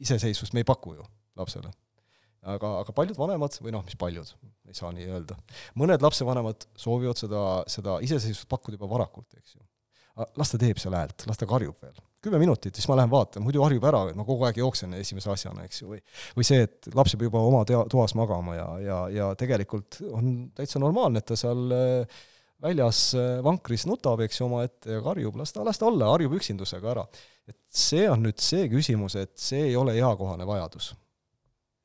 Speaker 2: iseseisvust me ei paku ju lapsele. aga, aga paljud vanemad, või noh, mis paljud, ei saa nii öelda, mõned lapsevanemad soovivad seda, seda iseseisvust pakkuda juba varakult, eks ju las ta teeb seal häält, las ta karjub veel. kümme minutit, siis ma lähen vaatan, muidu harjub ära, et ma kogu aeg jooksen esimese asjana, eks ju, või või see, et laps peab juba oma tea-, toas magama ja, ja, ja tegelikult on täitsa normaalne, et ta seal äh, väljas äh, vankris nutab, eks ju, omaette ja karjub, las ta, las ta olla, harjub üksindusega ära. Et see on nüüd see küsimus, et see ei ole eakohane vajadus.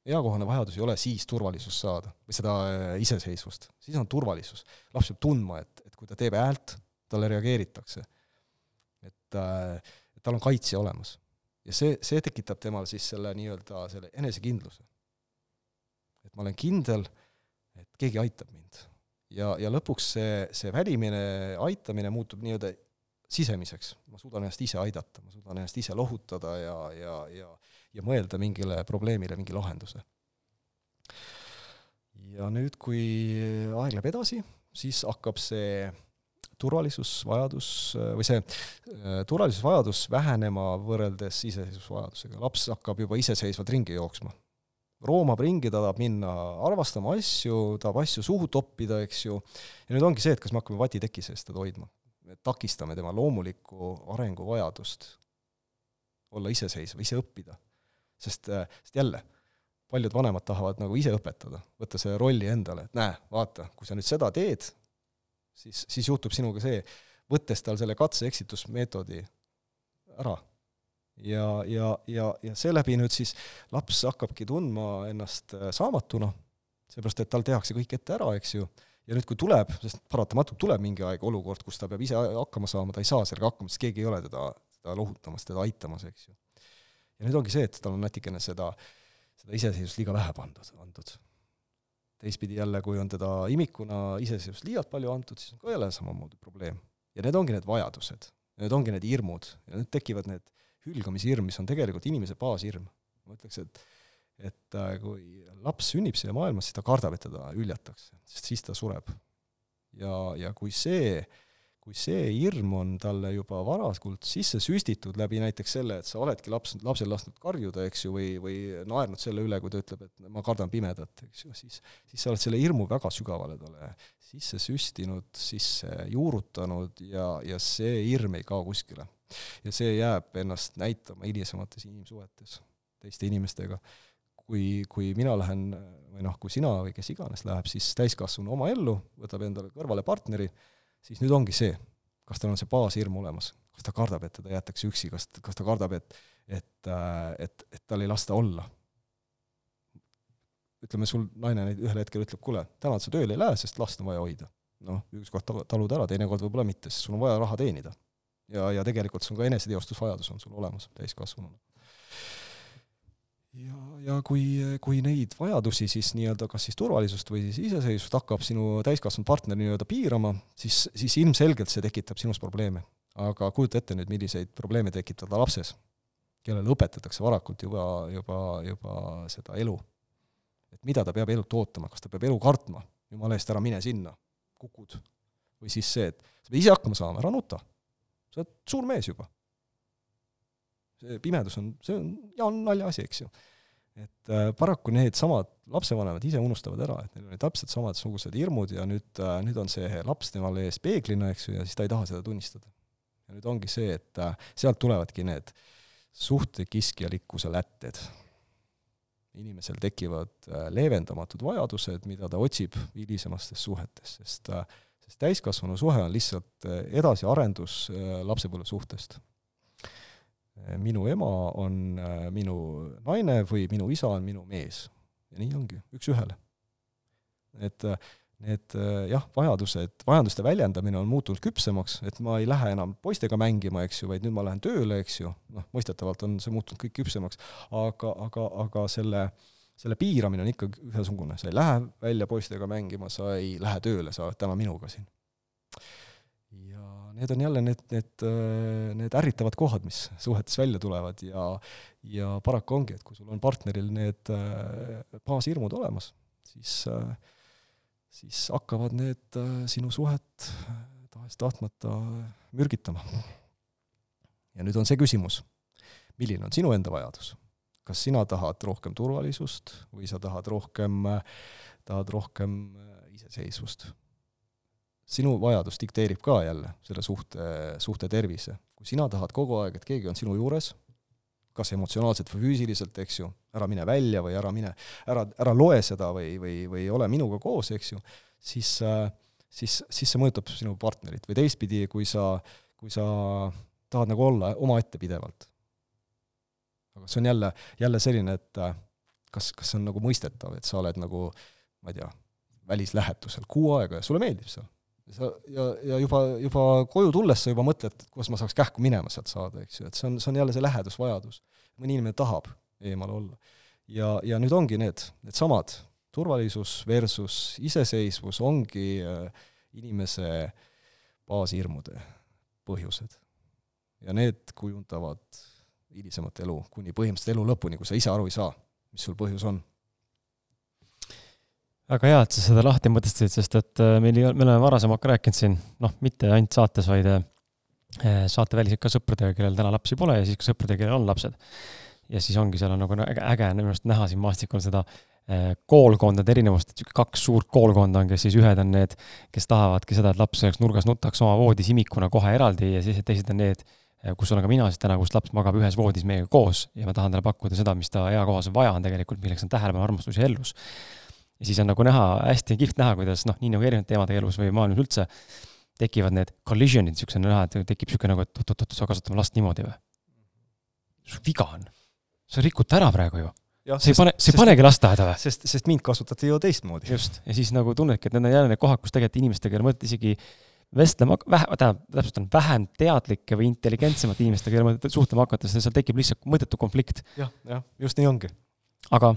Speaker 2: eakohane vajadus ei ole siis turvalisust saada või seda äh, iseseisvust, siis on turvalisus. laps peab tundma, et, et kui ta teeb häält, talle reageeritakse et, äh, et tal on kaitsja olemas. ja see, see tekitab temal siis selle nii-öelda selle enesekindluse. et ma olen kindel, et keegi aitab mind. ja, ja lõpuks see, see välimine aitamine muutub nii-öelda sisemiseks, ma suudan ennast ise aidata, ma suudan ennast ise lohutada ja, ja, ja ja mõelda mingile probleemile mingi lahenduse. ja nüüd, kui aeg läheb edasi, siis hakkab see turvalisusvajadus või see äh, turvalisusvajadus vähenema võrreldes iseseisvusvajadusega, laps hakkab juba iseseisvalt ringi jooksma. roomab ringi, ta tahab minna arvastama asju, tahab asju suhu toppida, eks ju, ja nüüd ongi see, et kas me hakkame vatiteki sees teda hoidma. Me takistame tema loomulikku arenguvajadust olla iseseisev, ise õppida. sest, äh, sest jälle, paljud vanemad tahavad nagu ise õpetada, võtta selle rolli endale, et näe, vaata, kui sa nüüd seda teed, siis, siis juhtub sinuga see, võttes tal selle katse-eksitusmeetodi ära. ja, ja, ja, ja seeläbi nüüd siis laps hakkabki tundma ennast äh, saamatuna, seepärast et tal tehakse kõik ette ära, eks ju, ja nüüd, kui tuleb, sest paratamatult tuleb mingi aeg olukord, kus ta peab ise hakkama saama, ta ei saa sellega hakkama, sest keegi ei ole teda, teda lohutamas, teda aitamas, eks ju. ja nüüd ongi see, et tal on natukene seda, seda iseseisvust liiga vähe pandud, antud teistpidi jälle, kui on teda imikuna iseseisvust liialt palju antud, siis on ka jälle samamoodi probleem. ja need ongi need vajadused, need ongi need hirmud ja nüüd tekivad need hülgamishirm, mis on tegelikult inimese baashirm. ma ütleks, et et äh, kui laps sünnib siia maailma, siis ta kardab, et teda hüljatakse, sest siis ta sureb. ja, ja kui see kui see hirm on talle juba varakult sisse süstitud läbi näiteks selle, et sa oledki laps, lapsel lasknud karjuda, eks ju, või, või naernud selle üle, kui ta ütleb, et ma kardan pimedat, eks ju, siis, siis sa oled selle hirmu väga sügavale talle sisse süstinud, sisse juurutanud ja, ja see hirm ei kao kuskile. ja see jääb ennast näitama hilisemates inimsuhetes teiste inimestega kui, kui mina lähen või noh, kui sina või kes iganes läheb siis täiskasvanu oma ellu, võtab endale kõrvale partneri, siis nüüd ongi see, kas tal on see baashirm olemas, kas ta kardab, et teda jäetakse üksi, kas, kas ta kardab, et et, et, et tal ei lasta olla. ütleme, sul naine ühel hetkel ütleb, kuule, täna sa tööle ei lähe, sest last on vaja hoida. noh, ükskord talud ära, teinekord võib-olla mitte, sest sul on vaja raha teenida. ja, ja tegelikult sul ka eneseteostusvajadus on sul olemas täiskasvanuna ja, ja kui, kui neid vajadusi siis nii-öelda kas siis turvalisust või siis iseseisvust hakkab sinu täiskasvanud partner nii-öelda piirama, siis, siis ilmselgelt see tekitab sinus probleeme. aga kujuta ette nüüd, milliseid probleeme tekitada lapses, kellele õpetatakse varakult juba, juba, juba seda elu. et mida ta peab elult ootama, kas ta peab elu kartma, jumala eest, ära mine sinna, kukud. või siis see, et sa pead ise hakkama saama, ära nuta. sa oled suur mees juba pimedus on, see on, ja on naljaasi, eks ju. et äh, paraku needsamad lapsevanemad ise unustavad ära, et neil olid täpselt samasugused hirmud ja nüüd äh,, nüüd on see laps temal ees peeglina, eks ju, ja siis ta ei taha seda tunnistada. ja nüüd ongi see, et äh, sealt tulevadki need suhtekiskjalikkuse lätted. inimesel tekivad äh, leevendamatud vajadused, mida ta otsib hilisemastes suhetes, sest äh, sest täiskasvanu suhe on lihtsalt äh, edasiarendus äh, lapsepõlvesuhtest minu ema on äh, minu naine või minu isa on minu mees. ja nii ongi, üks-ühele. et need jah, vajadused, vajaduste väljendamine on muutunud küpsemaks, et ma ei lähe enam poistega mängima, eks ju, vaid nüüd ma lähen tööle, eks ju, noh, mõistetavalt on see muutunud kõik küpsemaks, aga, aga, aga selle, selle piiramine on ikkagi ühesugune, sa ei lähe välja poistega mängima, sa ei lähe tööle, sa oled täna minuga siin need on jälle need, need, need ärritavad kohad, mis suhetes välja tulevad ja ja paraku ongi, et kui sul on partneril need baashirmud olemas, siis, siis hakkavad need sinu suhet tahes-tahtmata mürgitama. ja nüüd on see küsimus, milline on sinu enda vajadus? kas sina tahad rohkem turvalisust või sa tahad rohkem, tahad rohkem iseseisvust? Sinu vajadus dikteerib ka jälle selle suhte, suhte tervise. kui sina tahad kogu aeg, et keegi on sinu juures, kas emotsionaalselt või füüsiliselt, eks ju, ära mine välja või ära mine, ära, ära loe seda või, või, või ole minuga koos, eks ju, siis, siis, siis see mõjutab sinu partnerit või teistpidi, kui sa, kui sa tahad nagu olla omaette pidevalt. aga see on jälle, jälle selline, et kas, kas see on nagu mõistetav, et sa oled nagu, ma ei tea, välislähetusel kuu aega ja sulle meeldib seal sa ja, ja juba, juba koju tulles sa juba mõtled, et kuidas ma saaks kähku minema sealt saada, eks ju, et see on, see on jälle see lähedusvajadus. mõni inimene tahab eemal olla. ja, ja nüüd ongi need, needsamad, turvalisus versus iseseisvus ongi äh, inimese baashirmude põhjused. ja need kujundavad hilisemat elu, kuni põhimõtteliselt elu lõpuni, kui sa ise aru ei saa, mis sul põhjus on
Speaker 1: väga hea, et sa seda lahti mõtestasid, sest et äh, meil ei ole, me oleme varasem aeg rääkinud siin, noh, mitte ainult saates, vaid äh, saateväliselt ka sõpradega, kellel täna lapsi pole ja siis ka sõpradega, kellel on lapsed. ja siis ongi seal on nagu äge, äge minu arust näha siin maastikul seda äh, koolkondade erinevust, et kaks suurt koolkonda on, kes siis ühed on need, kes tahavadki seda, et laps oleks nurgas nutaks oma voodis imikuna kohe eraldi ja siis teised on need, kus olen ka mina siis täna, kus laps magab ühes voodis meiega koos ja ma tahan talle pakkuda seda, mis ta eakohas vaja on tegelikult, milleks on tähelepanu, armastus ja ellus ja siis on nagu näha, hästi kihvt näha, kuidas noh, nii nagu erinevad teemade elus või maailmas üldse, tekivad need collision'id, niisuguse näha, et tekib niisugune nagu, et oot-oot-oot, sa kasvatad oma last niimoodi või? sul viga on. sa rikud ta ära praegu ju. sa ei pane, sa ei panegi lasteaeda või?
Speaker 2: sest, sest mind kasvatati ju teistmoodi.
Speaker 1: just, ja siis nagu tunnedki, et need on jälle need kohad, kus tegelikult inimestega ei ole mõtet isegi vestlema, vähe, tähendab, täpsustan, vähem teadlike või intelligentsemate inimestega ei ole mõtet suhtlema hakata, sest seal tekib lihtsalt mõttetu konflikt
Speaker 2: ja,. jah, jah, just nii ongi.
Speaker 1: aga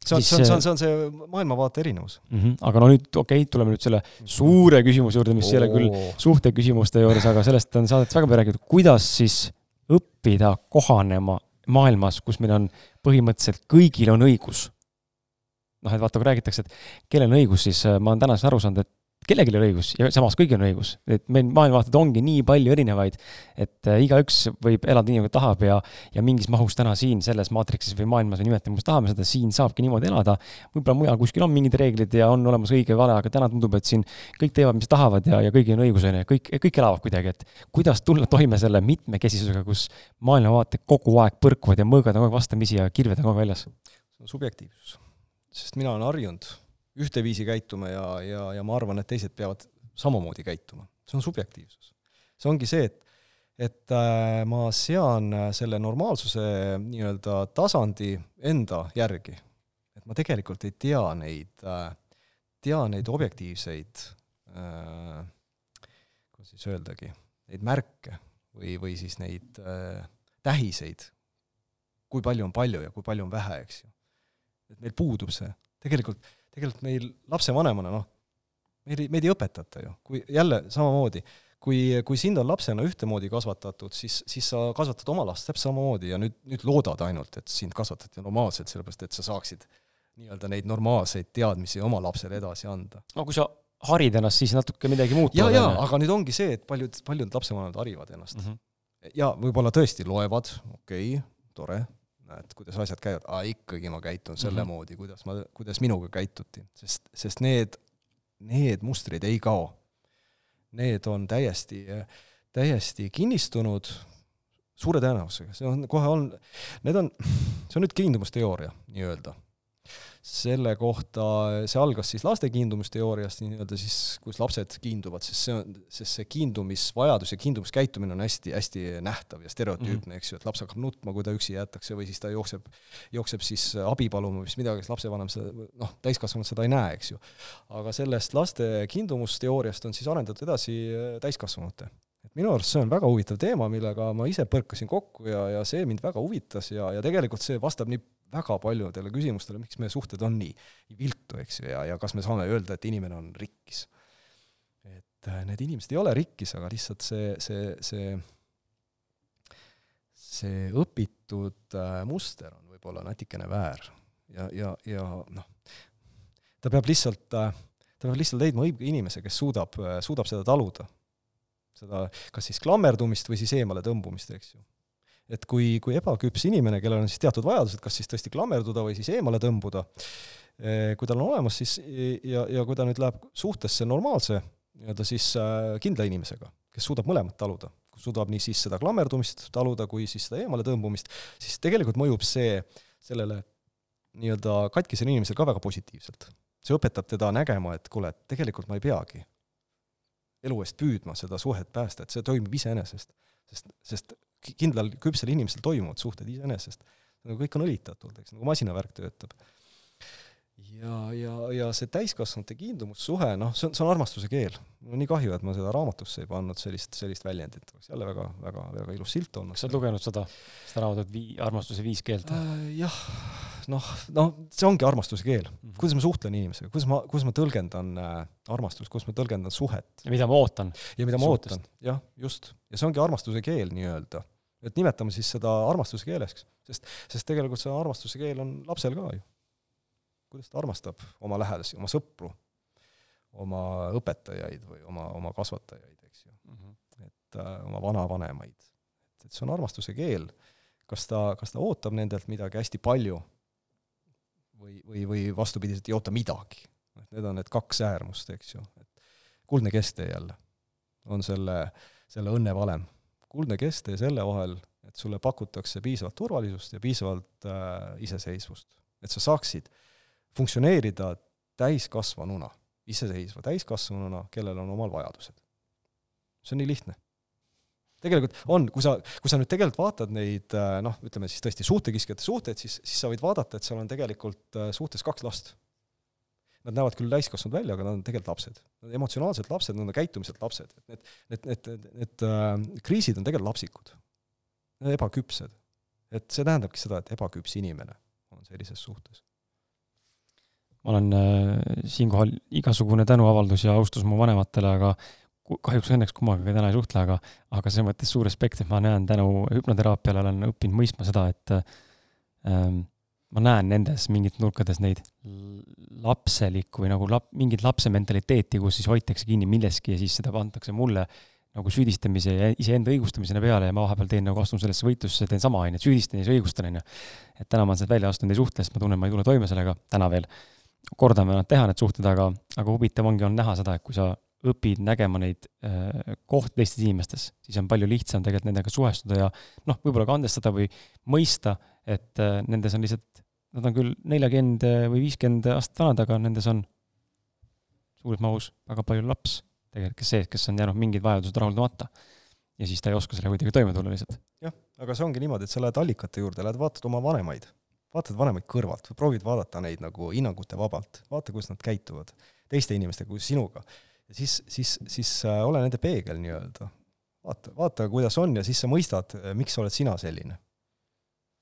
Speaker 2: see on, see on, see on, see on see maailmavaate erinevus
Speaker 1: mm. -hmm. aga no nüüd, okei okay,, tuleme nüüd selle suure küsimuse juurde, mis ei ole küll suhteküsimuste juures, aga sellest on saadetes väga palju räägitud, kuidas siis õppida kohanema maailmas, kus meil on põhimõtteliselt kõigil on õigus. noh, et vaata, kui räägitakse, et kellel on õigus, siis äh, ma olen tänaseks aru saanud, et kellelgi on õigus ja samas kõigil on õigus. et meil maailmavaated ongi nii palju erinevaid, et äh, igaüks võib elada nii, nagu tahab ja, ja mingis mahus täna siin selles maatriksis või maailmas või nimetame, kus tahame seda, siin saabki niimoodi elada. võib-olla mujal kuskil on mingid reeglid ja on olemas õige ja vale, aga täna tundub, et siin kõik teevad, mis tahavad ja, ja kõigil on õigus, on ju, kõik, kõik elavad kuidagi, et kuidas tulla toime selle mitmekesisusega, kus maailmavaated kogu aeg põrkuvad ja mõõgad on kogu aeg vastamisi ja kirved on kogu aeg väljas?
Speaker 2: subjektiivsus. sest mina olen harjunud ühteviisi käituma ja, ja, ja ma arvan, et teised peavad samamoodi käituma. see on subjektiivsus. see ongi see, et, et äh, ma sean selle normaalsuse nii-öelda tasandi enda järgi. et ma tegelikult ei tea neid äh,, tea neid objektiivseid äh,, kuidas siis öeldagi, neid märke või, või siis neid äh, tähiseid, kui palju on palju ja kui palju on vähe, eks ju. et meil puudub see. tegelikult tegelikult meil lapsevanemana noh, meil ei, meid ei õpetata ju, kui jälle samamoodi, kui, kui sind on lapsena ühtemoodi kasvatatud, siis, siis sa kasvatad oma last täpselt samamoodi ja nüüd, nüüd loodad ainult, et sind kasvatati normaalselt, sellepärast et sa saaksid nii-öelda neid normaalseid teadmisi oma lapsele edasi anda.
Speaker 1: no kui sa harid ennast, siis natuke midagi muutub.
Speaker 2: jaa, jaa, aga nüüd ongi see, et paljud, paljud lapsevanemad harivad ennast mm. -hmm. ja võib-olla tõesti loevad, okei okay,, tore, et kuidas asjad käivad, aa ikkagi ma käitun selle mm -hmm. moodi, kuidas ma, kuidas minuga käituti, sest, sest need, need mustrid ei kao. Need on täiesti, täiesti kinnistunud suure tõenäosusega, see on, kohe on, need on, see on nüüd kiindumusteooria nii-öelda. Selle kohta, see algas siis laste kiindumusteooriast nii-öelda siis, kus lapsed kiinduvad, sest see on, sest see kiindumisvajadus ja kiindumuskäitumine on hästi, hästi nähtav ja stereotüüpne mm, -hmm. eks ju, et laps hakkab nutma, kui ta üksi jäetakse või siis ta jookseb, jookseb siis abi paluma siis midagi, siis lapsevanem seda, noh, täiskasvanud seda ei näe, eks ju. aga sellest laste kiindumusteooriast on siis arendatud edasi täiskasvanute et minu arust see on väga huvitav teema, millega ma ise põrkasin kokku ja, ja see mind väga huvitas ja, ja tegelikult see vastab nii väga paljudele küsimustele, miks meie suhted on nii viltu, eks ju, ja, ja kas me saame öelda, et inimene on rikkis. et äh, need inimesed ei ole rikkis, aga lihtsalt see, see, see see õpitud äh, muster on võib-olla natikene väär ja, ja, ja noh, ta peab lihtsalt, äh, ta peab lihtsalt leidma õige inimese, kes suudab, suudab seda taluda. Seda kas siis klammerdumist või siis eemale tõmbumist, eks ju et kui, kui ebaküps inimene, kellel on siis teatud vajadused, kas siis tõesti klammerduda või siis eemale tõmbuda, eh, kui tal on olemas, siis ja, ja kui ta nüüd läheb suhtesse normaalse nii-öelda siis äh, kindla inimesega, kes suudab mõlemat taluda, suudab nii siis seda klammerdumist taluda kui siis seda eemale tõmbumist, siis tegelikult mõjub see sellele nii-öelda katkisele inimesele ka väga positiivselt. see õpetab teda nägema, et kuule, et tegelikult ma ei peagi elu eest püüdma seda suhet päästa, et see toimub iseenesest. sest, sest kindlal küpsel inimesel toimuvad suhted iseenesest. nagu kõik on õlitatud, eks, nagu masinavärk töötab. Ja, ja, ja see täiskasvanute kiindumussuhe, noh, see on, see on armastuse keel. mul on nii kahju, et ma seda raamatusse ei pannud, sellist, sellist väljendit, oleks jälle väga, väga, väga ilus silt olnud.
Speaker 1: kas sa oled lugenud seda, seda raamatut Vii-, armastuse viis keelt
Speaker 2: äh,? jah, noh, noh, see ongi armastuse keel mm. -hmm. kuidas ma suhtlen inimesega, kuidas ma, kuidas ma tõlgendan äh, armastust, kuidas ma tõlgendan suhet.
Speaker 1: ja mida ma ootan.
Speaker 2: ja mida ma suhtest. ootan, jah, just. ja see ongi armastuse keel nii-öelda et nimetame siis seda armastuse keeleks, sest, sest tegelikult see armastuse keel on lapsel ka ju. Kuidas ta armastab oma lähedasi, oma sõpru, oma õpetajaid või oma, oma kasvatajaid, eks ju mm. -hmm. et äh, oma vanavanemaid. et, et see on armastuse keel. kas ta, kas ta ootab nendelt midagi hästi palju või, või, või vastupidiselt ei oota midagi. et need on need kaks äärmust, eks ju, et kuldne kesktee jälle on selle, selle õnne valem kuldne kesktee selle vahel, et sulle pakutakse piisavalt turvalisust ja piisavalt äh, iseseisvust. et sa saaksid funktsioneerida täiskasvanuna, iseseisva täiskasvanuna, kellel on omal vajadused. see on nii lihtne. tegelikult on, kui sa, kui sa nüüd tegelikult vaatad neid äh, noh, ütleme siis tõesti suhtekiskjate suhteid, siis, siis sa võid vaadata, et seal on tegelikult äh, suhtes kaks last nad näevad küll täiskasvanud välja, aga nad on tegelikult lapsed. Nad on emotsionaalselt lapsed, nad on käitumiselt lapsed, need, need, need, need, need äh, kriisid on tegelikult lapsikud. Nad on ebaküpsed. et see tähendabki seda, et ebaküps inimene on sellises suhtes.
Speaker 1: Ma olen äh, siinkohal igasugune tänuavaldus ja austus mu vanematele, aga kahjuks õnneks kummagagi täna ei suhtle, aga, aga selles mõttes suur respekt, et ma näen tänu hüpnoteraapiale olen õppinud mõistma seda, et ähm, ma näen nendes mingites nurkades neid lapselikku või nagu lap-, mingit lapse mentaliteeti, kus siis hoitakse kinni milleski ja siis seda antakse mulle nagu süüdistamise ja iseenda õigustamisena peale ja ma vahepeal teen nagu, astun sellesse võitlusse, teen sama, on ju, et süüdistan ja siis õigustan, on ju. et täna ma olen sealt välja astunud, ei suhtle, sest ma tunnen, ma ei tule toime sellega, täna veel. Kordame nad teha, need suhted, aga, aga huvitav ongi, on näha seda, et kui sa õpid nägema neid äh, kohti teistes inimestes, siis on palju lihtsam tegelikult nendega suhestuda ja noh, võib-olla ka andestada või mõista, et äh, nendes on lihtsalt, nad on küll neljakümmend või viiskümmend aastat vanad, aga nendes on suures mahus väga palju laps tegelikult, kes sees, kes on jäänud mingid vajadused rahuldamata. ja siis ta ei oska selle kuidagi toime tulla lihtsalt.
Speaker 2: jah, aga see ongi niimoodi, et sa lähed allikate juurde, lähed vaatad oma vanemaid, vaatad vanemaid kõrvalt, proovid vaadata neid nagu hinnangute vabalt, vaata, kuidas nad käituvad teiste inimestega kui sinuga. ja siis, siis, siis äh, ole nende peegel nii-öelda. vaata, vaata, kuidas on ja siis sa mõistad, miks oled sina selline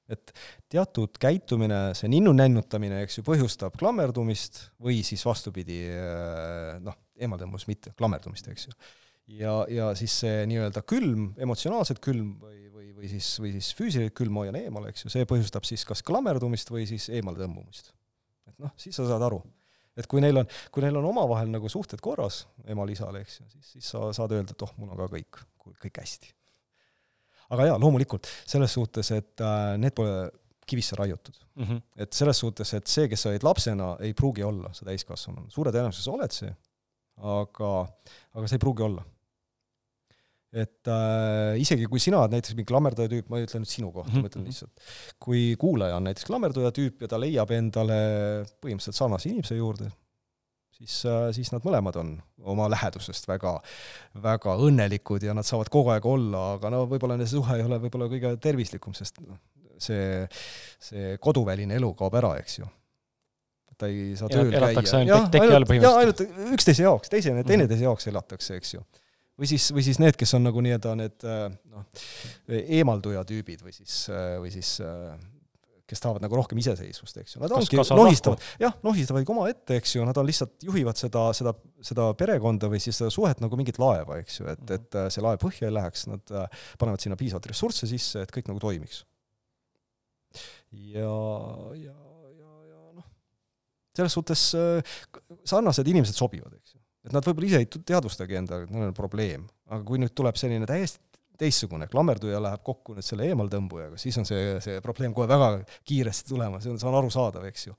Speaker 2: et teatud käitumine, see ninnu nännutamine, eks ju, põhjustab klammerdumist või siis vastupidi, äh, noh, eemaldõmbus mitte, klammerdumist, eks ju. Ja, ja siis see nii-öelda külm, emotsionaalselt külm või, või, või siis, või siis füüsiliselt külm hoian eemal, eks ju, see põhjustab siis kas klammerdumist või siis eemaletõmbumist. et noh, siis sa saad aru. et kui neil on, kui neil on omavahel nagu suhted korras, emal-isal, eks ju, siis, siis sa saad öelda, et oh, mul on ka kõik, kõik hästi aga jaa, loomulikult, selles suhtes, et äh, need pole kivisse raiutud mm. -hmm. et selles suhtes, et see, kes sa olid lapsena, ei pruugi olla sa täiskasvanu, suure tõenäosusega oled see, aga, aga see ei pruugi olla. Et äh, isegi kui sina oled näiteks mingi klammerdaja tüüp, ma ei ütle nüüd sinu kohta mm, -hmm. ma ütlen lihtsalt, kui kuulaja on näiteks klammerdaja tüüp ja ta leiab endale põhimõtteliselt sarnase inimese juurde, siis, äh, siis nad mõlemad on oma lähedusest väga, väga õnnelikud ja nad saavad kogu aeg olla, aga no võib-olla see suhe ei ole võib-olla kõige tervislikum, sest noh, see, see koduväline elu kaob ära, eks ju ta ei saa tööl käia.
Speaker 1: elatakse ainult teki all
Speaker 2: põhimõtteliselt. ainult üksteise jaoks, teise, teineteise jaoks elatakse, eks ju või siis, või siis need, kes on nagu nii-öelda need äh, noh, eemalduja tüübid või siis, äh, või siis äh, kes tahavad nagu rohkem iseseisvust, eks ju. Nad ongi, nohistavad, jah, nohistavadki omaette, eks ju, nad on lihtsalt, juhivad seda, seda, seda perekonda või siis seda suhet nagu mingit laeva, eks ju, et, mhm. et see laev põhja ei läheks, nad panevad sinna piisavalt ressursse sisse, et kõik nagu toimiks. ja, ja, ja, ja noh, selles suhtes sarnased inimesed sobivad, eks ju et nad võib-olla ise ei teadvustagi endaga, et neil on probleem. aga kui nüüd tuleb selline täiesti teistsugune, klammerduja läheb kokku nüüd selle eemaltõmbujaga, siis on see, see probleem kohe väga kiiresti tulemas, see on, see on arusaadav, eks ju.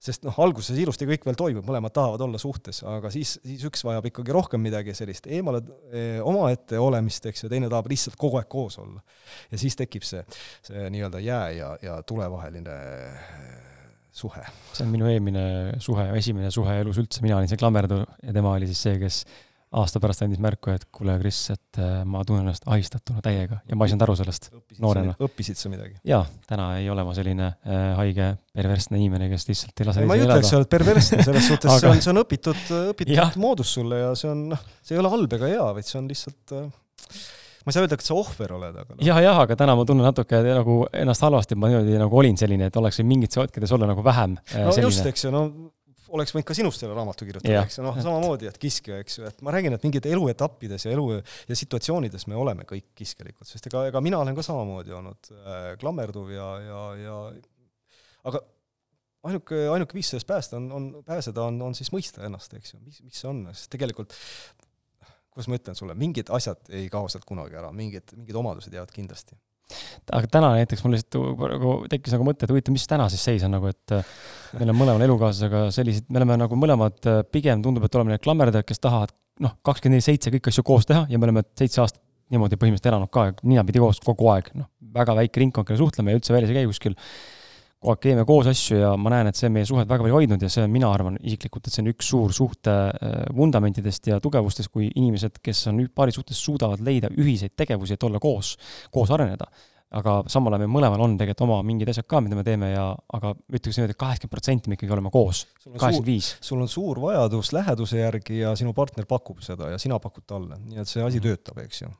Speaker 2: sest noh, alguses ilusti kõik veel toimub, mõlemad tahavad olla suhtes, aga siis, siis üks vajab ikkagi rohkem midagi sellist eemale, eh, omaette olemist, eks ju, teine tahab lihtsalt kogu aeg koos olla. ja siis tekib see, see nii-öelda jää ja, ja tule vaheline suhe.
Speaker 1: see on minu eelmine suhe, esimene suhe elus üldse, mina olin see klammerdu ja tema oli siis see, kes aasta pärast andis märku, et kuule, Kris, et äh, ma tunnen ennast ahistatuna täiega ja ma ei saanud aru sellest õppisid noorena.
Speaker 2: õppisid sa midagi?
Speaker 1: jaa, täna ei ole ma selline äh, haige perversne inimene, kes lihtsalt ei lase
Speaker 2: ma ei ütle, et sa oled perversne, selles *laughs* suhtes Aga... see on, see on õpitud, õpitud moodus sulle ja see on, noh, see ei ole halb ega hea, vaid see on lihtsalt äh, ma ei saa öelda, et sa ohver oled, aga
Speaker 1: no. jah, jah, aga täna ma tunnen natuke nagu ennast halvasti, et ma niimoodi nagu olin selline, et oleks võinud mingites hetkedes olla nagu vähem
Speaker 2: äh, no selline. just, eks ju, no oleks võinud ka sinust jälle raamatu kirjutada, eks ju, noh, samamoodi, et kiskja, eks ju, et ma räägin, et mingid eluetappides ja elu ja situatsioonides me oleme kõik kiskjalikud, sest ega, ega mina olen ka samamoodi olnud äh, klammerduv ja, ja, ja aga ainuke, ainuke viis sellest päästa on, on, pääseda on, on siis mõista ennast, eks ju, mis, mis see on, sest tegelikult kuidas ma ütlen sulle, mingid asjad ei kao sealt kunagi ära, mingid, mingid omadused jäävad kindlasti.
Speaker 1: aga täna näiteks mul lihtsalt nagu tekkis nagu mõte, et huvitav, mis täna siis seis on nagu, et äh, meil on mõlemal elukaaslasega sellised, me oleme nagu mõlemad äh, pigem tundub, et oleme need klammerdajad, kes tahavad noh, kakskümmend neli seitse kõiki asju koos teha ja me oleme seitse aastat niimoodi põhimõtteliselt elanud ka ninapidi koos kogu aeg, noh, väga väike ringkond, kellega suhtleme ja üldse väljas ei käi kuskil teeme koos asju ja ma näen, et see on meie suhet väga palju hoidnud ja see on, mina arvan isiklikult, et see on üks suur suhte äh, vundamentidest ja tugevustest, kui inimesed, kes on paari suhtes, suudavad leida ühiseid tegevusi, et olla koos, koos areneda. aga samal ajal meil mõlemal on tegelikult oma mingid asjad ka, mida me teeme ja, aga ütleks niimoodi, et kaheksakümmend protsenti me ikkagi oleme koos, kaheksakümmend viis.
Speaker 2: sul on suur vajadus läheduse järgi ja sinu partner pakub seda ja sina pakud talle, nii et see asi mm. töötab, eks ju.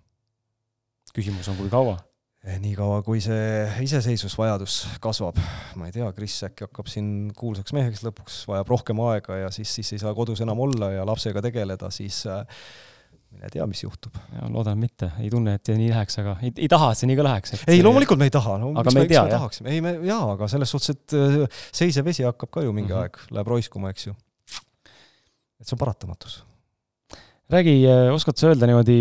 Speaker 1: küsimus on, kui kaua
Speaker 2: niikaua, kui see iseseisvusvajadus kasvab, ma ei tea, Kris äkki hakkab siin kuulsaks meheks lõpuks, vajab rohkem aega ja siis, siis ei saa kodus enam olla ja lapsega tegeleda, siis äh, mine tea, mis juhtub.
Speaker 1: loodan mitte, ei tunne, et nii läheks, aga ei, ei taha, et see nii ka läheks.
Speaker 2: ei, loomulikult me ei taha,
Speaker 1: no aga me ei tea, jah?
Speaker 2: ei, me jaa, aga selles suhtes, et äh, seisev vesi hakkab ka ju mingi mm -hmm. aeg, läheb roiskuma, eks ju. et see on paratamatus.
Speaker 1: räägi, äh, oskad sa öelda niimoodi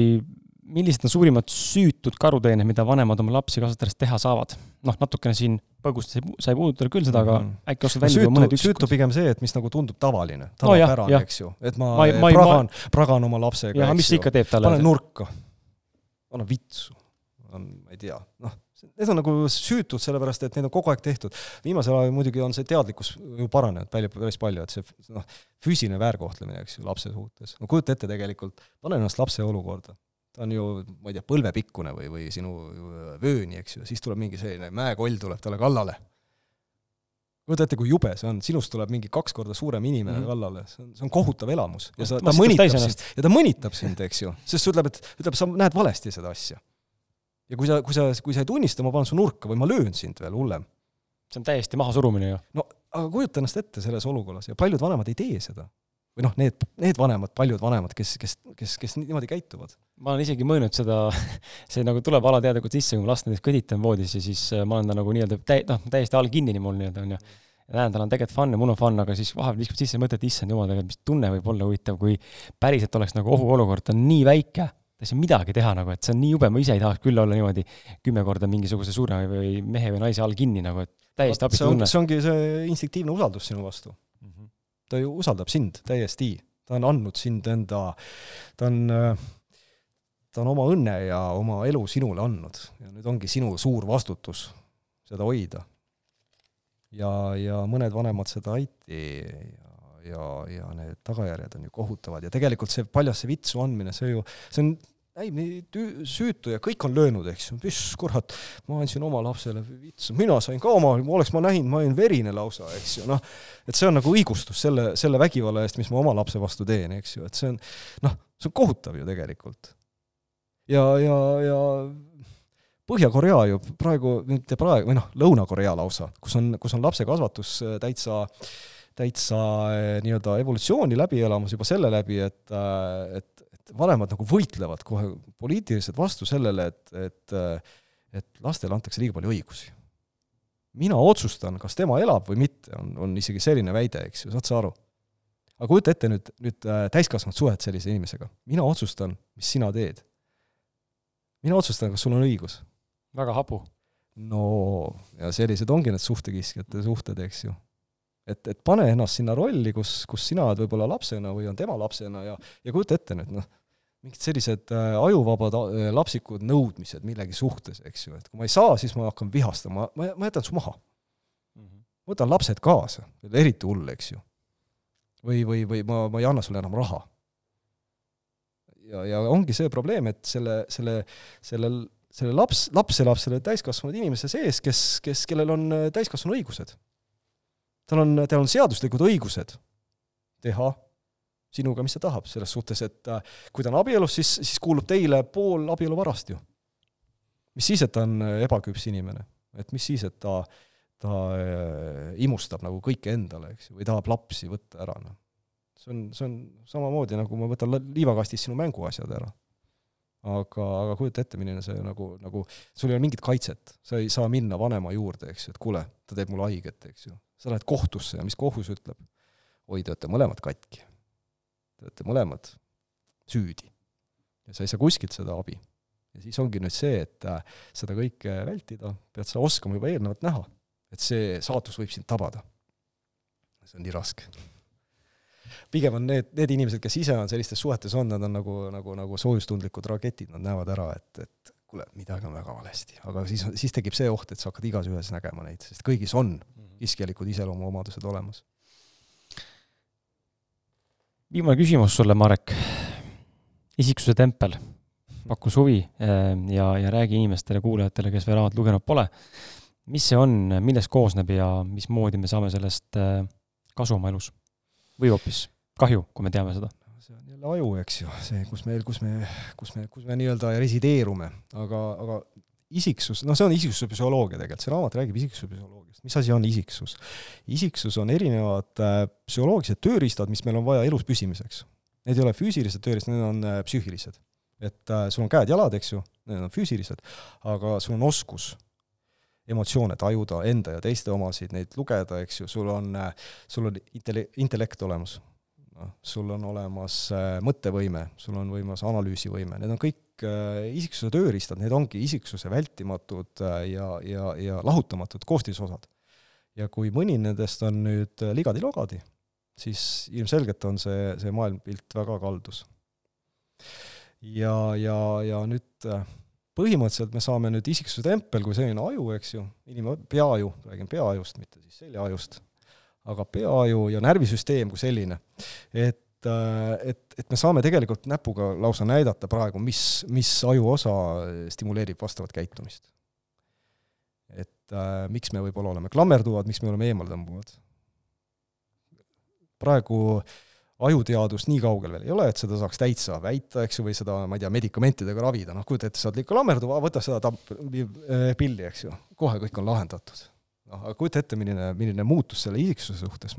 Speaker 1: millised on suurimad süütud karuteened, mida vanemad oma lapsi kasvatades teha saavad? noh, natukene siin põgust sai puudutada küll seda, aga mm -hmm. äkki oskad välja tuua mõned
Speaker 2: üksikud? süütu pigem see, et mis nagu tundub tavaline, tavapärane no,, eks ju. et ma, ma, ma pragan, pragan oma lapsega,
Speaker 1: eks mis ju. ikka teeb talle?
Speaker 2: panen nurka, annan vitsu, ma ei tea, noh, need on nagu süütud, sellepärast et neid on kogu aeg tehtud. viimasel ajal muidugi on see teadlikkus ju paranenud palju, päris palju, et see noh, füüsiline väärkohtlemine, eks ju, lapse suhtes. no kujuta ette tegelikult, pane ennast lapse olukorda ta on ju, ma ei tea, põlvepikkune või, või sinu vööni, eks ju, siis tuleb mingi selline mäekoll tuleb talle kallale. kujuta ette, kui jube see on, sinust tuleb mingi kaks korda suurem inimene mm -hmm. kallale, see on, see on kohutav elamus. ja sa, ta mõnitab sind, ja ta mõnitab sind, eks ju, sest ta ütleb, et, ütleb, sa näed valesti seda asja. ja kui sa, kui sa, kui sa ei tunnista, ma panen su nurka või ma löön sind veel hullem.
Speaker 1: see on täiesti mahasurumine ju.
Speaker 2: no aga kujuta ennast ette selles olukorras ja paljud vanemad ei tee seda või noh, need, need vanemad, paljud vanemad, kes, kes, kes, kes niimoodi käituvad.
Speaker 1: ma olen isegi mõelnud seda, *laughs* see nagu tuleb alateadlikult sisse, kui ma last näiteks kõditan voodis ja siis äh, ma olen ta nagu nii-öelda täi-, noh, täiesti all kinnini mul nii-öelda, on ju. ja näen, tal on tegelikult fun ja mul on fun, aga siis vahepeal viskab sisse mõtet, issand jumal, tegelikult mis tunne võib olla huvitav, kui päriselt oleks nagu ohuolukord, ta on nii väike, ta ei saa midagi teha nagu, et see on nii jube, ma ise ei tahaks küll olla niimoodi kümme korda mingisuguse suure või mehe või naise all kinni nagu, et täiesti abitu tunne.
Speaker 2: see ongi see instinktiivne usaldus sinu vastu ta ju usaldab sind täiesti, ta on andnud sind enda, ta on, ta on oma õnne ja oma elu sinule andnud. Ja nüüd ongi sinu suur vastutus seda hoida. ja, ja mõned vanemad seda ei tee ja, ja, ja need tagajärjed on ju kohutavad. Ja tegelikult see paljasse vitsu andmine, see ju, see on tüü-, süütu ja kõik on löönud, eks ju, mis kurat, ma andsin oma lapsele vitsu, mina sain ka oma, oleks ma näinud, ma olin verine lausa, eks ju, noh, et see on nagu õigustus selle, selle vägivalla eest, mis ma oma lapse vastu teen, eks ju, et see on noh, see on kohutav ju tegelikult. ja, ja, ja Põhja-Korea ju praegu, mitte praegu, või noh, Lõuna-Korea lausa, kus on, kus on lapse kasvatus äh, täitsa täitsa äh, nii-öelda evolutsiooni läbi elamas juba selle läbi, et, äh, et et vanemad nagu võitlevad kohe poliitiliselt vastu sellele, et, et et lastele antakse liiga palju õigusi. mina otsustan, kas tema elab või mitte, on, on isegi selline väide, eks ju, saad sa aru? aga kujuta ette nüüd, nüüd äh, täiskasvanud suhet sellise inimesega. mina otsustan, mis sina teed. mina otsustan, kas sul on õigus.
Speaker 1: väga hapu.
Speaker 2: no ja sellised ongi need suhtekiskjate suhted, eks ju et, et pane ennast sinna rolli, kus, kus sina oled võib-olla lapsena või on tema lapsena ja, ja kujuta ette nüüd noh, mingid sellised äh, ajuvabad äh, lapsikud nõudmised millegi suhtes, eks ju, et kui ma ei saa, siis ma hakkan vihastama, ma, ma jätan su maha mm. -hmm. võtan lapsed kaasa, eriti hull, eks ju. või, või, või ma, ma ei anna sulle enam raha. ja, ja ongi see probleem, et selle, selle, sellel, selle laps, laps elab selle täiskasvanud inimese sees, kes, kes, kellel on äh, täiskasvanu õigused. tal on, tal on seaduslikud õigused teha sinuga, mis ta tahab, selles suhtes, et äh, kui ta on abielus, siis, siis kuulub teile pool abieluvarast ju. mis siis, et ta on äh, ebaküps inimene, et mis siis, et ta, ta äh, imustab nagu kõike endale, eks ju, või tahab lapsi võtta ära, noh. see on, see on samamoodi, nagu ma võtan liivakastist sinu mänguasjad ära. aga, aga kujuta ette, milline see nagu, nagu, sul ei ole mingit kaitset, sa ei saa minna vanema juurde, eks ju, et kuule, ta teeb mulle haiget, eks ju. sa lähed kohtusse ja mis kohus ütleb? oi, te olete mõlemad katki te olete mõlemad süüdi. ja sa ei saa kuskilt seda abi. ja siis ongi nüüd see, et äh, seda kõike vältida, pead sa oskama juba eelnevalt näha, et see saatus võib sind tabada. see on nii raske. pigem on need, need inimesed, kes ise on sellistes suhetes on, nad on nagu, nagu, nagu soojustundlikud raketid, nad näevad ära, et, et kuule, midagi on väga valesti, aga siis, siis tekib see oht, et sa hakkad igas ühes nägema neid, sest kõigis on mhm. kiskjalikud iseloomuomadused olemas
Speaker 1: viimane küsimus sulle, Marek. isiksuse tempel pakkus huvi eh, ja, ja räägi inimestele, kuulajatele, kes veel raamatut lugenud pole, mis see on, millest koosneb ja mismoodi me saame sellest eh, kasu oma elus? või hoopis kahju, kui me teame seda?
Speaker 2: see on jälle aju, eks ju, see, kus me, kus me, kus me, kus me nii-öelda resideerume, aga, aga isiksus, noh, see on isiksuse psühholoogia tegelikult, see raamat räägib isiksuse psühholoogiast. mis asi on isiksus? isiksus on erinevad äh, psühholoogilised tööriistad, mis meil on vaja elus püsimiseks. Need ei ole füüsilised tööriistad, need on äh, psüühilised. et äh, sul on käed-jalad, eks ju, need on füüsilised, aga sul on oskus emotsioone tajuda, enda ja teiste omasid, neid lugeda, eks ju, sul on, sul on intelle-, intellekt olemas. noh, sul on olemas mõttevõime, sul on võimas analüüsivõime, need on kõik kõik äh, isiksuse tööriistad, need ongi isiksuse vältimatud äh, ja, ja, ja lahutamatud koostisosad. ja kui mõni nendest on nüüd äh, ligadi-logadi, siis ilmselgelt on see, see maailmpilt väga kaldus. ja, ja, ja nüüd põhimõtteliselt me saame nüüd isiksuse tempel kui selline aju, eks ju, inim-, peaaju, räägin peaajust, mitte siis seljaajust, aga peaaju ja närvisüsteem kui selline, et et, et, et me saame tegelikult näpuga lausa näidata praegu, mis, mis ajuosa stimuleerib vastavat käitumist. et äh, miks me võib-olla oleme klammerduvad, miks me oleme eemaltõmbuvad. praegu ajuteadust nii kaugel veel ei ole, et seda saaks täitsa väita, eks ju, või seda, ma ei tea, medikamentidega ravida, noh, kujuta ette, sa oled klammerduv, võta seda tab-, pilli, eks ju, kohe kõik on lahendatud. noh, aga kujuta ette, milline, milline muutus selle isiksuse suhtes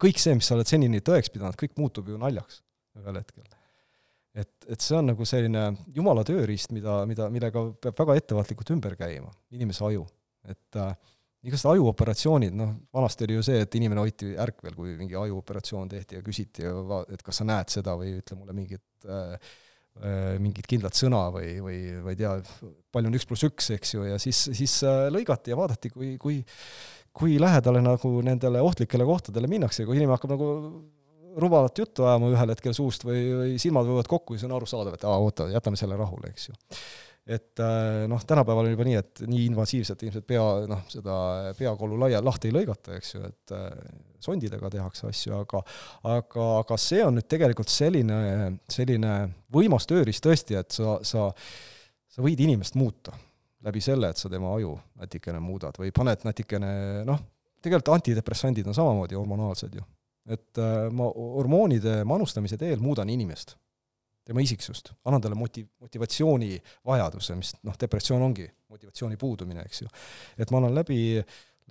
Speaker 2: kõik see, mis sa oled senini tõeks pidanud, kõik muutub ju naljaks ühel hetkel. et, et see on nagu selline jumala tööriist, mida, mida, millega peab väga ettevaatlikult ümber käima, inimese aju. et äh, igasugused ajuoperatsioonid, noh, vanasti oli ju see, et inimene hoiti ärkvel, kui mingi ajuoperatsioon tehti ja küsiti, et kas sa näed seda või ütle mulle mingit äh, äh, mingit kindlat sõna või, või ma ei tea, palju on üks pluss üks, eks ju, ja siis, siis äh, lõigati ja vaadati, kui, kui kui lähedale nagu nendele ohtlikele kohtadele minnakse, kui inimene hakkab nagu rumalat juttu ajama ühel hetkel suust või, või silmad võivad kokku ja siis on arusaadav, et aa, oota, jätame selle rahule, eks ju. et äh, noh, tänapäeval on juba nii, et nii invasiivselt ilmselt pea, noh, seda peakollu laia, lahti ei lõigata, eks ju, et äh, sondidega tehakse asju, aga aga, aga see on nüüd tegelikult selline, selline võimas tööriist tõesti, et sa, sa, sa võid inimest muuta läbi selle, et sa tema aju natikene muudad või paned natikene noh, tegelikult antidepressandid on samamoodi hormonaalsed ju. et äh, ma hormoonide manustamise teel muudan inimest, tema isiksust, annan talle moti-, motivatsioonivajaduse, mis noh, depressioon ongi motivatsiooni puudumine, eks ju. et ma annan läbi,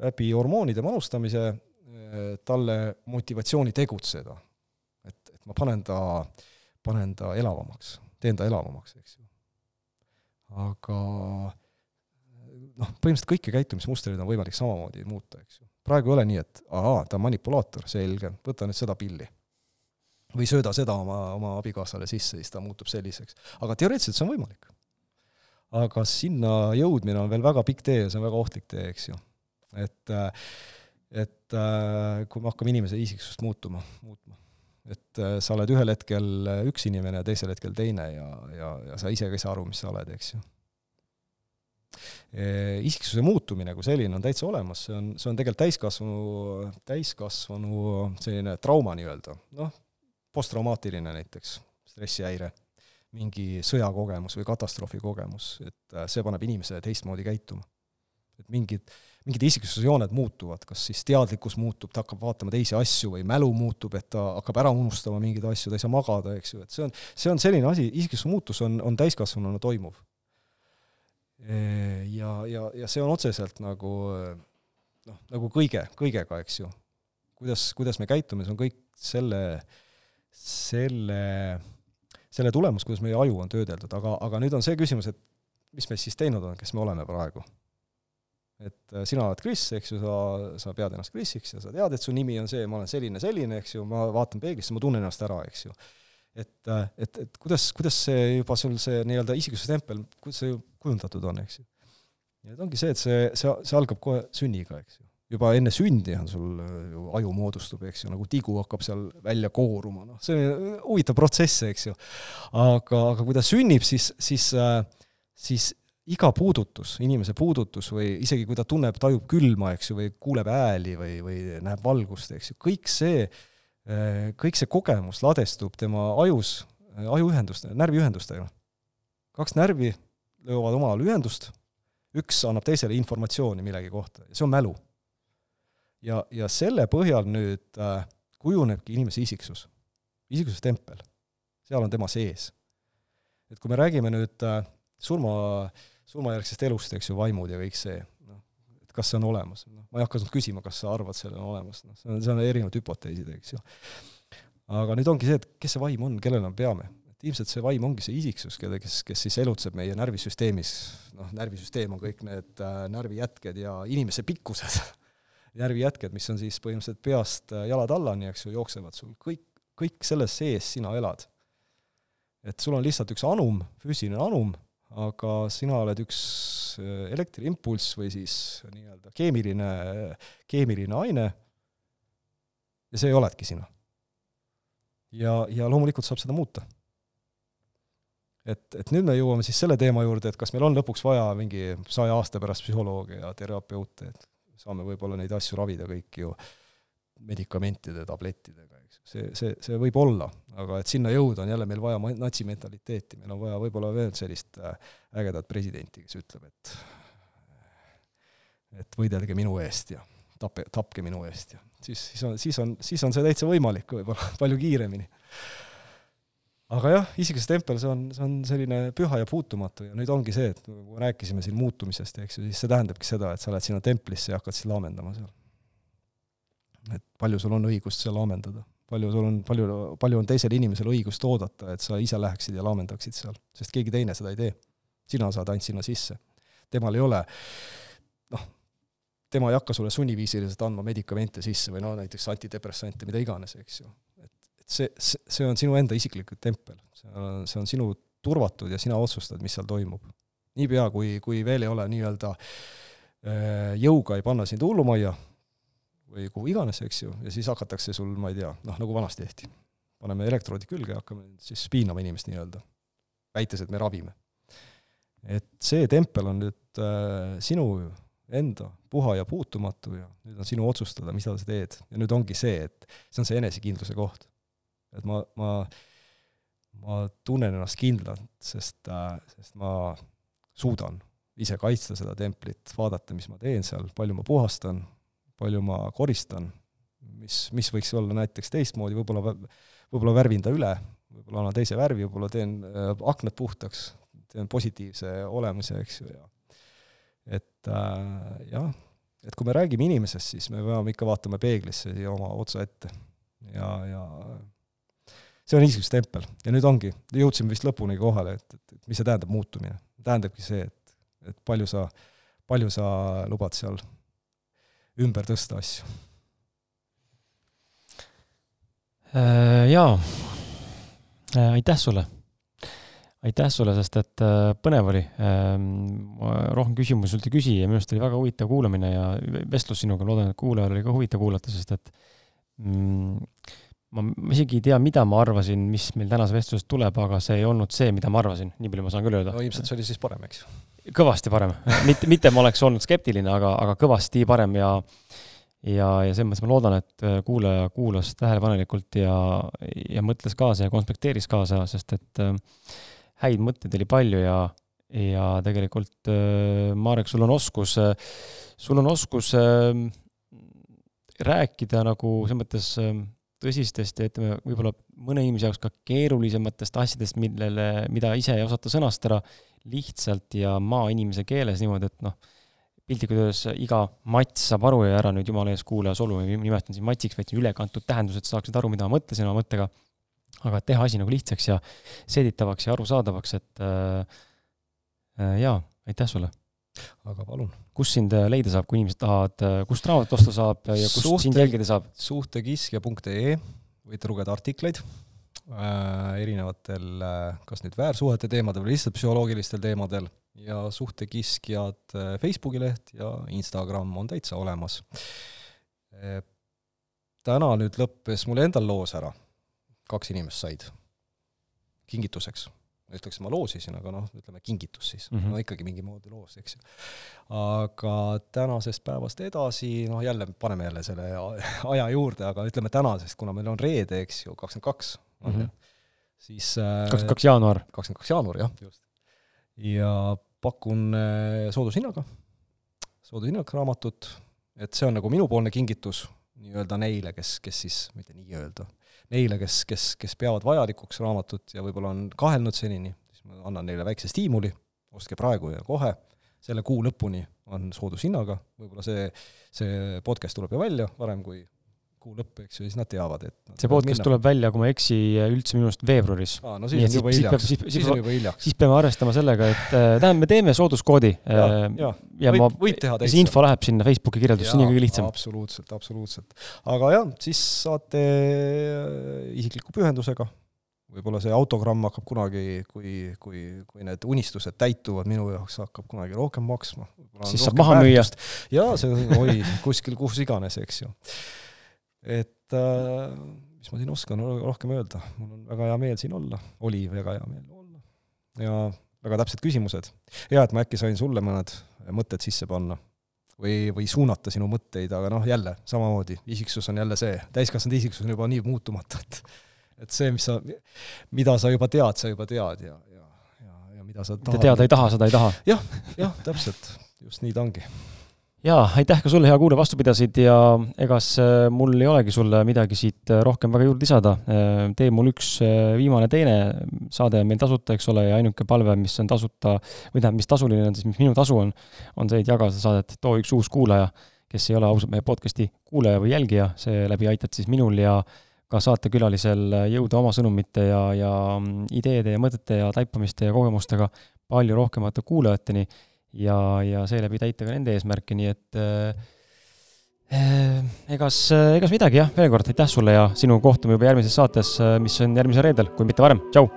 Speaker 2: läbi hormoonide manustamise äh, talle motivatsiooni tegutseda. et, et ma panen ta, panen ta elavamaks, teen ta elavamaks, eks ju. aga noh, põhimõtteliselt kõiki käitumismustreid on võimalik samamoodi muuta, eks ju. praegu ei ole nii, et ahaa, ta on manipulaator, selge, võta nüüd seda pilli. või sööda seda oma, oma abikaasale sisse, siis ta muutub selliseks. aga teoreetiliselt see on võimalik. aga sinna jõudmine on veel väga pikk tee ja see on väga ohtlik tee, eks ju. et, et kui me hakkame inimese isiksust muutuma, muutma, et sa oled ühel hetkel üks inimene ja teisel hetkel teine ja, ja, ja sa ise ka ei saa aru, mis sa oled, eks ju isiksuse muutumine kui selline on täitsa olemas, see on, see on tegelikult täiskasvanu, täiskasvanu selline trauma nii-öelda, noh, posttraumaatiline näiteks, stressihäire, mingi sõjakogemus või katastroofikogemus, et äh, see paneb inimese teistmoodi käituma. et mingid, mingid isiksusjooned muutuvad, kas siis teadlikkus muutub, ta hakkab vaatama teisi asju või mälu muutub, et ta hakkab ära unustama mingeid asju, ta ei saa magada, eks ju, et see on, see on selline asi, isiksuse muutus on, on täiskasvanuna toimuv ja, ja, ja see on otseselt nagu noh, nagu kõige, kõigega, eks ju. kuidas, kuidas me käitume, see on kõik selle, selle, selle tulemus, kuidas meie aju on töödeldud, aga, aga nüüd on see küsimus, et mis me siis teinud on, kes me oleme praegu. et äh, sina oled Kris, eks ju, sa, sa pead ennast Krisiks ja sa tead, et su nimi on see, ma olen selline, selline, eks ju, ma vaatan peeglisse, ma tunnen ennast ära, eks ju et, et, et kuidas, kuidas see juba sul see nii-öelda isiksuse tempel, kuidas see kujundatud on, eks ju. ja et ongi see, et see, see, see algab kohe sünniga, eks ju. juba enne sündi on sul ju aju moodustub, eks ju, nagu tigu hakkab seal välja kooruma, noh, see on huvitav protsess, eks ju. aga, aga kui ta sünnib, siis, siis, siis iga puudutus, inimese puudutus või isegi kui ta tunneb, tajub külma, eks ju, või kuuleb hääli või, või näeb valgust, eks ju, kõik see äh, Äh, kõik see kogemus ladestub tema ajus, äh, ajuühenduste, närviühendustega. kaks närvi löövad omavahel ühendust, üks annab teisele informatsiooni millegi kohta see on mälu. ja, ja selle põhjal nüüd äh, kujunebki inimese isiksus, isiksuse tempel. seal on tema sees. et kui me räägime nüüd äh, surma, surmajärgsest elust, eks ju, vaimud ja kõik see, kas see on olemas, noh, ma ei hakka sinult küsima, kas sa arvad, see on olemas, noh, see on, see on erinevad hüpoteesid, eks ju. aga nüüd ongi see, et kes see vaim on, kellele me peame. et ilmselt see vaim ongi see isiksus, keda, kes, kes siis elutseb meie närvisüsteemis, noh, närvisüsteem on kõik need äh, närvijätked ja inimese pikkused *laughs* närvijätked, mis on siis põhimõtteliselt peast äh, jalad allani, eks ju, jooksevad sul, kõik, kõik selles sees sina elad. et sul on lihtsalt üks anum, füüsiline anum, aga sina oled üks äh, elektriimpulss või siis nii-öelda keemiline, keemiline aine ja see oledki sina. ja, ja loomulikult saab seda muuta. et, et nüüd me jõuame siis selle teema juurde, et kas meil on lõpuks vaja mingi saja aasta pärast psühholooge ja terapeute, et saame võib-olla neid asju ravida kõiki ju medikamentide, tablettidega see, see, see võib olla, aga et sinna jõuda, on jälle meil vaja natsimentaliteeti, meil on vaja võib-olla veel sellist äh, ägedat presidenti, kes ütleb, et et võidelge minu eest ja tape, tapke minu eest ja siis, siis on, siis on, siis on see täitsa võimalik võib-olla *laughs* palju kiiremini. aga jah, isikuse tempel, see on, see on selline püha ja puutumatu ja nüüd ongi see, et kui rääkisime siin muutumisest, eks ju, siis see tähendabki seda, et sa lähed sinna templisse ja hakkad siis laamendama seal. et palju sul on õigust seal laamendada palju sul on, palju, palju on teisel inimesel õigust oodata, et sa ise läheksid ja laamendaksid seal, sest keegi teine seda ei tee. sina saad ainult sinna sisse. temal ei ole, noh, tema ei hakka sulle sunniviisiliselt andma medikamente sisse või no näiteks antidepressante, mida iganes, eks ju. et, et see, see, see on sinu enda isiklik tempel, see on, see on sinu turvatud ja sina otsustad, mis seal toimub. niipea, kui, kui veel ei ole nii-öelda äh, jõuga ei panna sind hullumajja, või kuhu iganes, eks ju, ja siis hakatakse sul, ma ei tea, noh, nagu vanasti tehti. paneme elektroodid külge ja hakkame siis piinama inimest nii-öelda, väites, et me ravime. et see tempel on nüüd äh, sinu enda puha ja puutumatu ja nüüd on sinu otsustada, mida sa teed. ja nüüd ongi see, et see on see enesekindluse koht. et ma, ma, ma tunnen ennast kindlalt, sest äh,, sest ma suudan ise kaitsta seda templit, vaadata, mis ma teen seal, palju ma puhastan, palju ma koristan, mis, mis võiks olla näiteks teistmoodi, võib-olla, võib-olla värvin ta üle, võib-olla annan teise värvi, võib-olla teen äh, aknad puhtaks, teen positiivse olemuse, eks ju, ja et äh, jah, et kui me räägime inimesest, siis me peame ikka vaatama peeglisse ja oma otsa ette. ja, ja see on niisugune tempel ja nüüd ongi, jõudsime vist lõpuni kohale, et, et, et mis see tähendab, muutumine. tähendabki see, et et palju sa, palju sa lubad seal ümber tõsta asju?
Speaker 1: Äh, jaa, äh, aitäh sulle. aitäh sulle, sest et äh, põnev oli. Ähm, rohkem küsimusi sult ei küsi ja minu arust oli väga huvitav kuulamine ja vestlus sinuga, loodan, et kuulajal oli ka huvitav kuulata, sest et mm, ma, ma isegi ei tea, mida ma arvasin, mis meil tänase vestlusest tuleb, aga see ei olnud see, mida ma arvasin, nii palju ma saan küll öelda.
Speaker 2: no ilmselt see oli siis parem, eks ju
Speaker 1: kõvasti parem, mitte, mitte ma oleks olnud skeptiline, aga, aga kõvasti parem ja ja, ja selles mõttes ma loodan, et äh, kuulaja kuulas tähelepanelikult ja, ja mõtles kaasa ja konspekteeris kaasa, sest et äh, häid mõtteid oli palju ja, ja tegelikult äh, Marek, sul on oskus, sul on oskus rääkida nagu selles mõttes tõsistest ja ütleme, võib-olla mõne inimese jaoks ka keerulisematest asjadest, millele, mida ise ei osata sõnastada lihtsalt ja maainimese keeles niimoodi, et noh, piltlikult öeldes iga mats saab aru ja ära nüüd jumala ees kuulaja solu, ma nimetan siin matsiks, vaid ülekantud tähendus, et saaksid aru, mida ma mõtlesin oma mõttega. aga teha asi nagu lihtsaks ja seeditavaks ja arusaadavaks, et äh, äh, jaa, aitäh sulle!
Speaker 2: Aga palun.
Speaker 1: kus sind äh, leida saab, kui inimesed tahavad, äh, kust raamatut osta saab ja kust Suhte, sind jälgida saab?
Speaker 2: suhtekiskja.ee võite lugeda artikleid äh, erinevatel äh, kas nüüd väärsuhete teemadel või lihtsalt psühholoogilistel teemadel ja suhtekiskjad Facebooki leht ja Instagram on täitsa olemas äh,. täna nüüd lõppes mul endal loos ära, kaks inimest said kingituseks ütleks, ma loosisin, aga noh, ütleme kingitus siis mm, -hmm. no ikkagi mingi moodi loos, eks ju. aga tänasest päevast edasi, noh jälle, paneme jälle selle *laughs* aja juurde, aga ütleme tänasest, kuna meil on reede, eks ju, kakskümmend kaks, mm -hmm. siis
Speaker 1: äh, kakskümmend kaks jaanuar.
Speaker 2: kakskümmend kaks jaanuar, jah, just. ja pakun äh, soodushinnaga, soodushinnaga raamatut, et see on nagu minupoolne kingitus nii-öelda neile, kes, kes siis, mitte nii-öelda, neile, kes, kes, kes peavad vajalikuks raamatut ja võib-olla on kahelnud senini, siis ma annan neile väikse stiimuli, ostke praegu ja kohe, selle kuu lõpuni on soodushinnaga, võib-olla see, see podcast tuleb ju välja varem kui kuu lõpp, eks ju, siis nad teavad, et
Speaker 1: see podcast tuleb välja, kui ma ei eksi, üldse minu arust veebruaris.
Speaker 2: aa, no siis on juba hiljaks, siis, siis, siis on juba hiljaks.
Speaker 1: siis peame arvestama sellega, et äh, tähendab, me teeme sooduskoodi. ja,
Speaker 2: äh, ja, ja võid, ma, võid teha
Speaker 1: täitsa. see info läheb sinna Facebooki kirjeldusse, nii on kõige lihtsam.
Speaker 2: absoluutselt, absoluutselt. aga jah, siis saate äh, isikliku pühendusega, võib-olla see autogramm hakkab kunagi, kui, kui, kui need unistused täituvad minu jaoks, hakkab kunagi rohkem maksma.
Speaker 1: siis saab maha müüa.
Speaker 2: jaa, see oi, kuskil, kus iganes, eks ju et äh, mis ma siin oskan rohkem öelda, mul on väga hea meel siin olla, oli väga hea meel olla. ja väga täpsed küsimused. hea, et ma äkki sain sulle mõned mõtted sisse panna või, või suunata sinu mõtteid, aga noh, jälle samamoodi, isiksus on jälle see, täiskasvanud isiksus on juba nii muutumatu, et et see, mis sa, mida sa juba tead, sa juba tead ja, ja, ja, ja mida sa
Speaker 1: tahad. mida teada ei taha, seda ei taha
Speaker 2: ja,. jah, jah, täpselt, just nii ta ongi
Speaker 1: jaa, aitäh ka sulle, hea kuulaja, vastu pidasid ja egas äh, mul ei olegi sulle midagi siit äh, rohkem väga juurde lisada. Äh, tee mul üks viimane teine saade on meil tasuta, eks ole, ja ainuke palve, mis on tasuta, või tähendab, mis tasuline on siis, mis minu tasu on, on see, et jaga seda saadet, too üks uus kuulaja, kes ei ole ausalt meie podcast'i kuulaja või jälgija, seeläbi aitad siis minul ja ka saatekülalisel jõuda oma sõnumite ja, ja mm, ideede ja mõtete ja taipamiste ja kogemustega palju rohkemate kuulajateni ja, ja seeläbi täita ka nende eesmärke, nii et äh, egas, egas midagi jah, veel kord aitäh sulle ja sinu kohtume juba järgmises saates, mis on järgmisel reedel, kui mitte varem, tšau!